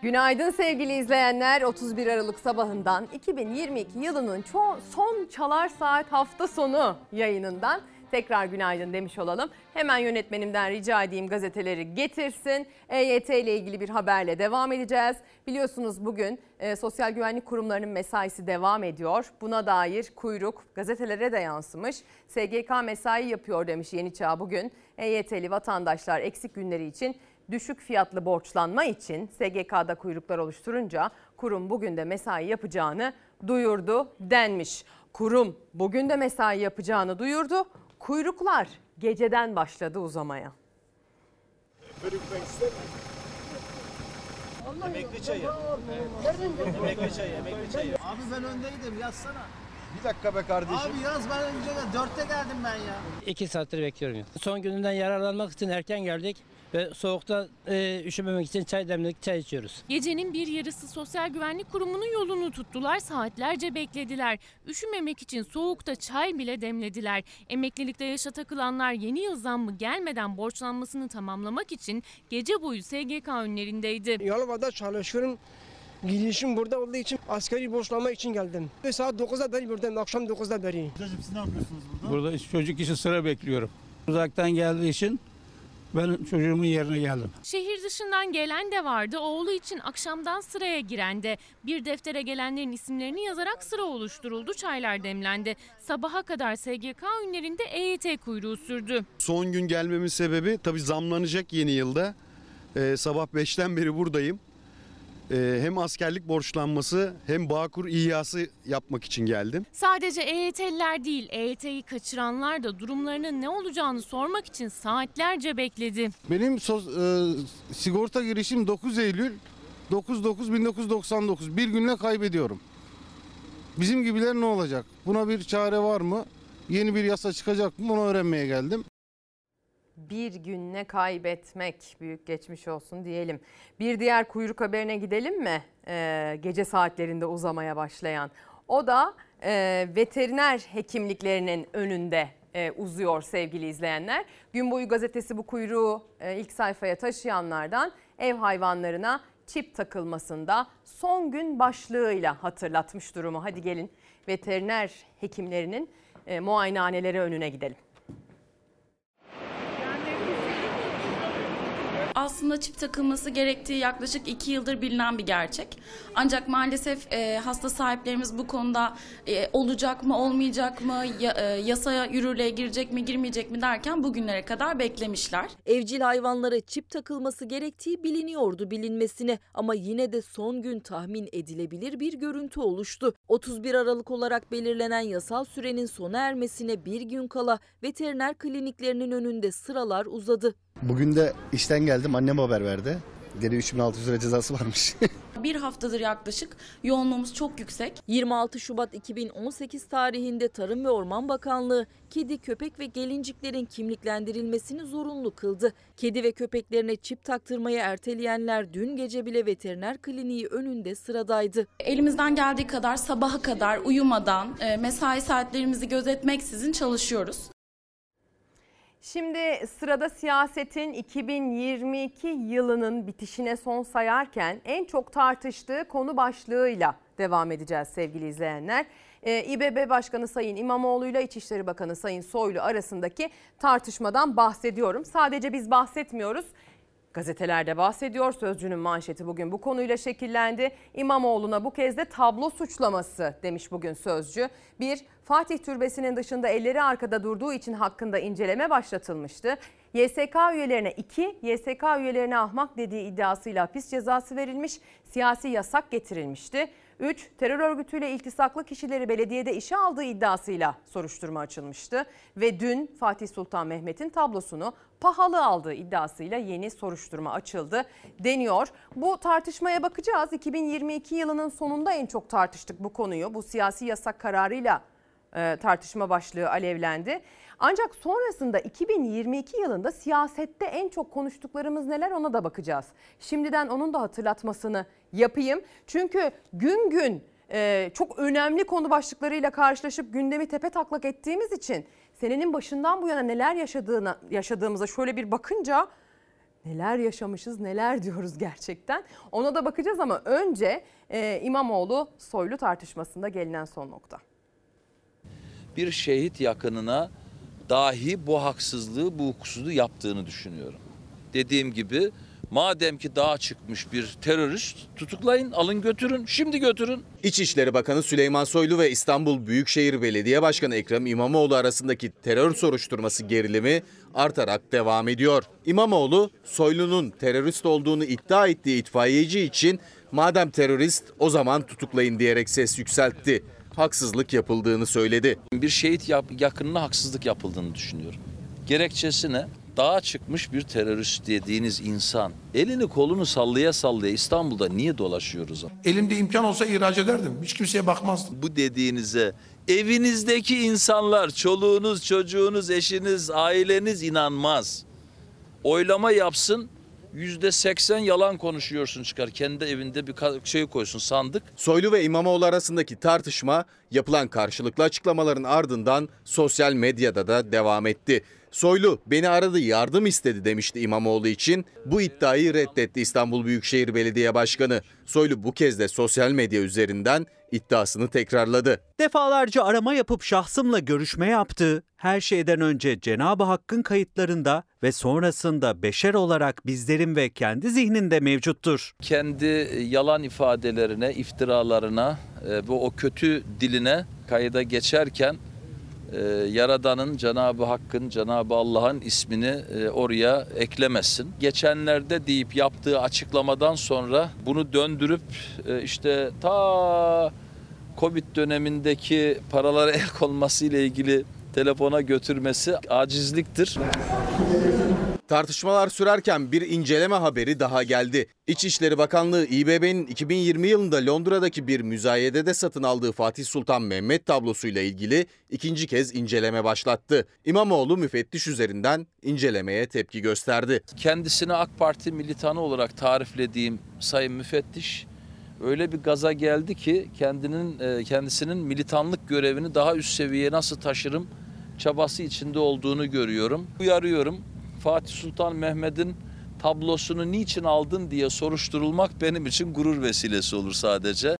Günaydın sevgili izleyenler. 31 Aralık sabahından 2022 yılının son Çalar Saat hafta sonu yayınından tekrar günaydın demiş olalım. Hemen yönetmenimden rica edeyim gazeteleri getirsin. EYT ile ilgili bir haberle devam edeceğiz. Biliyorsunuz bugün e, sosyal güvenlik kurumlarının mesaisi devam ediyor. Buna dair kuyruk gazetelere de yansımış. SGK mesai yapıyor demiş Yeni Çağ bugün. EYT'li vatandaşlar eksik günleri için düşük fiyatlı borçlanma için SGK'da kuyruklar oluşturunca kurum bugün de mesai yapacağını duyurdu denmiş. Kurum bugün de mesai yapacağını duyurdu. Kuyruklar geceden başladı uzamaya. Emekli çayı. Emekli çayı, emekli çayı. Abi ben öndeydim yazsana. Bir dakika be kardeşim. Abi yaz ben önce. Dörtte geldim ben ya. İki saattir bekliyorum. ya. Son gününden yararlanmak için erken geldik ve soğukta e, üşümemek için çay demledik, çay içiyoruz. Gecenin bir yarısı Sosyal Güvenlik Kurumu'nun yolunu tuttular, saatlerce beklediler. Üşümemek için soğukta çay bile demlediler. Emeklilikte yaşa takılanlar yeni yıl zammı gelmeden borçlanmasını tamamlamak için gece boyu SGK önlerindeydi. Yalova'da çalışıyorum. Gidişim burada olduğu için asgari borçlanma için geldim. Ve saat 9'da beri buradayım, akşam 9'da beri. Hocam siz ne yapıyorsunuz burada? Burada çocuk işi sıra bekliyorum. Uzaktan geldiği için ben çocuğumun yerine geldim. Şehir dışından gelen de vardı, oğlu için akşamdan sıraya giren de. Bir deftere gelenlerin isimlerini yazarak sıra oluşturuldu, çaylar demlendi. Sabaha kadar SGK önlerinde EYT kuyruğu sürdü. Son gün gelmemin sebebi tabii zamlanacak yeni yılda. Ee, sabah 5'ten beri buradayım. Ee, hem askerlik borçlanması hem Bağkur İhyası yapmak için geldim. Sadece EYT'liler değil, EYT'yi kaçıranlar da durumlarının ne olacağını sormak için saatlerce bekledi. Benim sos- e, sigorta girişim 9 Eylül 99 Bir günle kaybediyorum. Bizim gibiler ne olacak? Buna bir çare var mı? Yeni bir yasa çıkacak mı? Onu öğrenmeye geldim. Bir günle kaybetmek büyük geçmiş olsun diyelim. Bir diğer kuyruk haberine gidelim mi? Ee, gece saatlerinde uzamaya başlayan. O da e, veteriner hekimliklerinin önünde e, uzuyor sevgili izleyenler. Gün boyu gazetesi bu kuyruğu e, ilk sayfaya taşıyanlardan ev hayvanlarına çip takılmasında son gün başlığıyla hatırlatmış durumu. Hadi gelin veteriner hekimlerinin e, muayenehaneleri önüne gidelim. Aslında çip takılması gerektiği yaklaşık iki yıldır bilinen bir gerçek. Ancak maalesef e, hasta sahiplerimiz bu konuda e, olacak mı olmayacak mı ya, e, yasaya yürürlüğe girecek mi girmeyecek mi derken bugünlere kadar beklemişler. Evcil hayvanlara çip takılması gerektiği biliniyordu bilinmesine ama yine de son gün tahmin edilebilir bir görüntü oluştu. 31 Aralık olarak belirlenen yasal sürenin sona ermesine bir gün kala veteriner kliniklerinin önünde sıralar uzadı. Bugün de işten geldim annem haber verdi. Gene 3600 lira cezası varmış. Bir haftadır yaklaşık yoğunluğumuz çok yüksek. 26 Şubat 2018 tarihinde Tarım ve Orman Bakanlığı kedi, köpek ve gelinciklerin kimliklendirilmesini zorunlu kıldı. Kedi ve köpeklerine çip taktırmayı erteleyenler dün gece bile veteriner kliniği önünde sıradaydı. Elimizden geldiği kadar sabaha kadar uyumadan e, mesai saatlerimizi gözetmeksizin çalışıyoruz. Şimdi sırada siyasetin 2022 yılının bitişine son sayarken en çok tartıştığı konu başlığıyla devam edeceğiz sevgili izleyenler. Ee, İBB Başkanı Sayın İmamoğlu ile İçişleri Bakanı Sayın Soylu arasındaki tartışmadan bahsediyorum. Sadece biz bahsetmiyoruz. Gazetelerde bahsediyor. Sözcünün manşeti bugün bu konuyla şekillendi. İmamoğlu'na bu kez de tablo suçlaması demiş bugün Sözcü. Bir, Fatih Türbesi'nin dışında elleri arkada durduğu için hakkında inceleme başlatılmıştı. YSK üyelerine 2, YSK üyelerine ahmak dediği iddiasıyla hapis cezası verilmiş, siyasi yasak getirilmişti. 3. Terör örgütüyle iltisaklı kişileri belediyede işe aldığı iddiasıyla soruşturma açılmıştı. Ve dün Fatih Sultan Mehmet'in tablosunu pahalı aldığı iddiasıyla yeni soruşturma açıldı deniyor. Bu tartışmaya bakacağız. 2022 yılının sonunda en çok tartıştık bu konuyu. Bu siyasi yasak kararıyla tartışma başlığı alevlendi. Ancak sonrasında 2022 yılında siyasette en çok konuştuklarımız neler ona da bakacağız. Şimdiden onun da hatırlatmasını yapayım. Çünkü gün gün e, çok önemli konu başlıklarıyla karşılaşıp gündemi tepe taklak ettiğimiz için senenin başından bu yana neler yaşadığına yaşadığımıza şöyle bir bakınca Neler yaşamışız, neler diyoruz gerçekten. Ona da bakacağız ama önce e, İmamoğlu Soylu tartışmasında gelinen son nokta. Bir şehit yakınına dahi bu haksızlığı, bu hukuksuzluğu yaptığını düşünüyorum. Dediğim gibi madem ki dağa çıkmış bir terörist tutuklayın, alın götürün, şimdi götürün. İçişleri Bakanı Süleyman Soylu ve İstanbul Büyükşehir Belediye Başkanı Ekrem İmamoğlu arasındaki terör soruşturması gerilimi artarak devam ediyor. İmamoğlu, Soylu'nun terörist olduğunu iddia ettiği itfaiyeci için madem terörist o zaman tutuklayın diyerek ses yükseltti. Haksızlık yapıldığını söyledi. Bir şehit yakınına haksızlık yapıldığını düşünüyorum. Gerekçesi ne? Dağa çıkmış bir terörist dediğiniz insan elini kolunu sallaya sallaya İstanbul'da niye dolaşıyoruz? Elimde imkan olsa ihraç ederdim. Hiç kimseye bakmazdım. Bu dediğinize evinizdeki insanlar, çoluğunuz, çocuğunuz, eşiniz, aileniz inanmaz. Oylama yapsın, yüzde seksen yalan konuşuyorsun çıkar. Kendi evinde bir şey koysun sandık. Soylu ve İmamoğlu arasındaki tartışma yapılan karşılıklı açıklamaların ardından sosyal medyada da devam etti. Soylu beni aradı yardım istedi demişti İmamoğlu için. Bu iddiayı reddetti İstanbul Büyükşehir Belediye Başkanı. Soylu bu kez de sosyal medya üzerinden iddiasını tekrarladı. Defalarca arama yapıp şahsımla görüşme yaptı. Her şeyden önce Cenab-ı Hakk'ın kayıtlarında ve sonrasında beşer olarak bizlerin ve kendi zihninde mevcuttur. Kendi yalan ifadelerine, iftiralarına ve o kötü diline kayıda geçerken e, Yaradan'ın, Cenab-ı Hakk'ın, Cenab-ı Allah'ın ismini e, oraya eklemesin. Geçenlerde deyip yaptığı açıklamadan sonra bunu döndürüp e, işte ta Covid dönemindeki paralara el konması ile ilgili telefona götürmesi acizliktir. Tartışmalar sürerken bir inceleme haberi daha geldi. İçişleri Bakanlığı İBB'nin 2020 yılında Londra'daki bir müzayedede satın aldığı Fatih Sultan Mehmet tablosuyla ilgili ikinci kez inceleme başlattı. İmamoğlu müfettiş üzerinden incelemeye tepki gösterdi. Kendisini AK Parti militanı olarak tariflediğim Sayın Müfettiş öyle bir gaza geldi ki kendinin e, kendisinin militanlık görevini daha üst seviyeye nasıl taşırım çabası içinde olduğunu görüyorum. Uyarıyorum. Fatih Sultan Mehmet'in tablosunu niçin aldın diye soruşturulmak benim için gurur vesilesi olur sadece.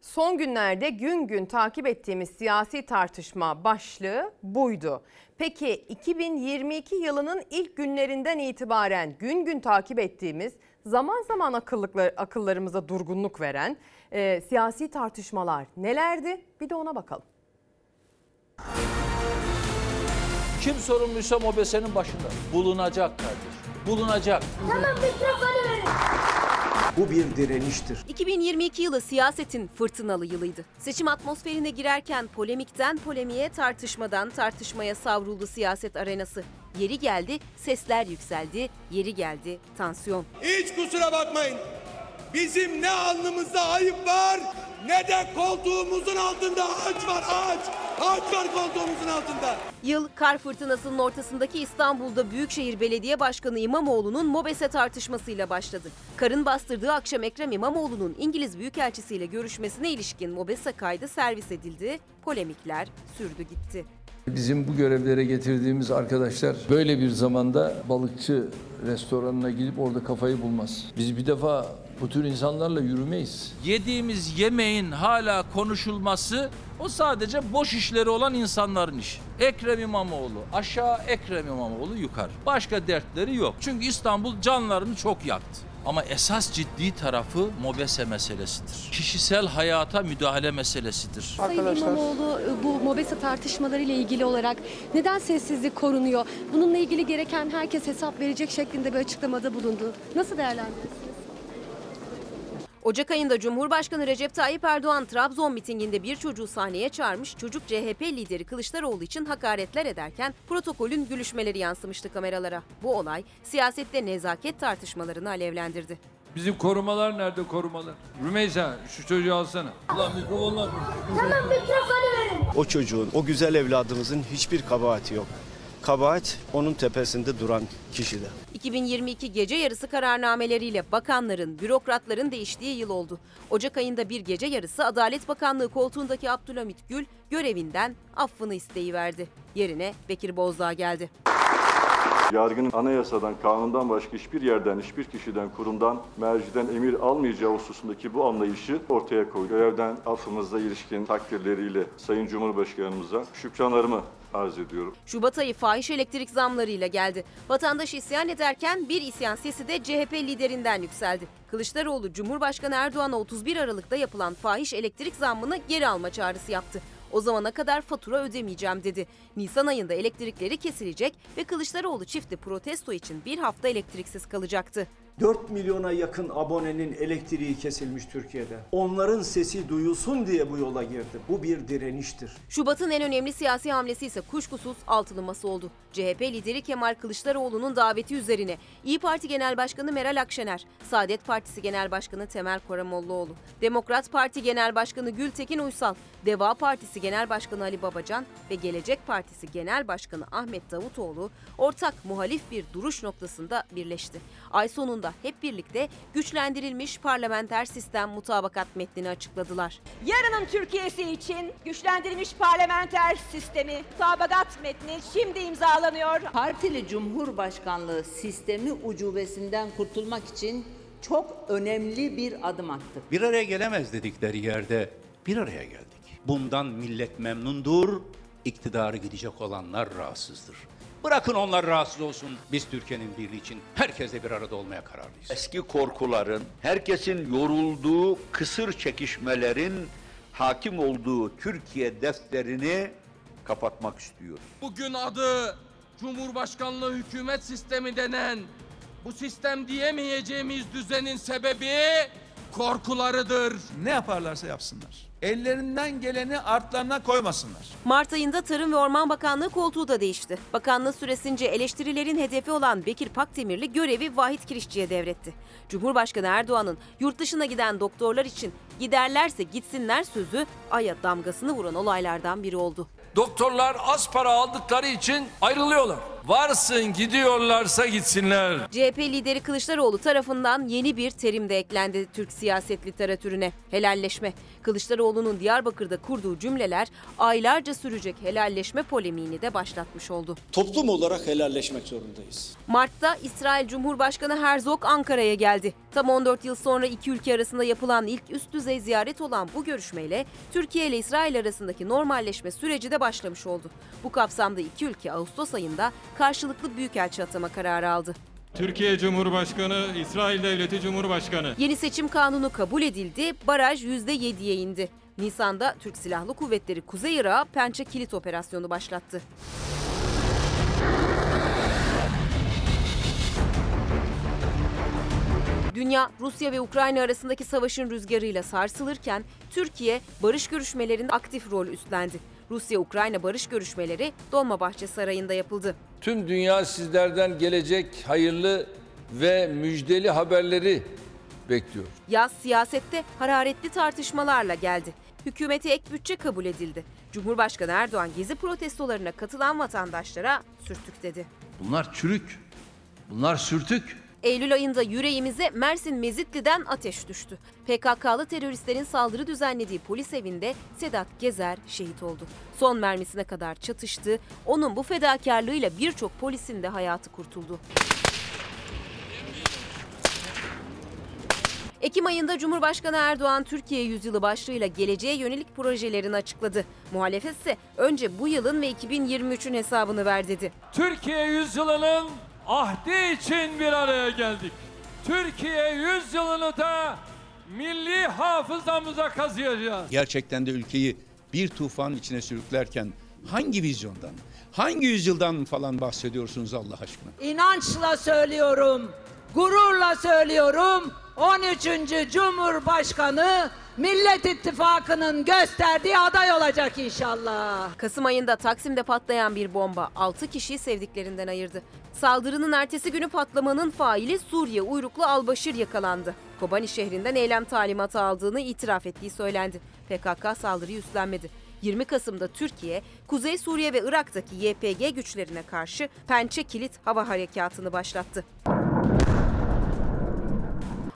Son günlerde gün gün takip ettiğimiz siyasi tartışma başlığı buydu. Peki 2022 yılının ilk günlerinden itibaren gün gün takip ettiğimiz zaman zaman akıllıklar, akıllarımıza durgunluk veren e, siyasi tartışmalar nelerdi? Bir de ona bakalım. Kim sorumluysa MOBESE'nin başında. Bulunacak kardeşim. Bulunacak. Tamam mikrofonu verin. Bu bir direniştir. 2022 yılı siyasetin fırtınalı yılıydı. Seçim atmosferine girerken polemikten polemiğe, tartışmadan tartışmaya savruldu siyaset arenası. Yeri geldi, sesler yükseldi, yeri geldi, tansiyon. Hiç kusura bakmayın. Bizim ne alnımızda ayıp var ne de koltuğumuzun altında ağaç var ağaç. Ağaç var koltuğumuzun altında. Yıl kar fırtınasının ortasındaki İstanbul'da Büyükşehir Belediye Başkanı İmamoğlu'nun MOBESE tartışmasıyla başladı. Karın bastırdığı akşam Ekrem İmamoğlu'nun İngiliz Büyükelçisiyle görüşmesine ilişkin MOBESE kaydı servis edildi. Polemikler sürdü gitti. Bizim bu görevlere getirdiğimiz arkadaşlar böyle bir zamanda balıkçı restoranına gidip orada kafayı bulmaz. Biz bir defa bu tür insanlarla yürümeyiz. Yediğimiz yemeğin hala konuşulması o sadece boş işleri olan insanların işi. Ekrem İmamoğlu aşağı, Ekrem İmamoğlu yukarı. Başka dertleri yok. Çünkü İstanbul canlarını çok yaktı. Ama esas ciddi tarafı MOBESE meselesidir. Kişisel hayata müdahale meselesidir. Sayın İmamoğlu bu MOBESE tartışmaları ile ilgili olarak neden sessizlik korunuyor? Bununla ilgili gereken herkes hesap verecek şeklinde bir açıklamada bulundu. Nasıl değerlendiriyorsunuz? Ocak ayında Cumhurbaşkanı Recep Tayyip Erdoğan Trabzon mitinginde bir çocuğu sahneye çağırmış, çocuk CHP lideri Kılıçdaroğlu için hakaretler ederken protokolün gülüşmeleri yansımıştı kameralara. Bu olay siyasette nezaket tartışmalarını alevlendirdi. Bizim korumalar nerede korumalar? Rümeysa şu çocuğu alsana. Ulan mikrofonlar. Tamam mikrofonu verin. O çocuğun, o güzel evladımızın hiçbir kabahati yok. Kabahat onun tepesinde duran kişide. 2022 gece yarısı kararnameleriyle bakanların, bürokratların değiştiği yıl oldu. Ocak ayında bir gece yarısı Adalet Bakanlığı koltuğundaki Abdülhamit Gül görevinden affını isteği verdi. Yerine Bekir Bozdağ geldi. Yargının anayasadan, kanundan başka hiçbir yerden, hiçbir kişiden, kurumdan, merciden emir almayacağı hususundaki bu anlayışı ortaya koydu. Görevden affımızla ilişkin takdirleriyle Sayın Cumhurbaşkanımıza şükranlarımı arz ediyorum. Şubat ayı fahiş elektrik zamlarıyla geldi. Vatandaş isyan ederken bir isyan sesi de CHP liderinden yükseldi. Kılıçdaroğlu Cumhurbaşkanı Erdoğan'a 31 Aralık'ta yapılan fahiş elektrik zammını geri alma çağrısı yaptı. O zamana kadar fatura ödemeyeceğim dedi. Nisan ayında elektrikleri kesilecek ve Kılıçdaroğlu çifti protesto için bir hafta elektriksiz kalacaktı. 4 milyona yakın abonenin elektriği kesilmiş Türkiye'de. Onların sesi duyulsun diye bu yola girdi. Bu bir direniştir. Şubat'ın en önemli siyasi hamlesi ise kuşkusuz altılı masa oldu. CHP lideri Kemal Kılıçdaroğlu'nun daveti üzerine İyi Parti Genel Başkanı Meral Akşener, Saadet Partisi Genel Başkanı Temel Karamollaoğlu, Demokrat Parti Genel Başkanı Gültekin Uysal, Deva Partisi Genel Başkanı Ali Babacan ve Gelecek Partisi Genel Başkanı Ahmet Davutoğlu ortak muhalif bir duruş noktasında birleşti. Ay sonunda hep birlikte güçlendirilmiş parlamenter sistem mutabakat metnini açıkladılar. Yarının Türkiye'si için güçlendirilmiş parlamenter sistemi, mutabakat metni şimdi imzalanıyor. Partili Cumhurbaşkanlığı sistemi ucubesinden kurtulmak için çok önemli bir adım attık. Bir araya gelemez dedikleri yerde bir araya geldik. Bundan millet memnundur, iktidarı gidecek olanlar rahatsızdır. Bırakın onlar rahatsız olsun. Biz Türkiye'nin birliği için herkesle bir arada olmaya kararlıyız. Eski korkuların, herkesin yorulduğu kısır çekişmelerin hakim olduğu Türkiye defterini kapatmak istiyoruz. Bugün adı Cumhurbaşkanlığı hükümet sistemi denen bu sistem diyemeyeceğimiz düzenin sebebi korkularıdır. Ne yaparlarsa yapsınlar. Ellerinden geleni artlarına koymasınlar. Mart ayında Tarım ve Orman Bakanlığı koltuğu da değişti. Bakanlığı süresince eleştirilerin hedefi olan Bekir Pakdemirli görevi Vahit Kirişçi'ye devretti. Cumhurbaşkanı Erdoğan'ın yurt dışına giden doktorlar için giderlerse gitsinler sözü aya damgasını vuran olaylardan biri oldu. Doktorlar az para aldıkları için ayrılıyorlar. Varsın gidiyorlarsa gitsinler. CHP lideri Kılıçdaroğlu tarafından yeni bir terim de eklendi Türk siyaset literatürüne. Helalleşme. Kılıçdaroğlu'nun Diyarbakır'da kurduğu cümleler aylarca sürecek helalleşme polemiğini de başlatmış oldu. Toplum olarak helalleşmek zorundayız. Mart'ta İsrail Cumhurbaşkanı Herzog Ankara'ya geldi. Tam 14 yıl sonra iki ülke arasında yapılan ilk üst düzey ziyaret olan bu görüşmeyle Türkiye ile İsrail arasındaki normalleşme süreci de başlamış oldu. Bu kapsamda iki ülke Ağustos ayında karşılıklı büyükelçi atama kararı aldı. Türkiye Cumhurbaşkanı, İsrail Devleti Cumhurbaşkanı. Yeni seçim kanunu kabul edildi, baraj %7'ye indi. Nisan'da Türk Silahlı Kuvvetleri Kuzey Irak'a Pençe Kilit Operasyonu başlattı. Dünya, Rusya ve Ukrayna arasındaki savaşın rüzgarıyla sarsılırken Türkiye barış görüşmelerinde aktif rol üstlendi. Rusya-Ukrayna barış görüşmeleri Dolmabahçe Sarayı'nda yapıldı. Tüm dünya sizlerden gelecek hayırlı ve müjdeli haberleri bekliyor. Yaz siyasette hararetli tartışmalarla geldi. Hükümete ek bütçe kabul edildi. Cumhurbaşkanı Erdoğan gezi protestolarına katılan vatandaşlara sürtük dedi. Bunlar çürük, bunlar sürtük. Eylül ayında yüreğimize Mersin Mezitli'den ateş düştü. PKK'lı teröristlerin saldırı düzenlediği polis evinde Sedat Gezer şehit oldu. Son mermisine kadar çatıştı. Onun bu fedakarlığıyla birçok polisin de hayatı kurtuldu. Ekim ayında Cumhurbaşkanı Erdoğan Türkiye Yüzyılı başlığıyla geleceğe yönelik projelerini açıkladı. Muhalefet ise önce bu yılın ve 2023'ün hesabını ver dedi. Türkiye yüzyılının ahdi için bir araya geldik. Türkiye yüzyılını da milli hafızamıza kazıyacağız. Gerçekten de ülkeyi bir tufan içine sürüklerken hangi vizyondan, hangi yüzyıldan falan bahsediyorsunuz Allah aşkına? İnançla söylüyorum, gururla söylüyorum. 13. Cumhurbaşkanı Millet İttifakı'nın gösterdiği aday olacak inşallah. Kasım ayında Taksim'de patlayan bir bomba 6 kişiyi sevdiklerinden ayırdı. Saldırının ertesi günü patlamanın faili Suriye uyruklu Albaşir yakalandı. Kobani şehrinden eylem talimatı aldığını itiraf ettiği söylendi. PKK saldırıyı üstlenmedi. 20 Kasım'da Türkiye, Kuzey Suriye ve Irak'taki YPG güçlerine karşı Pençe Kilit Hava Harekatı'nı başlattı.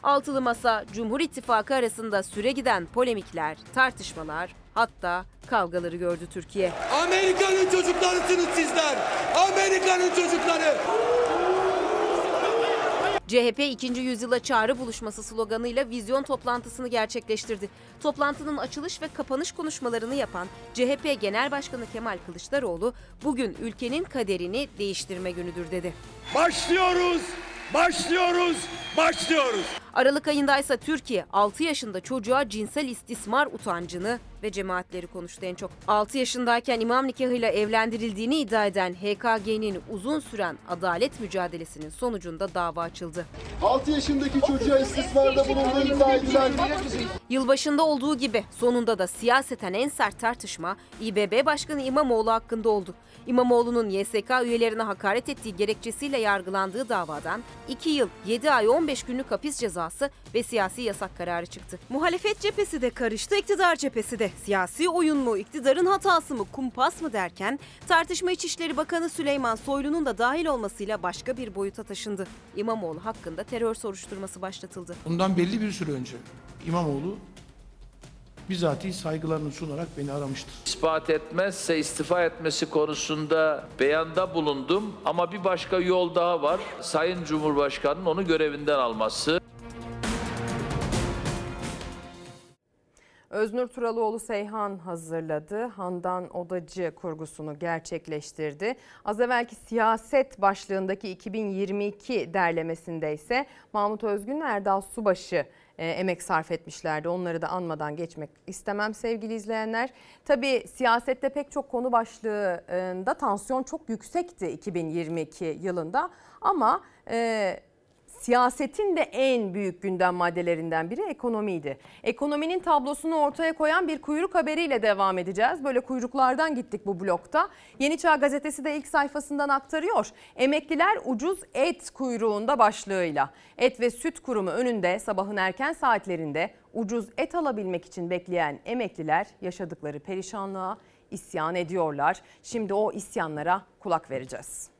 Altılı Masa, Cumhur İttifakı arasında süre giden polemikler, tartışmalar, hatta kavgaları gördü Türkiye. Amerika'nın çocuklarısınız sizler. Amerika'nın çocukları. CHP 2. Yüzyıla Çağrı Buluşması sloganıyla vizyon toplantısını gerçekleştirdi. Toplantının açılış ve kapanış konuşmalarını yapan CHP Genel Başkanı Kemal Kılıçdaroğlu bugün ülkenin kaderini değiştirme günüdür dedi. Başlıyoruz, başlıyoruz, başlıyoruz. Aralık ayında ise Türkiye 6 yaşında çocuğa cinsel istismar utancını ve cemaatleri konuştu en çok. 6 yaşındayken imam nikahıyla evlendirildiğini iddia eden HKG'nin uzun süren adalet mücadelesinin sonucunda dava açıldı. 6 yaşındaki çocuğa istismarda bulunduğu iddia edilen Yılbaşında olduğu gibi sonunda da siyaseten en sert tartışma İBB Başkanı İmamoğlu hakkında oldu. İmamoğlu'nun YSK üyelerine hakaret ettiği gerekçesiyle yargılandığı davadan 2 yıl 7 ay 15 günlük hapis cezası ve siyasi yasak kararı çıktı. Muhalefet cephesi de karıştı, iktidar cephesi de. Siyasi oyun mu, iktidarın hatası mı, kumpas mı derken tartışma İçişleri Bakanı Süleyman Soylu'nun da dahil olmasıyla başka bir boyuta taşındı. İmamoğlu hakkında terör soruşturması başlatıldı. Bundan belli bir süre önce İmamoğlu bizatihi saygılarını sunarak beni aramıştır. İspat etmezse istifa etmesi konusunda beyanda bulundum ama bir başka yol daha var. Sayın Cumhurbaşkanı'nın onu görevinden alması. Öznur Turalıoğlu Seyhan hazırladı. Handan Odacı kurgusunu gerçekleştirdi. Az evvelki siyaset başlığındaki 2022 derlemesinde ise Mahmut Özgün Erdal Subaşı emek sarf etmişlerdi. Onları da anmadan geçmek istemem sevgili izleyenler. Tabii siyasette pek çok konu başlığında tansiyon çok yüksekti 2022 yılında ama e, siyasetin de en büyük gündem maddelerinden biri ekonomiydi. Ekonominin tablosunu ortaya koyan bir kuyruk haberiyle devam edeceğiz. Böyle kuyruklardan gittik bu blokta. Yeni Çağ gazetesi de ilk sayfasından aktarıyor. Emekliler ucuz et kuyruğunda başlığıyla. Et ve Süt Kurumu önünde sabahın erken saatlerinde ucuz et alabilmek için bekleyen emekliler yaşadıkları perişanlığa isyan ediyorlar. Şimdi o isyanlara kulak vereceğiz.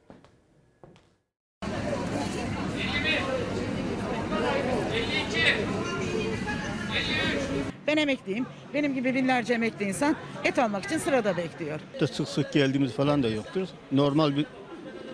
Ben emekliyim. Benim gibi binlerce emekli insan et almak için sırada bekliyor. Sık sık geldiğimiz falan da yoktur. Normal bir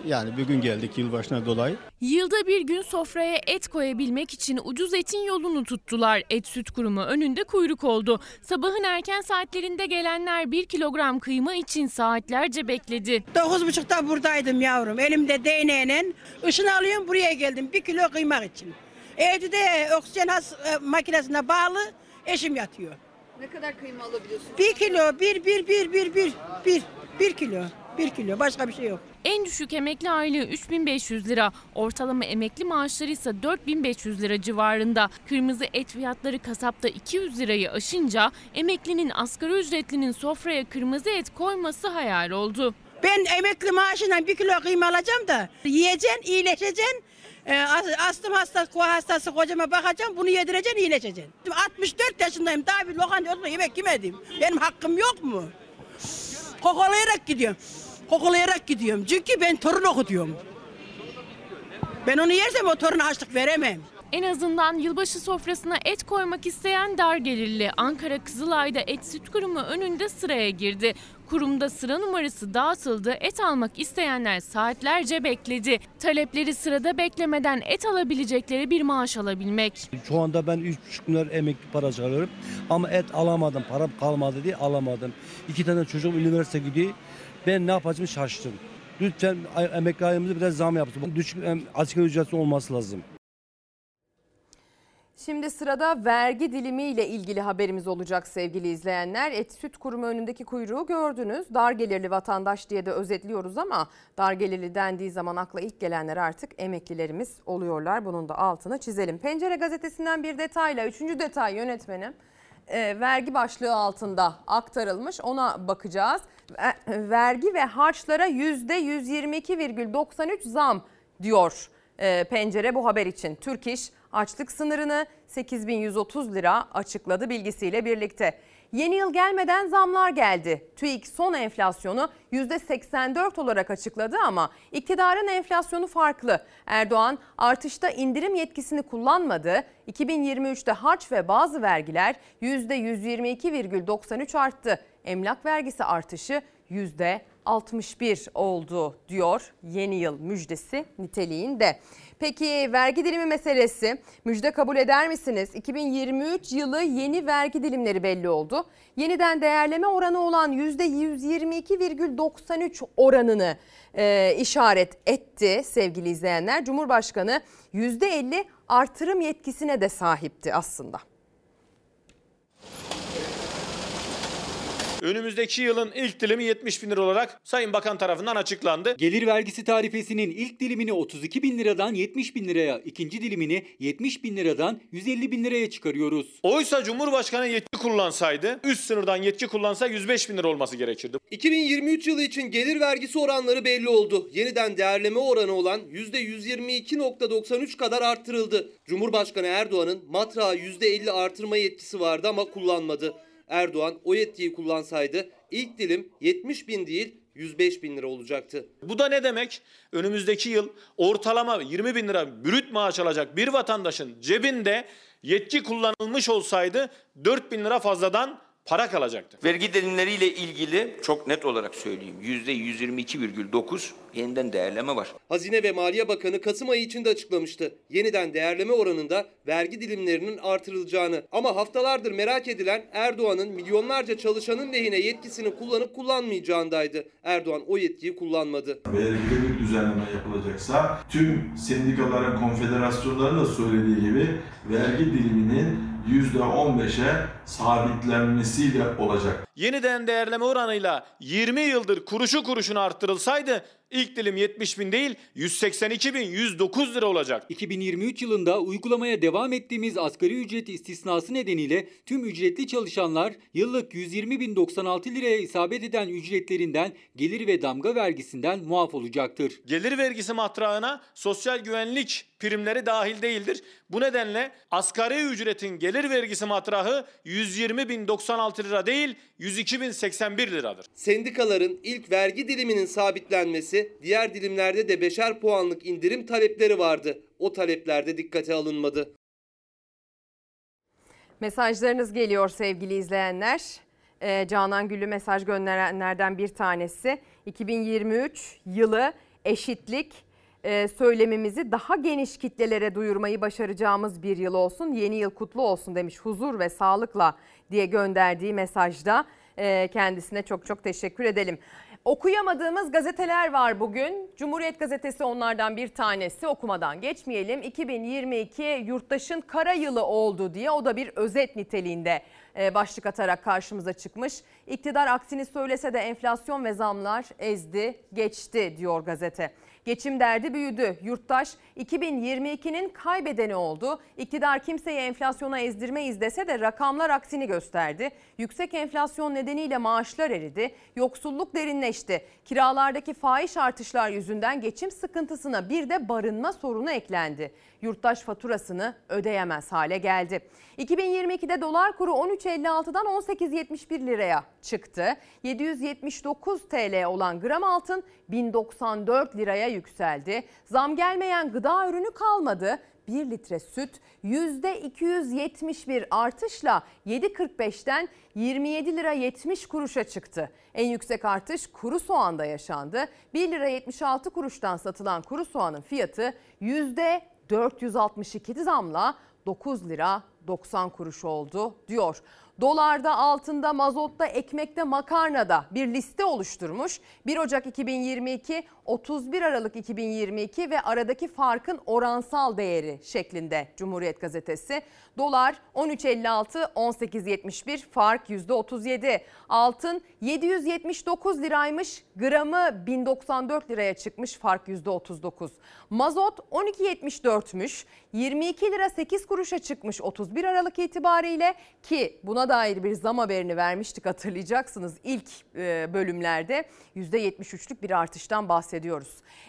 yani bir gün geldik yılbaşına dolayı. Yılda bir gün sofraya et koyabilmek için ucuz etin yolunu tuttular. Et Süt Kurumu önünde kuyruk oldu. Sabahın erken saatlerinde gelenler 1 kilogram kıyma için saatlerce bekledi. 9.30'da buradaydım yavrum. Elimde değneğine ışın alıyorum buraya geldim. Bir kilo kıymak için. Evde de oksijen has, e, makinesine bağlı eşim yatıyor. Ne kadar kıyma alabiliyorsunuz? Bir kilo, bir, bir, bir, bir, bir, bir, bir kilo. Bir kilo, başka bir şey yok. En düşük emekli aylığı 3500 lira. Ortalama emekli maaşları ise 4500 lira civarında. Kırmızı et fiyatları kasapta 200 lirayı aşınca emeklinin asgari ücretlinin sofraya kırmızı et koyması hayal oldu. Ben emekli maaşından bir kilo kıyma alacağım da yiyeceksin, iyileşeceksin. Ee, astım hastası, koa hastası kocama bakacağım, bunu yedireceksin, iyileşeceksin. 64 yaşındayım, daha bir lokanta yemek yemedim. Benim hakkım yok mu? Kokolayarak gidiyorum. Kokolayarak gidiyorum. Çünkü ben torun okutuyorum. Ben onu yersem o toruna açlık veremem. En azından yılbaşı sofrasına et koymak isteyen dar gelirli Ankara Kızılay'da et süt kurumu önünde sıraya girdi. Kurumda sıra numarası dağıtıldı. Et almak isteyenler saatlerce bekledi. Talepleri sırada beklemeden et alabilecekleri bir maaş alabilmek. Şu anda ben 3,5 milyar emekli para alıyorum. Ama et alamadım. Param kalmadı diye alamadım. İki tane çocuğum üniversite gidiyor. Ben ne yapacağımı şaştım. Lütfen emekli ayımızı biraz zam yapsın. Düşük asgari ücretli olması lazım. Şimdi sırada vergi dilimiyle ilgili haberimiz olacak sevgili izleyenler. Et Süt Kurumu önündeki kuyruğu gördünüz. Dar gelirli vatandaş diye de özetliyoruz ama dar gelirli dendiği zaman akla ilk gelenler artık emeklilerimiz oluyorlar. Bunun da altını çizelim. Pencere gazetesinden bir detayla, üçüncü detay yönetmenim. E, vergi başlığı altında aktarılmış ona bakacağız. Vergi ve harçlara %122,93 zam diyor e, pencere bu haber için. Türk İş açlık sınırını 8130 lira açıkladı bilgisiyle birlikte. Yeni yıl gelmeden zamlar geldi. TÜİK son enflasyonu %84 olarak açıkladı ama iktidarın enflasyonu farklı. Erdoğan artışta indirim yetkisini kullanmadı. 2023'te harç ve bazı vergiler %122,93 arttı. Emlak vergisi artışı %6 61 oldu diyor yeni yıl müjdesi niteliğinde. Peki vergi dilimi meselesi müjde kabul eder misiniz? 2023 yılı yeni vergi dilimleri belli oldu. Yeniden değerleme oranı olan %122,93 oranını e, işaret etti sevgili izleyenler. Cumhurbaşkanı %50 artırım yetkisine de sahipti aslında. Önümüzdeki yılın ilk dilimi 70 bin lira olarak Sayın Bakan tarafından açıklandı. Gelir vergisi tarifesinin ilk dilimini 32 bin liradan 70 bin liraya, ikinci dilimini 70 bin liradan 150 bin liraya çıkarıyoruz. Oysa Cumhurbaşkanı yetki kullansaydı, üst sınırdan yetki kullansa 105 bin lira olması gerekirdi. 2023 yılı için gelir vergisi oranları belli oldu. Yeniden değerleme oranı olan %122.93 kadar arttırıldı. Cumhurbaşkanı Erdoğan'ın matrağa %50 artırma yetkisi vardı ama kullanmadı. Erdoğan o yetkiyi kullansaydı ilk dilim 70 bin değil 105 bin lira olacaktı. Bu da ne demek? Önümüzdeki yıl ortalama 20 bin lira brüt maaş alacak bir vatandaşın cebinde yetki kullanılmış olsaydı 4 bin lira fazladan para kalacaktı. Vergi dilimleriyle ilgili çok net olarak söyleyeyim. %122,9 yeniden değerleme var. Hazine ve Maliye Bakanı Kasım ayı içinde açıklamıştı. Yeniden değerleme oranında vergi dilimlerinin artırılacağını. Ama haftalardır merak edilen Erdoğan'ın milyonlarca çalışanın lehine yetkisini kullanıp kullanmayacağındaydı. Erdoğan o yetkiyi kullanmadı. Vergide bir düzenleme yapılacaksa tüm sendikaların, konfederasyonların da söylediği gibi vergi diliminin %15'e sabitlenmesiyle olacak. Yeniden değerleme oranıyla 20 yıldır kuruşu kuruşuna arttırılsaydı ilk dilim 70 bin değil 182 bin 109 lira olacak. 2023 yılında uygulamaya devam ettiğimiz asgari ücret istisnası nedeniyle tüm ücretli çalışanlar yıllık 120.096 liraya isabet eden ücretlerinden gelir ve damga vergisinden muaf olacaktır. Gelir vergisi matrağına sosyal güvenlik primleri dahil değildir. Bu nedenle asgari ücretin gelir vergisi matrahı 120.096 lira değil 102.081 liradır. Sendikaların ilk vergi diliminin sabitlenmesi, diğer dilimlerde de beşer puanlık indirim talepleri vardı. O taleplerde dikkate alınmadı. Mesajlarınız geliyor sevgili izleyenler. Ee, Canan Güllü mesaj gönderenlerden bir tanesi. 2023 yılı eşitlik e, söylemimizi daha geniş kitlelere duyurmayı başaracağımız bir yıl olsun. Yeni yıl kutlu olsun demiş huzur ve sağlıkla diye gönderdiği mesajda e, kendisine çok çok teşekkür edelim. Okuyamadığımız gazeteler var bugün. Cumhuriyet Gazetesi onlardan bir tanesi okumadan geçmeyelim. 2022 yurttaşın kara yılı oldu diye o da bir özet niteliğinde e, başlık atarak karşımıza çıkmış. İktidar aksini söylese de enflasyon ve zamlar ezdi geçti diyor gazete. Geçim derdi büyüdü. Yurttaş 2022'nin kaybedeni oldu. İktidar kimseyi enflasyona ezdirmeyiz dese de rakamlar aksini gösterdi. Yüksek enflasyon nedeniyle maaşlar eridi. Yoksulluk derinleşti. Kiralardaki fahiş artışlar yüzünden geçim sıkıntısına bir de barınma sorunu eklendi. Yurttaş faturasını ödeyemez hale geldi. 2022'de dolar kuru 13.56'dan 18.71 liraya çıktı. 779 TL olan gram altın 1094 liraya yükseldi. Zam gelmeyen gıda ürünü kalmadı. 1 litre süt %271 artışla 7.45'ten 27 lira 70 kuruşa çıktı. En yüksek artış kuru soğanda yaşandı. 1 lira 76 kuruştan satılan kuru soğanın fiyatı %462 zamla 9 lira 90 kuruş oldu diyor. Dolarda, altında, mazotta, ekmekte, makarnada bir liste oluşturmuş. 1 Ocak 2022, 31 Aralık 2022 ve aradaki farkın oransal değeri şeklinde Cumhuriyet Gazetesi. Dolar 13.56, 18.71 fark %37. Altın 779 liraymış, gramı 1094 liraya çıkmış fark %39. Mazot 12.74'müş, 22 lira 8 kuruşa çıkmış 31 Aralık itibariyle ki buna dair bir zam haberini vermiştik hatırlayacaksınız ilk e, bölümlerde %73'lük bir artıştan bahsediyoruz.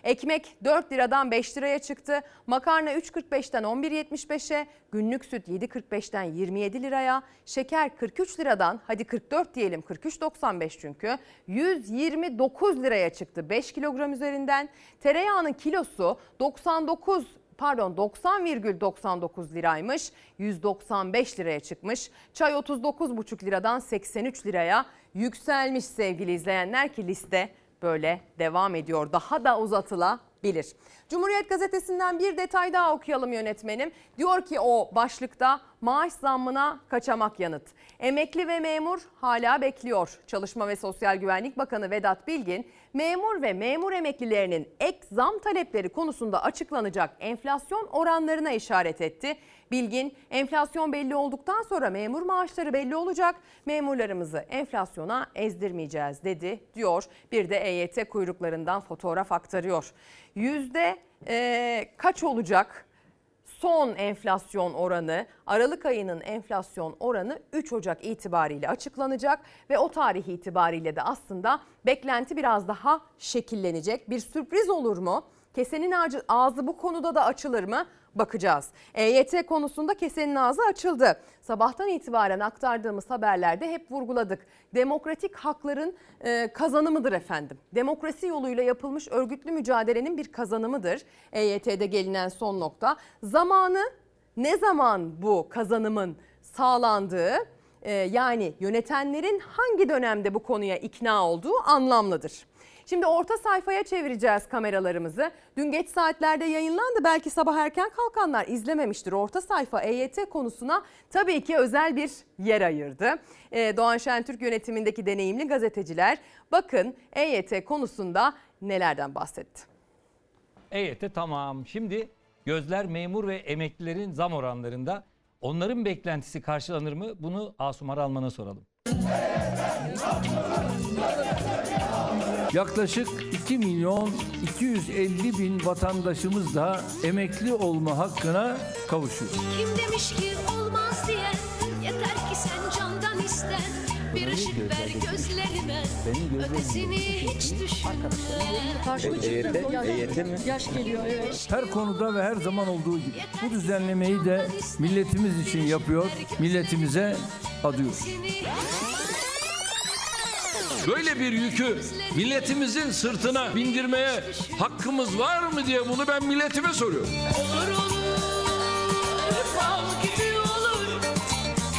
Ekmek 4 liradan 5 liraya çıktı. Makarna 3.45'ten 11.75'e, günlük süt 7.45'ten 27 liraya, şeker 43 liradan hadi 44 diyelim 43.95 çünkü 129 liraya çıktı 5 kilogram üzerinden. Tereyağının kilosu 99 pardon 90,99 liraymış. 195 liraya çıkmış. Çay 39,5 liradan 83 liraya yükselmiş sevgili izleyenler ki liste böyle devam ediyor. Daha da uzatılabilir. Cumhuriyet gazetesinden bir detay daha okuyalım yönetmenim. Diyor ki o başlıkta maaş zammına kaçamak yanıt. Emekli ve memur hala bekliyor. Çalışma ve Sosyal Güvenlik Bakanı Vedat Bilgin, memur ve memur emeklilerinin ek zam talepleri konusunda açıklanacak enflasyon oranlarına işaret etti. Bilgin, enflasyon belli olduktan sonra memur maaşları belli olacak. Memurlarımızı enflasyona ezdirmeyeceğiz dedi diyor. Bir de EYT kuyruklarından fotoğraf aktarıyor. Yüzde e, kaç olacak? Son enflasyon oranı Aralık ayının enflasyon oranı 3 Ocak itibariyle açıklanacak ve o tarih itibariyle de aslında beklenti biraz daha şekillenecek. Bir sürpriz olur mu? Kesenin ağzı, bu konuda da açılır mı? Bakacağız. EYT konusunda kesenin ağzı açıldı. Sabahtan itibaren aktardığımız haberlerde hep vurguladık. Demokratik hakların e, kazanımıdır efendim. Demokrasi yoluyla yapılmış örgütlü mücadelenin bir kazanımıdır. EYT'de gelinen son nokta. Zamanı ne zaman bu kazanımın sağlandığı e, yani yönetenlerin hangi dönemde bu konuya ikna olduğu anlamlıdır. Şimdi orta sayfaya çevireceğiz kameralarımızı. Dün geç saatlerde yayınlandı. Belki sabah erken kalkanlar izlememiştir. Orta sayfa EYT konusuna tabii ki özel bir yer ayırdı. Ee, Doğan Şentürk yönetimindeki deneyimli gazeteciler bakın EYT konusunda nelerden bahsetti. EYT tamam. Şimdi gözler memur ve emeklilerin zam oranlarında. Onların beklentisi karşılanır mı? Bunu Asumar Alman'a soralım. Yaklaşık 2 milyon 250 bin vatandaşımız da emekli olma hakkına kavuşuyor. Kim demiş ki olmaz diye? Yeter ki sen candan iste. Bir ışık ver gözlerime. Ötesini hiç düşünme. Yaş geliyor evet. Her konuda ve her zaman olduğu gibi. Bu düzenlemeyi de milletimiz için yapıyor, milletimize adıyoruz. Böyle bir yükü milletimizin sırtına bindirmeye hakkımız var mı diye bunu ben milletime soruyorum. Olur olur Fal gibi olur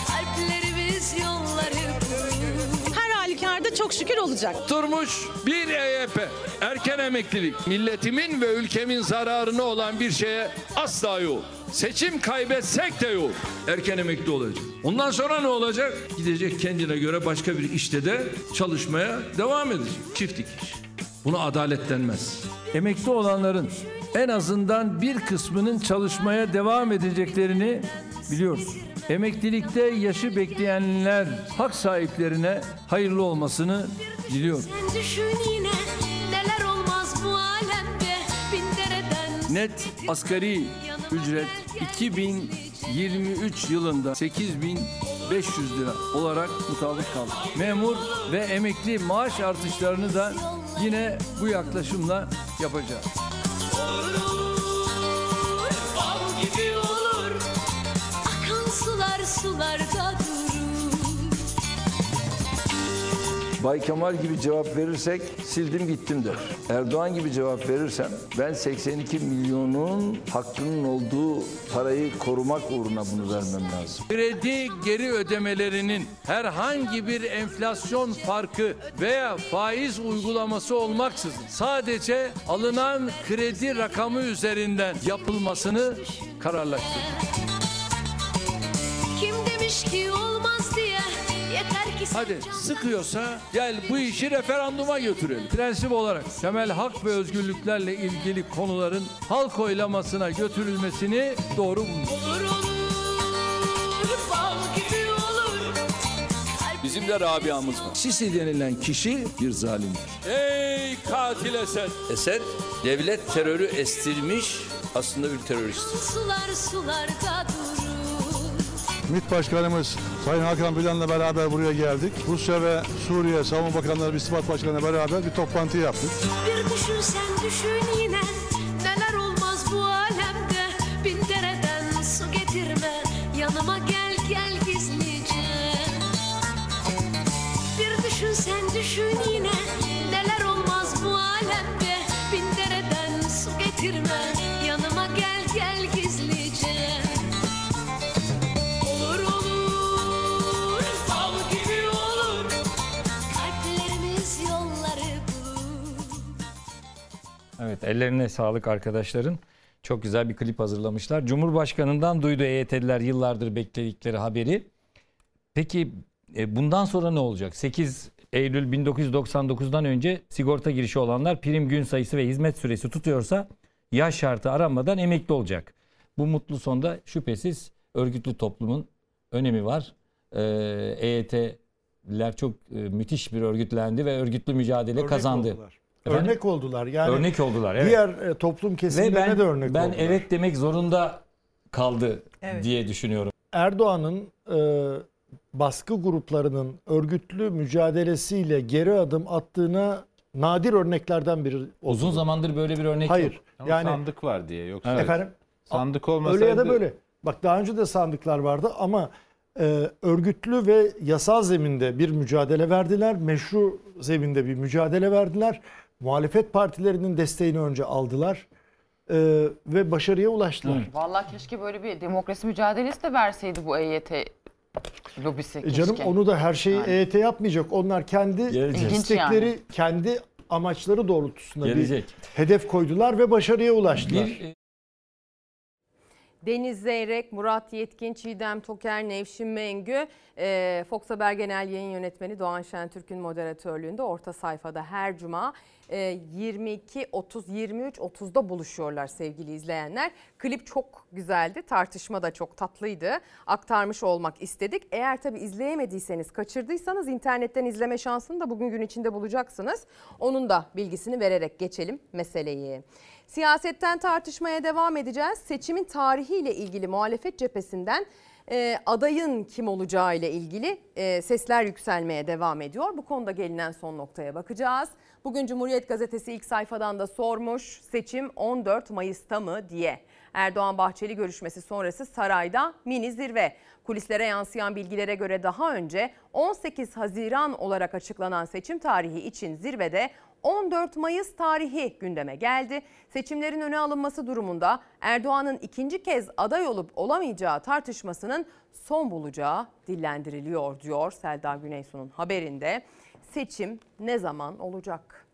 Kalplerimiz yolları bulur Her halükarda çok şükür olacak. Durmuş bir EYP, erken emeklilik, milletimin ve ülkemin zararına olan bir şeye asla yok. Seçim kaybetsek de yok. Erken emekli olacak. Ondan sonra ne olacak? Gidecek kendine göre başka bir işte de çalışmaya devam edecek. Çift dikiş. Buna adalet denmez. Emekli olanların en azından bir kısmının çalışmaya devam edeceklerini biliyoruz. Emeklilikte yaşı bekleyenler hak sahiplerine hayırlı olmasını diliyorum. Net asgari ücret 2023 yılında 8500 lira olarak mutabık kaldı. Memur ve emekli maaş artışlarını da yine bu yaklaşımla yapacağız. Fal gibi olur Akan sular sularda Bay Kemal gibi cevap verirsek sildim gittim der. Erdoğan gibi cevap verirsem ben 82 milyonun hakkının olduğu parayı korumak uğruna bunu vermem lazım. Kredi geri ödemelerinin herhangi bir enflasyon farkı veya faiz uygulaması olmaksızın sadece alınan kredi rakamı üzerinden yapılmasını kararlaştırdım. Kim demiş ki olmaz diye Hadi sıkıyorsa gel bu işi referanduma götürelim. Prensip olarak temel hak ve özgürlüklerle ilgili konuların halk oylamasına götürülmesini doğru buluyorum. Olur olur Fal gibi olur Bizim de Rabia'mız var. Sisi denilen kişi bir zalimdir. Ey katil Esed! Esed devlet terörü estirmiş aslında bir teröristtir. Sular sularda durur MİT Başkanımız Sayın Hakan Fidan'la beraber buraya geldik. Rusya ve Suriye Savunma Bakanları ve İstihbarat Başkanı'yla beraber bir toplantı yaptık. Bir düşün sen düşün yine Evet ellerine sağlık arkadaşların. Çok güzel bir klip hazırlamışlar. Cumhurbaşkanından duydu EYT'liler yıllardır bekledikleri haberi. Peki e, bundan sonra ne olacak? 8 Eylül 1999'dan önce sigorta girişi olanlar prim gün sayısı ve hizmet süresi tutuyorsa yaş şartı aranmadan emekli olacak. Bu mutlu sonda şüphesiz örgütlü toplumun önemi var. Ee, EYT'liler çok e, müthiş bir örgütlendi ve örgütlü mücadele Örnek kazandı. oldular. Efendim? Örnek oldular. Yani örnek oldular. Evet. Diğer e, toplum Ve kesimlerine ben, de örnek ben oldular. evet demek zorunda kaldı Evet. diye düşünüyorum. Erdoğan'ın e, baskı gruplarının örgütlü mücadelesiyle geri adım attığına nadir örneklerden biri. oldu. Uzun zamandır böyle bir örnek Hayır. yok. Ama Yani sandık var diye yoksa. efendim Sandık olmasaydı. öyle ya da böyle. Bak daha önce de sandıklar vardı ama e, örgütlü ve yasal zeminde bir mücadele verdiler. Meşru zeminde bir mücadele verdiler. Muhalefet partilerinin desteğini önce aldılar e, ve başarıya ulaştılar. Vallahi keşke böyle bir demokrasi mücadelesi de verseydi bu EYT lobisi. E keşke. canım onu da her şeyi Yani. EYT yapmayacak. Onlar kendi İlginç istekleri, yani. kendi amaçları doğrultusunda Gelecek. bir hedef koydular ve başarıya ulaştılar. Bir Deniz Zeyrek, Murat Yetkin, Çiğdem Toker, Nevşin Mengü, e, Fox Haber Genel Yayın Yönetmeni Doğan Şentürk'ün moderatörlüğünde orta sayfada her cuma e, 22, 30, 23, 30'da buluşuyorlar sevgili izleyenler. Klip çok güzeldi, tartışma da çok tatlıydı. Aktarmış olmak istedik. Eğer tabii izleyemediyseniz, kaçırdıysanız internetten izleme şansını da bugün gün içinde bulacaksınız. Onun da bilgisini vererek geçelim meseleyi. Siyasetten tartışmaya devam edeceğiz. Seçimin tarihiyle ilgili muhalefet cephesinden e, adayın kim olacağı ile ilgili e, sesler yükselmeye devam ediyor. Bu konuda gelinen son noktaya bakacağız. Bugün Cumhuriyet Gazetesi ilk sayfadan da sormuş seçim 14 Mayıs'ta mı diye. Erdoğan Bahçeli görüşmesi sonrası sarayda mini zirve. Kulislere yansıyan bilgilere göre daha önce 18 Haziran olarak açıklanan seçim tarihi için zirvede 14 Mayıs tarihi gündeme geldi. Seçimlerin öne alınması durumunda Erdoğan'ın ikinci kez aday olup olamayacağı tartışmasının son bulacağı dillendiriliyor diyor Selda Güneysu'nun haberinde. Seçim ne zaman olacak?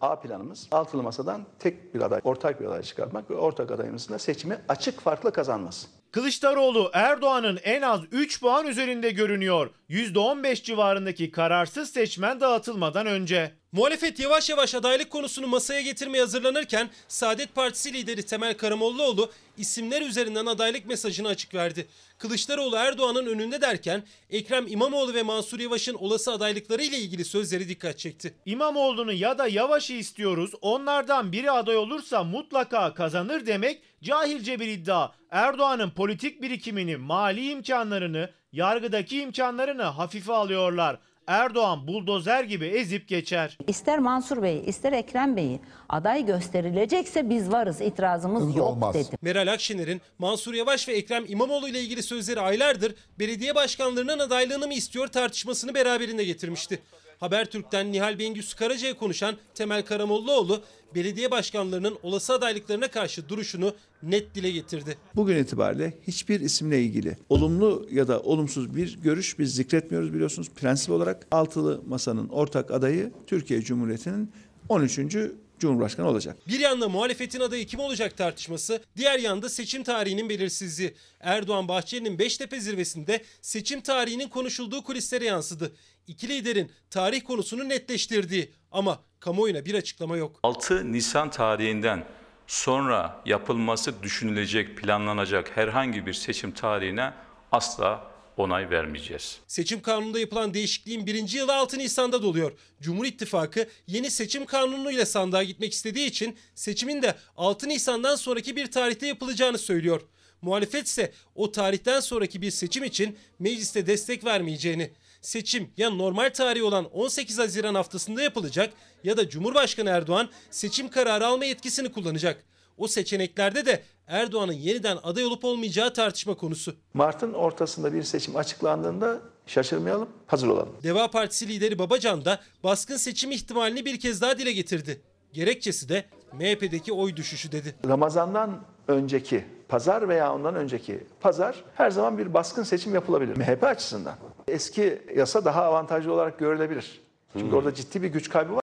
A planımız altılı masadan tek bir aday, ortak bir aday çıkartmak ve ortak adayımızın da seçimi açık farklı kazanması. Kılıçdaroğlu Erdoğan'ın en az 3 puan üzerinde görünüyor. %15 civarındaki kararsız seçmen dağıtılmadan önce. Muhalefet yavaş yavaş adaylık konusunu masaya getirmeye hazırlanırken Saadet Partisi lideri Temel Karamollaoğlu isimler üzerinden adaylık mesajını açık verdi. Kılıçdaroğlu Erdoğan'ın önünde derken Ekrem İmamoğlu ve Mansur Yavaş'ın olası adaylıkları ile ilgili sözleri dikkat çekti. İmamoğlu'nu ya da Yavaş'ı istiyoruz. Onlardan biri aday olursa mutlaka kazanır demek cahilce bir iddia. Erdoğan'ın politik birikimini, mali imkanlarını, yargıdaki imkanlarını hafife alıyorlar. Erdoğan buldozer gibi ezip geçer. İster Mansur Bey, ister Ekrem Bey'i aday gösterilecekse biz varız, itirazımız yok dedi. Meral Akşener'in Mansur Yavaş ve Ekrem İmamoğlu ile ilgili sözleri aylardır belediye başkanlarının adaylığını mı istiyor tartışmasını beraberinde getirmişti. Habertürk'ten Nihal Bengüsü Karaca'ya konuşan Temel Karamollaoğlu belediye başkanlarının olası adaylıklarına karşı duruşunu net dile getirdi. Bugün itibariyle hiçbir isimle ilgili olumlu ya da olumsuz bir görüş biz zikretmiyoruz biliyorsunuz. Prensip olarak altılı masanın ortak adayı Türkiye Cumhuriyeti'nin 13. Cumhurbaşkanı olacak. Bir yanda muhalefetin adayı kim olacak tartışması, diğer yanda seçim tarihinin belirsizliği. Erdoğan Bahçeli'nin Beştepe zirvesinde seçim tarihinin konuşulduğu kulislere yansıdı. İki liderin tarih konusunu netleştirdiği ama kamuoyuna bir açıklama yok. 6 Nisan tarihinden sonra yapılması düşünülecek, planlanacak herhangi bir seçim tarihine asla onay vermeyeceğiz. Seçim kanununda yapılan değişikliğin birinci yılı 6 Nisan'da doluyor. Cumhur İttifakı yeni seçim kanunuyla sandığa gitmek istediği için seçimin de 6 Nisan'dan sonraki bir tarihte yapılacağını söylüyor. Muhalefet ise o tarihten sonraki bir seçim için mecliste destek vermeyeceğini, seçim ya normal tarihi olan 18 Haziran haftasında yapılacak ya da Cumhurbaşkanı Erdoğan seçim kararı alma yetkisini kullanacak. O seçeneklerde de Erdoğan'ın yeniden aday olup olmayacağı tartışma konusu. Mart'ın ortasında bir seçim açıklandığında şaşırmayalım, hazır olalım. Deva Partisi lideri Babacan da baskın seçim ihtimalini bir kez daha dile getirdi. Gerekçesi de MHP'deki oy düşüşü dedi. Ramazan'dan önceki pazar veya ondan önceki pazar her zaman bir baskın seçim yapılabilir MHP açısından. Eski yasa daha avantajlı olarak görülebilir. Çünkü orada ciddi bir güç kaybı var.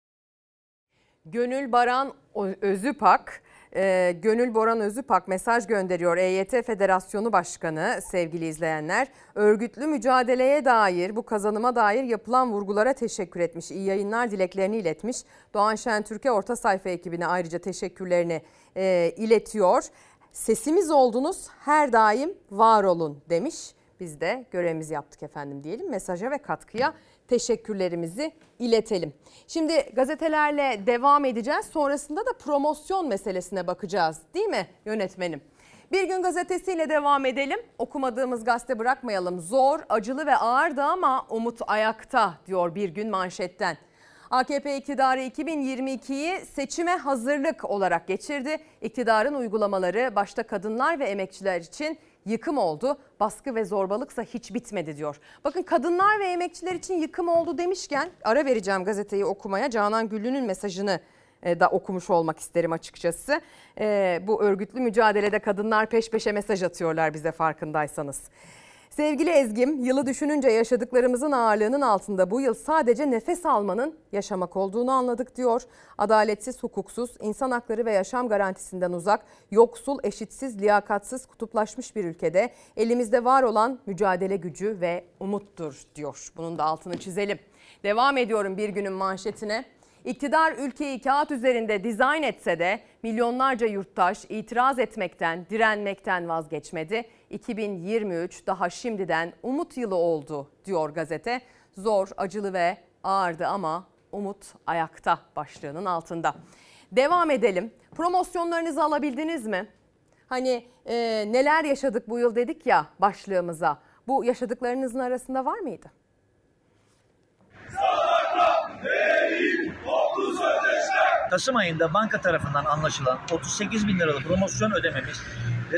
Gönül Baran Özüpak, e, Gönül Boran Özüpak mesaj gönderiyor EYT Federasyonu Başkanı sevgili izleyenler. Örgütlü mücadeleye dair bu kazanıma dair yapılan vurgulara teşekkür etmiş. İyi yayınlar dileklerini iletmiş. Doğan Şentürk'e orta sayfa ekibine ayrıca teşekkürlerini e, iletiyor. Sesimiz oldunuz her daim var olun demiş. Biz de görevimizi yaptık efendim diyelim. Mesaja ve katkıya teşekkürlerimizi iletelim. Şimdi gazetelerle devam edeceğiz. Sonrasında da promosyon meselesine bakacağız değil mi yönetmenim? Bir gün gazetesiyle devam edelim. Okumadığımız gazete bırakmayalım. Zor, acılı ve ağırdı ama umut ayakta diyor bir gün manşetten. AKP iktidarı 2022'yi seçime hazırlık olarak geçirdi. İktidarın uygulamaları başta kadınlar ve emekçiler için yıkım oldu. Baskı ve zorbalıksa hiç bitmedi diyor. Bakın kadınlar ve emekçiler için yıkım oldu demişken ara vereceğim gazeteyi okumaya. Canan Güllü'nün mesajını e, da okumuş olmak isterim açıkçası. E, bu örgütlü mücadelede kadınlar peş peşe mesaj atıyorlar bize farkındaysanız. Sevgili Ezgim, yılı düşününce yaşadıklarımızın ağırlığının altında bu yıl sadece nefes almanın yaşamak olduğunu anladık diyor. Adaletsiz, hukuksuz, insan hakları ve yaşam garantisinden uzak, yoksul, eşitsiz, liyakatsız, kutuplaşmış bir ülkede elimizde var olan mücadele gücü ve umuttur diyor. Bunun da altını çizelim. Devam ediyorum bir günün manşetine. İktidar ülkeyi kağıt üzerinde dizayn etse de milyonlarca yurttaş itiraz etmekten, direnmekten vazgeçmedi. 2023 daha şimdiden umut yılı oldu diyor gazete. Zor, acılı ve ağırdı ama umut ayakta başlığının altında. Devam edelim. Promosyonlarınızı alabildiniz mi? Hani e, neler yaşadık bu yıl dedik ya başlığımıza. Bu yaşadıklarınızın arasında var mıydı? Kasım ayında banka tarafından anlaşılan 38 bin liralık promosyon ödememiz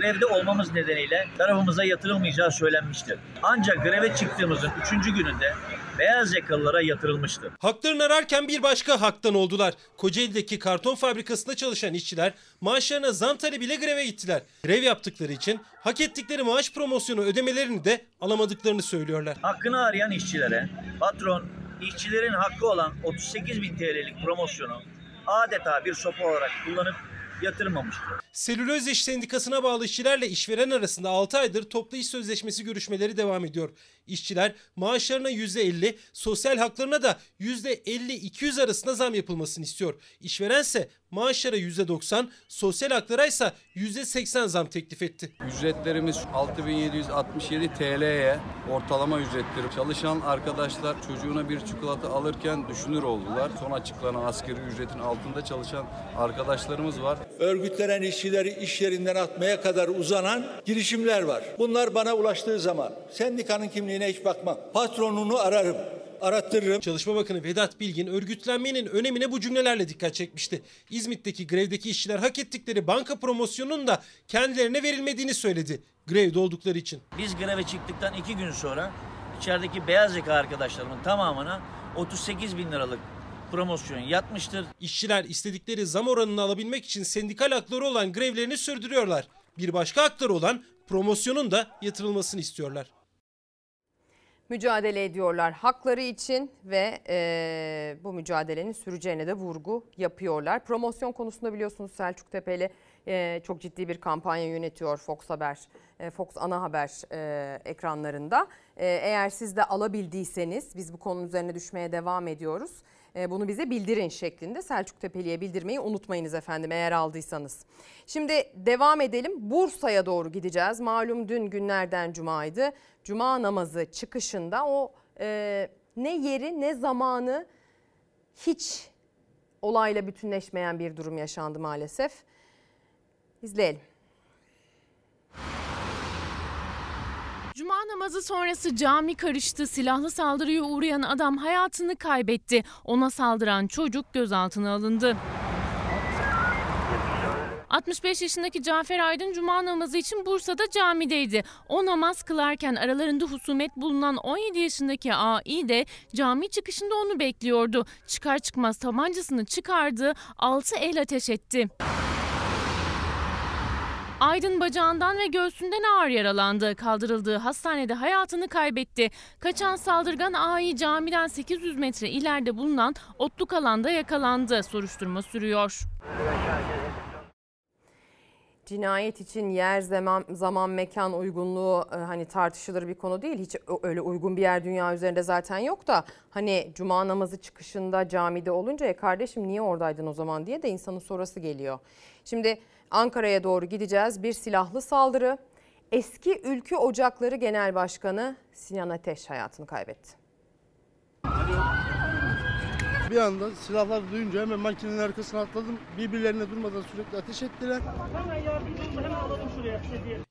grevde olmamız nedeniyle tarafımıza yatırılmayacağı söylenmişti. Ancak greve çıktığımızın 3. gününde beyaz yakalılara yatırılmıştı. Haklarını ararken bir başka haktan oldular. Kocaeli'deki karton fabrikasında çalışan işçiler maaşlarına zam talebiyle greve gittiler. Grev yaptıkları için hak ettikleri maaş promosyonu ödemelerini de alamadıklarını söylüyorlar. Hakkını arayan işçilere patron işçilerin hakkı olan 38 bin TL'lik promosyonu adeta bir sopa olarak kullanıp yatırmamıştı. Selüloz İş Sendikası'na bağlı işçilerle işveren arasında 6 aydır toplu iş sözleşmesi görüşmeleri devam ediyor. İşçiler maaşlarına %50, sosyal haklarına da %50-200 arasında zam yapılmasını istiyor. İşverense maaşlara %90, sosyal haklara ise %80 zam teklif etti. Ücretlerimiz 6767 TL'ye ortalama ücrettir. Çalışan arkadaşlar çocuğuna bir çikolata alırken düşünür oldular. Son açıklanan asgari ücretin altında çalışan arkadaşlarımız var. örgütlenen işçileri iş yerinden atmaya kadar uzanan girişimler var. Bunlar bana ulaştığı zaman sendikanın kimliğine hiç bakmam. Patronunu ararım, arattırırım. Çalışma Bakanı Vedat Bilgin örgütlenmenin önemine bu cümlelerle dikkat çekmişti. İzmit'teki grevdeki işçiler hak ettikleri banka promosyonunun da kendilerine verilmediğini söyledi. Grevde oldukları için. Biz greve çıktıktan iki gün sonra içerideki beyaz yaka arkadaşlarımın tamamına 38 bin liralık promosyon yatmıştır. İşçiler istedikleri zam oranını alabilmek için sendikal hakları olan grevlerini sürdürüyorlar. Bir başka hakları olan promosyonun da yatırılmasını istiyorlar. Mücadele ediyorlar hakları için ve e, bu mücadelenin süreceğine de vurgu yapıyorlar. Promosyon konusunda biliyorsunuz Selçuk Tepeli e, çok ciddi bir kampanya yönetiyor Fox Haber, e, Fox Ana Haber e, ekranlarında. E, eğer siz de alabildiyseniz biz bu konunun üzerine düşmeye devam ediyoruz. E, bunu bize bildirin şeklinde Selçuk Tepeli'ye bildirmeyi unutmayınız efendim eğer aldıysanız. Şimdi devam edelim Bursa'ya doğru gideceğiz. Malum dün günlerden cumaydı. Cuma namazı çıkışında o e, ne yeri ne zamanı hiç olayla bütünleşmeyen bir durum yaşandı maalesef. İzleyelim. Cuma namazı sonrası cami karıştı. Silahlı saldırıya uğrayan adam hayatını kaybetti. Ona saldıran çocuk gözaltına alındı. 65 yaşındaki Cafer Aydın cuma namazı için Bursa'da camideydi. O namaz kılarken aralarında husumet bulunan 17 yaşındaki AI de cami çıkışında onu bekliyordu. Çıkar çıkmaz tabancasını çıkardı, 6 el ateş etti. Aydın bacağından ve göğsünden ağır yaralandı. Kaldırıldığı hastanede hayatını kaybetti. Kaçan saldırgan AI camiden 800 metre ileride bulunan otluk alanda yakalandı. Soruşturma sürüyor. Cinayet için yer, zaman, zaman mekan uygunluğu e, hani tartışılır bir konu değil. Hiç öyle uygun bir yer dünya üzerinde zaten yok da hani cuma namazı çıkışında camide olunca ya kardeşim niye oradaydın o zaman diye de insanın sorası geliyor. Şimdi Ankara'ya doğru gideceğiz. Bir silahlı saldırı. Eski Ülkü Ocakları Genel Başkanı Sinan Ateş hayatını kaybetti. Bir anda silahlar duyunca hemen makinenin arkasına atladım. Birbirlerine durmadan sürekli ateş ettiler.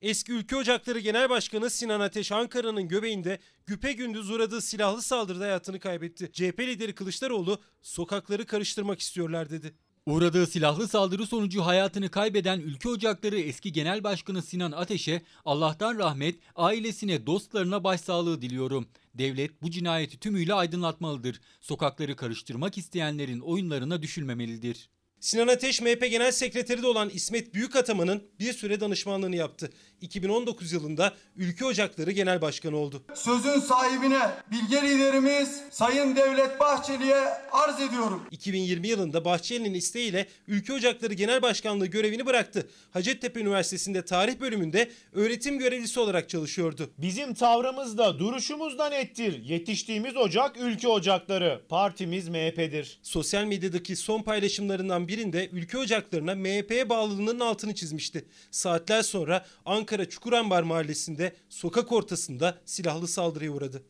Eski Ülke Ocakları Genel Başkanı Sinan Ateş Ankara'nın göbeğinde güpe gündüz uğradığı silahlı saldırıda hayatını kaybetti. CHP lideri Kılıçdaroğlu sokakları karıştırmak istiyorlar dedi. Uğradığı silahlı saldırı sonucu hayatını kaybeden Ülke Ocakları eski genel başkanı Sinan Ateş'e Allah'tan rahmet, ailesine, dostlarına başsağlığı diliyorum. Devlet bu cinayeti tümüyle aydınlatmalıdır. Sokakları karıştırmak isteyenlerin oyunlarına düşülmemelidir. Sinan Ateş MHP Genel Sekreteri de olan İsmet Büyükataman'ın bir süre danışmanlığını yaptı. 2019 yılında Ülke Ocakları Genel Başkanı oldu. Sözün sahibine bilge liderimiz Sayın Devlet Bahçeli'ye arz ediyorum. 2020 yılında Bahçeli'nin isteğiyle Ülke Ocakları Genel Başkanlığı görevini bıraktı. Hacettepe Üniversitesi'nde tarih bölümünde öğretim görevlisi olarak çalışıyordu. Bizim tavrımız da duruşumuz da nettir. Yetiştiğimiz ocak ülke ocakları. Partimiz MHP'dir. Sosyal medyadaki son paylaşımlarından birinde Ülke Ocakları'na MHP'ye bağlılığının altını çizmişti. Saatler sonra Ankara Çukurambar Mahallesi'nde sokak ortasında silahlı saldırıya uğradı.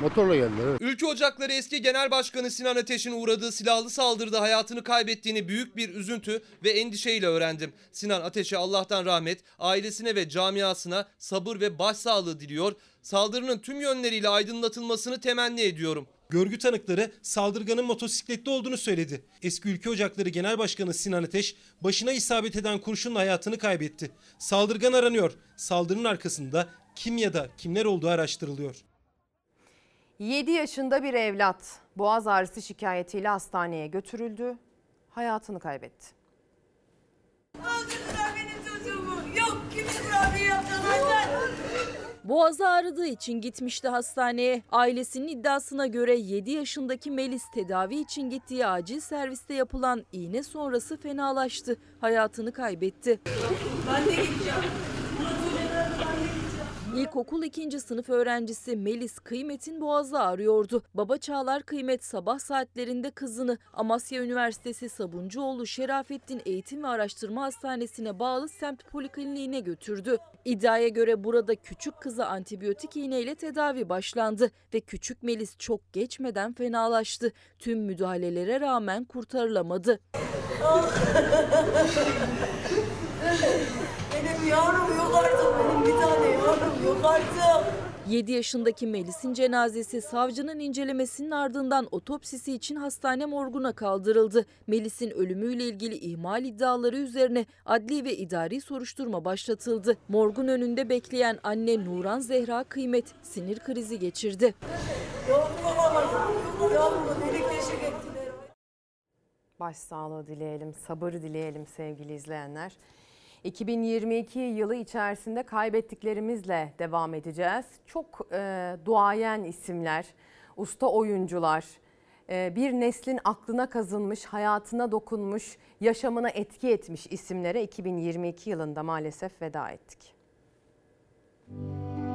Motorla geldiler. Evet. Ülke Ocakları eski Genel Başkanı Sinan Ateş'in uğradığı silahlı saldırıda hayatını kaybettiğini büyük bir üzüntü ve endişeyle öğrendim. Sinan Ateş'e Allah'tan rahmet, ailesine ve camiasına sabır ve başsağlığı diliyor. Saldırının tüm yönleriyle aydınlatılmasını temenni ediyorum. Görgü tanıkları saldırganın motosikletli olduğunu söyledi. Eski Ülke Ocakları Genel Başkanı Sinan Ateş başına isabet eden kurşunla hayatını kaybetti. Saldırgan aranıyor. Saldırının arkasında kim ya da kimler olduğu araştırılıyor. 7 yaşında bir evlat boğaz ağrısı şikayetiyle hastaneye götürüldü. Hayatını kaybetti. Öldürdüler benim çocuğumu. Yok kimin kurabiye yaptılar? Boğazı ağrıdığı için gitmişti hastaneye. Ailesinin iddiasına göre 7 yaşındaki Melis tedavi için gittiği acil serviste yapılan iğne sonrası fenalaştı. Hayatını kaybetti. Ben de gideceğim. İlkokul 2. sınıf öğrencisi Melis Kıymet'in boğazı ağrıyordu. Baba Çağlar Kıymet sabah saatlerinde kızını Amasya Üniversitesi Sabuncuoğlu Şerafettin Eğitim ve Araştırma Hastanesi'ne bağlı semt polikliniğine götürdü. İddiaya göre burada küçük kıza antibiyotik iğneyle tedavi başlandı ve küçük Melis çok geçmeden fenalaştı. Tüm müdahalelere rağmen kurtarılamadı. Yavrum yok artık. Benim bir tane yavrum yok artık. 7 yaşındaki Melis'in cenazesi savcının incelemesinin ardından otopsisi için hastane morguna kaldırıldı. Melis'in ölümüyle ilgili ihmal iddiaları üzerine adli ve idari soruşturma başlatıldı. Morgun önünde bekleyen anne Nuran Zehra Kıymet sinir krizi geçirdi. Başsağlığı dileyelim, sabır dileyelim sevgili izleyenler. 2022 yılı içerisinde kaybettiklerimizle devam edeceğiz. Çok e, duayen isimler, usta oyuncular, e, bir neslin aklına kazınmış, hayatına dokunmuş, yaşamına etki etmiş isimlere 2022 yılında maalesef veda ettik. Kendimden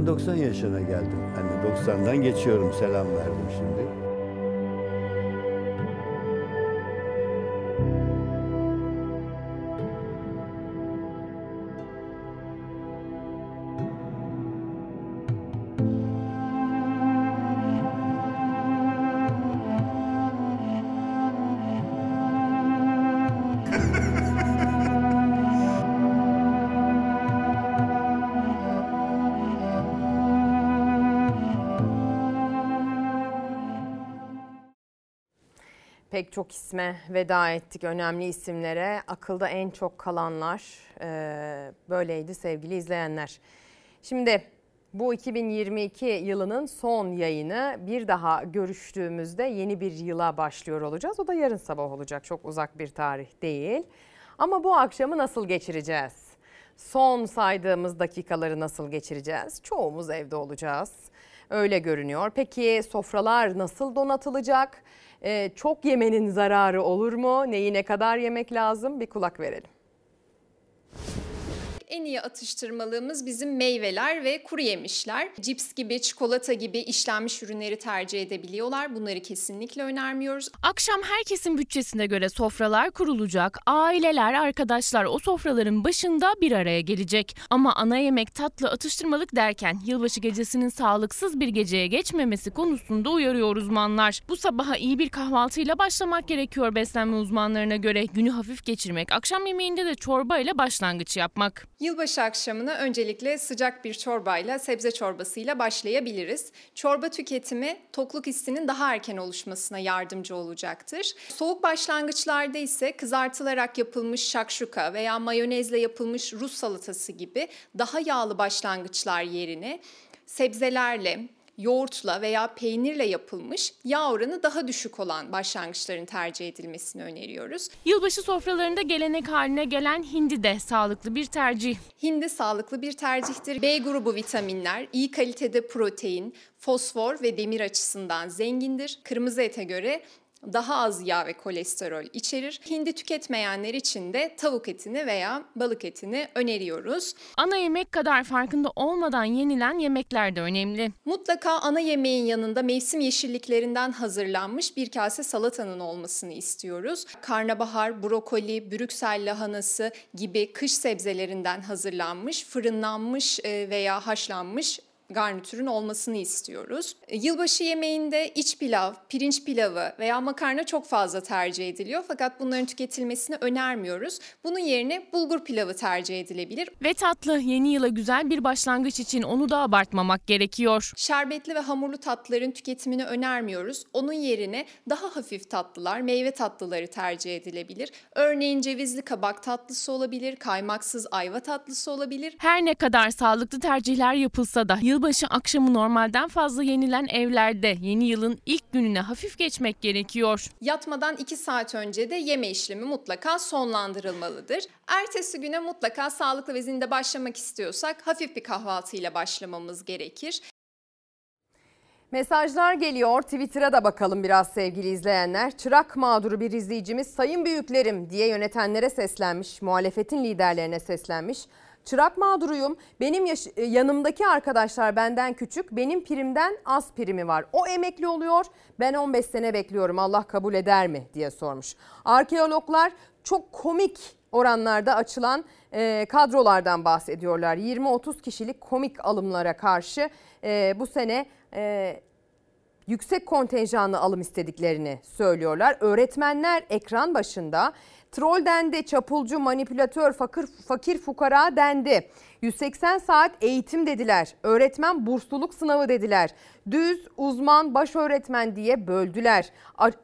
ben 90 yaşına geldim. Hani 90'dan geçiyorum selam verdim şimdi. Çok isme veda ettik önemli isimlere. Akılda en çok kalanlar e, böyleydi sevgili izleyenler. Şimdi bu 2022 yılının son yayını bir daha görüştüğümüzde yeni bir yıla başlıyor olacağız. O da yarın sabah olacak çok uzak bir tarih değil. Ama bu akşamı nasıl geçireceğiz? Son saydığımız dakikaları nasıl geçireceğiz? Çoğumuz evde olacağız. Öyle görünüyor. Peki sofralar nasıl donatılacak? Ee, çok yemenin zararı olur mu? Neyi ne kadar yemek lazım? Bir kulak verelim. En iyi atıştırmalığımız bizim meyveler ve kuru yemişler. Cips gibi, çikolata gibi işlenmiş ürünleri tercih edebiliyorlar. Bunları kesinlikle önermiyoruz. Akşam herkesin bütçesine göre sofralar kurulacak. Aileler, arkadaşlar o sofraların başında bir araya gelecek. Ama ana yemek, tatlı, atıştırmalık derken yılbaşı gecesinin sağlıksız bir geceye geçmemesi konusunda uyarıyor uzmanlar. Bu sabaha iyi bir kahvaltıyla başlamak gerekiyor beslenme uzmanlarına göre. Günü hafif geçirmek, akşam yemeğinde de çorba ile başlangıç yapmak. Yılbaşı akşamına öncelikle sıcak bir çorbayla, sebze çorbasıyla başlayabiliriz. Çorba tüketimi tokluk hissinin daha erken oluşmasına yardımcı olacaktır. Soğuk başlangıçlarda ise kızartılarak yapılmış şakşuka veya mayonezle yapılmış Rus salatası gibi daha yağlı başlangıçlar yerine sebzelerle, yoğurtla veya peynirle yapılmış yağ oranı daha düşük olan başlangıçların tercih edilmesini öneriyoruz. Yılbaşı sofralarında gelenek haline gelen hindi de sağlıklı bir tercih. Hindi sağlıklı bir tercihtir. B grubu vitaminler, iyi kalitede protein, fosfor ve demir açısından zengindir. Kırmızı ete göre daha az yağ ve kolesterol içerir. Hindi tüketmeyenler için de tavuk etini veya balık etini öneriyoruz. Ana yemek kadar farkında olmadan yenilen yemekler de önemli. Mutlaka ana yemeğin yanında mevsim yeşilliklerinden hazırlanmış bir kase salatanın olmasını istiyoruz. Karnabahar, brokoli, brüksel lahanası gibi kış sebzelerinden hazırlanmış, fırınlanmış e, veya haşlanmış garnitürün olmasını istiyoruz. E, Yılbaşı yemeğinde iç pilav, pirinç pilavı veya makarna çok fazla tercih ediliyor fakat bunların tüketilmesini önermiyoruz. Bunun yerine bulgur pilavı tercih edilebilir. Ve tatlı yeni yıla güzel bir başlangıç için onu da abartmamak gerekiyor. Şerbetli ve hamurlu tatlıların tüketimini önermiyoruz. Onun yerine daha hafif tatlılar, meyve tatlıları tercih edilebilir. Örneğin cevizli kabak tatlısı olabilir, kaymaksız ayva tatlısı olabilir. Her ne kadar sağlıklı tercihler yapılsa da yılbaşı akşamı normalden fazla yenilen evlerde yeni yılın ilk gününe hafif geçmek gerekiyor. Yatmadan 2 saat önce de yeme işlemi mutlaka sonlandırılmalıdır. Ertesi güne mutlaka sağlıklı ve zinde başlamak istiyorsak hafif bir kahvaltıyla başlamamız gerekir. Mesajlar geliyor. Twitter'a da bakalım biraz sevgili izleyenler. Çırak mağduru bir izleyicimiz sayın büyüklerim diye yönetenlere seslenmiş. Muhalefetin liderlerine seslenmiş. Çırak mağduruyum. Benim e, yanımdaki arkadaşlar benden küçük. Benim primden az primi var. O emekli oluyor. Ben 15 sene bekliyorum. Allah kabul eder mi diye sormuş. Arkeologlar çok komik oranlarda açılan e, kadrolardan bahsediyorlar. 20-30 kişilik komik alımlara karşı e, bu sene e, yüksek kontenjanlı alım istediklerini söylüyorlar. Öğretmenler ekran başında troll dendi, çapulcu, manipülatör, fakir, fakir fukara dendi. 180 saat eğitim dediler. Öğretmen bursluluk sınavı dediler. Düz, uzman, baş öğretmen diye böldüler.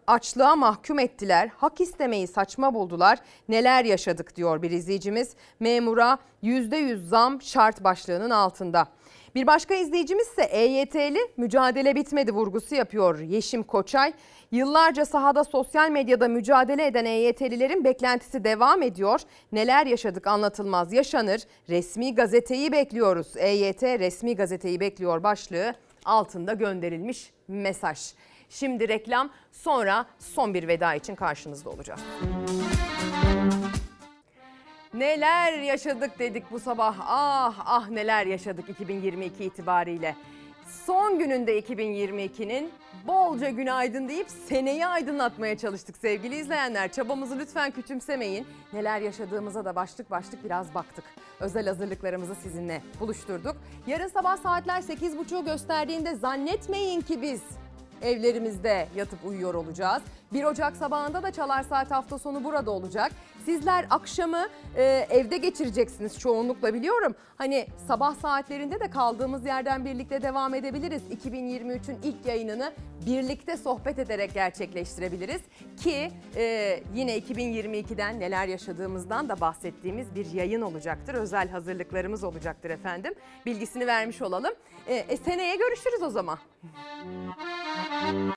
Açlığa mahkum ettiler. Hak istemeyi saçma buldular. Neler yaşadık diyor bir izleyicimiz. Memura %100 zam şart başlığının altında. Bir başka izleyicimiz ise EYT'li mücadele bitmedi vurgusu yapıyor Yeşim Koçay. Yıllarca sahada sosyal medyada mücadele eden EYT'lilerin beklentisi devam ediyor. Neler yaşadık anlatılmaz yaşanır. Resmi gazeteyi bekliyoruz. EYT resmi gazeteyi bekliyor başlığı altında gönderilmiş mesaj. Şimdi reklam sonra son bir veda için karşınızda olacağız. Neler yaşadık dedik bu sabah. Ah ah neler yaşadık 2022 itibariyle. Son gününde 2022'nin bolca günaydın deyip seneyi aydınlatmaya çalıştık sevgili izleyenler. Çabamızı lütfen küçümsemeyin. Neler yaşadığımıza da başlık başlık biraz baktık. Özel hazırlıklarımızı sizinle buluşturduk. Yarın sabah saatler 8.30'u gösterdiğinde zannetmeyin ki biz evlerimizde yatıp uyuyor olacağız. 1 Ocak sabahında da Çalar Saat hafta sonu burada olacak. Sizler akşamı e, evde geçireceksiniz çoğunlukla biliyorum. Hani sabah saatlerinde de kaldığımız yerden birlikte devam edebiliriz. 2023'ün ilk yayınını birlikte sohbet ederek gerçekleştirebiliriz. Ki e, yine 2022'den neler yaşadığımızdan da bahsettiğimiz bir yayın olacaktır. Özel hazırlıklarımız olacaktır efendim. Bilgisini vermiş olalım. E, e, seneye görüşürüz o zaman.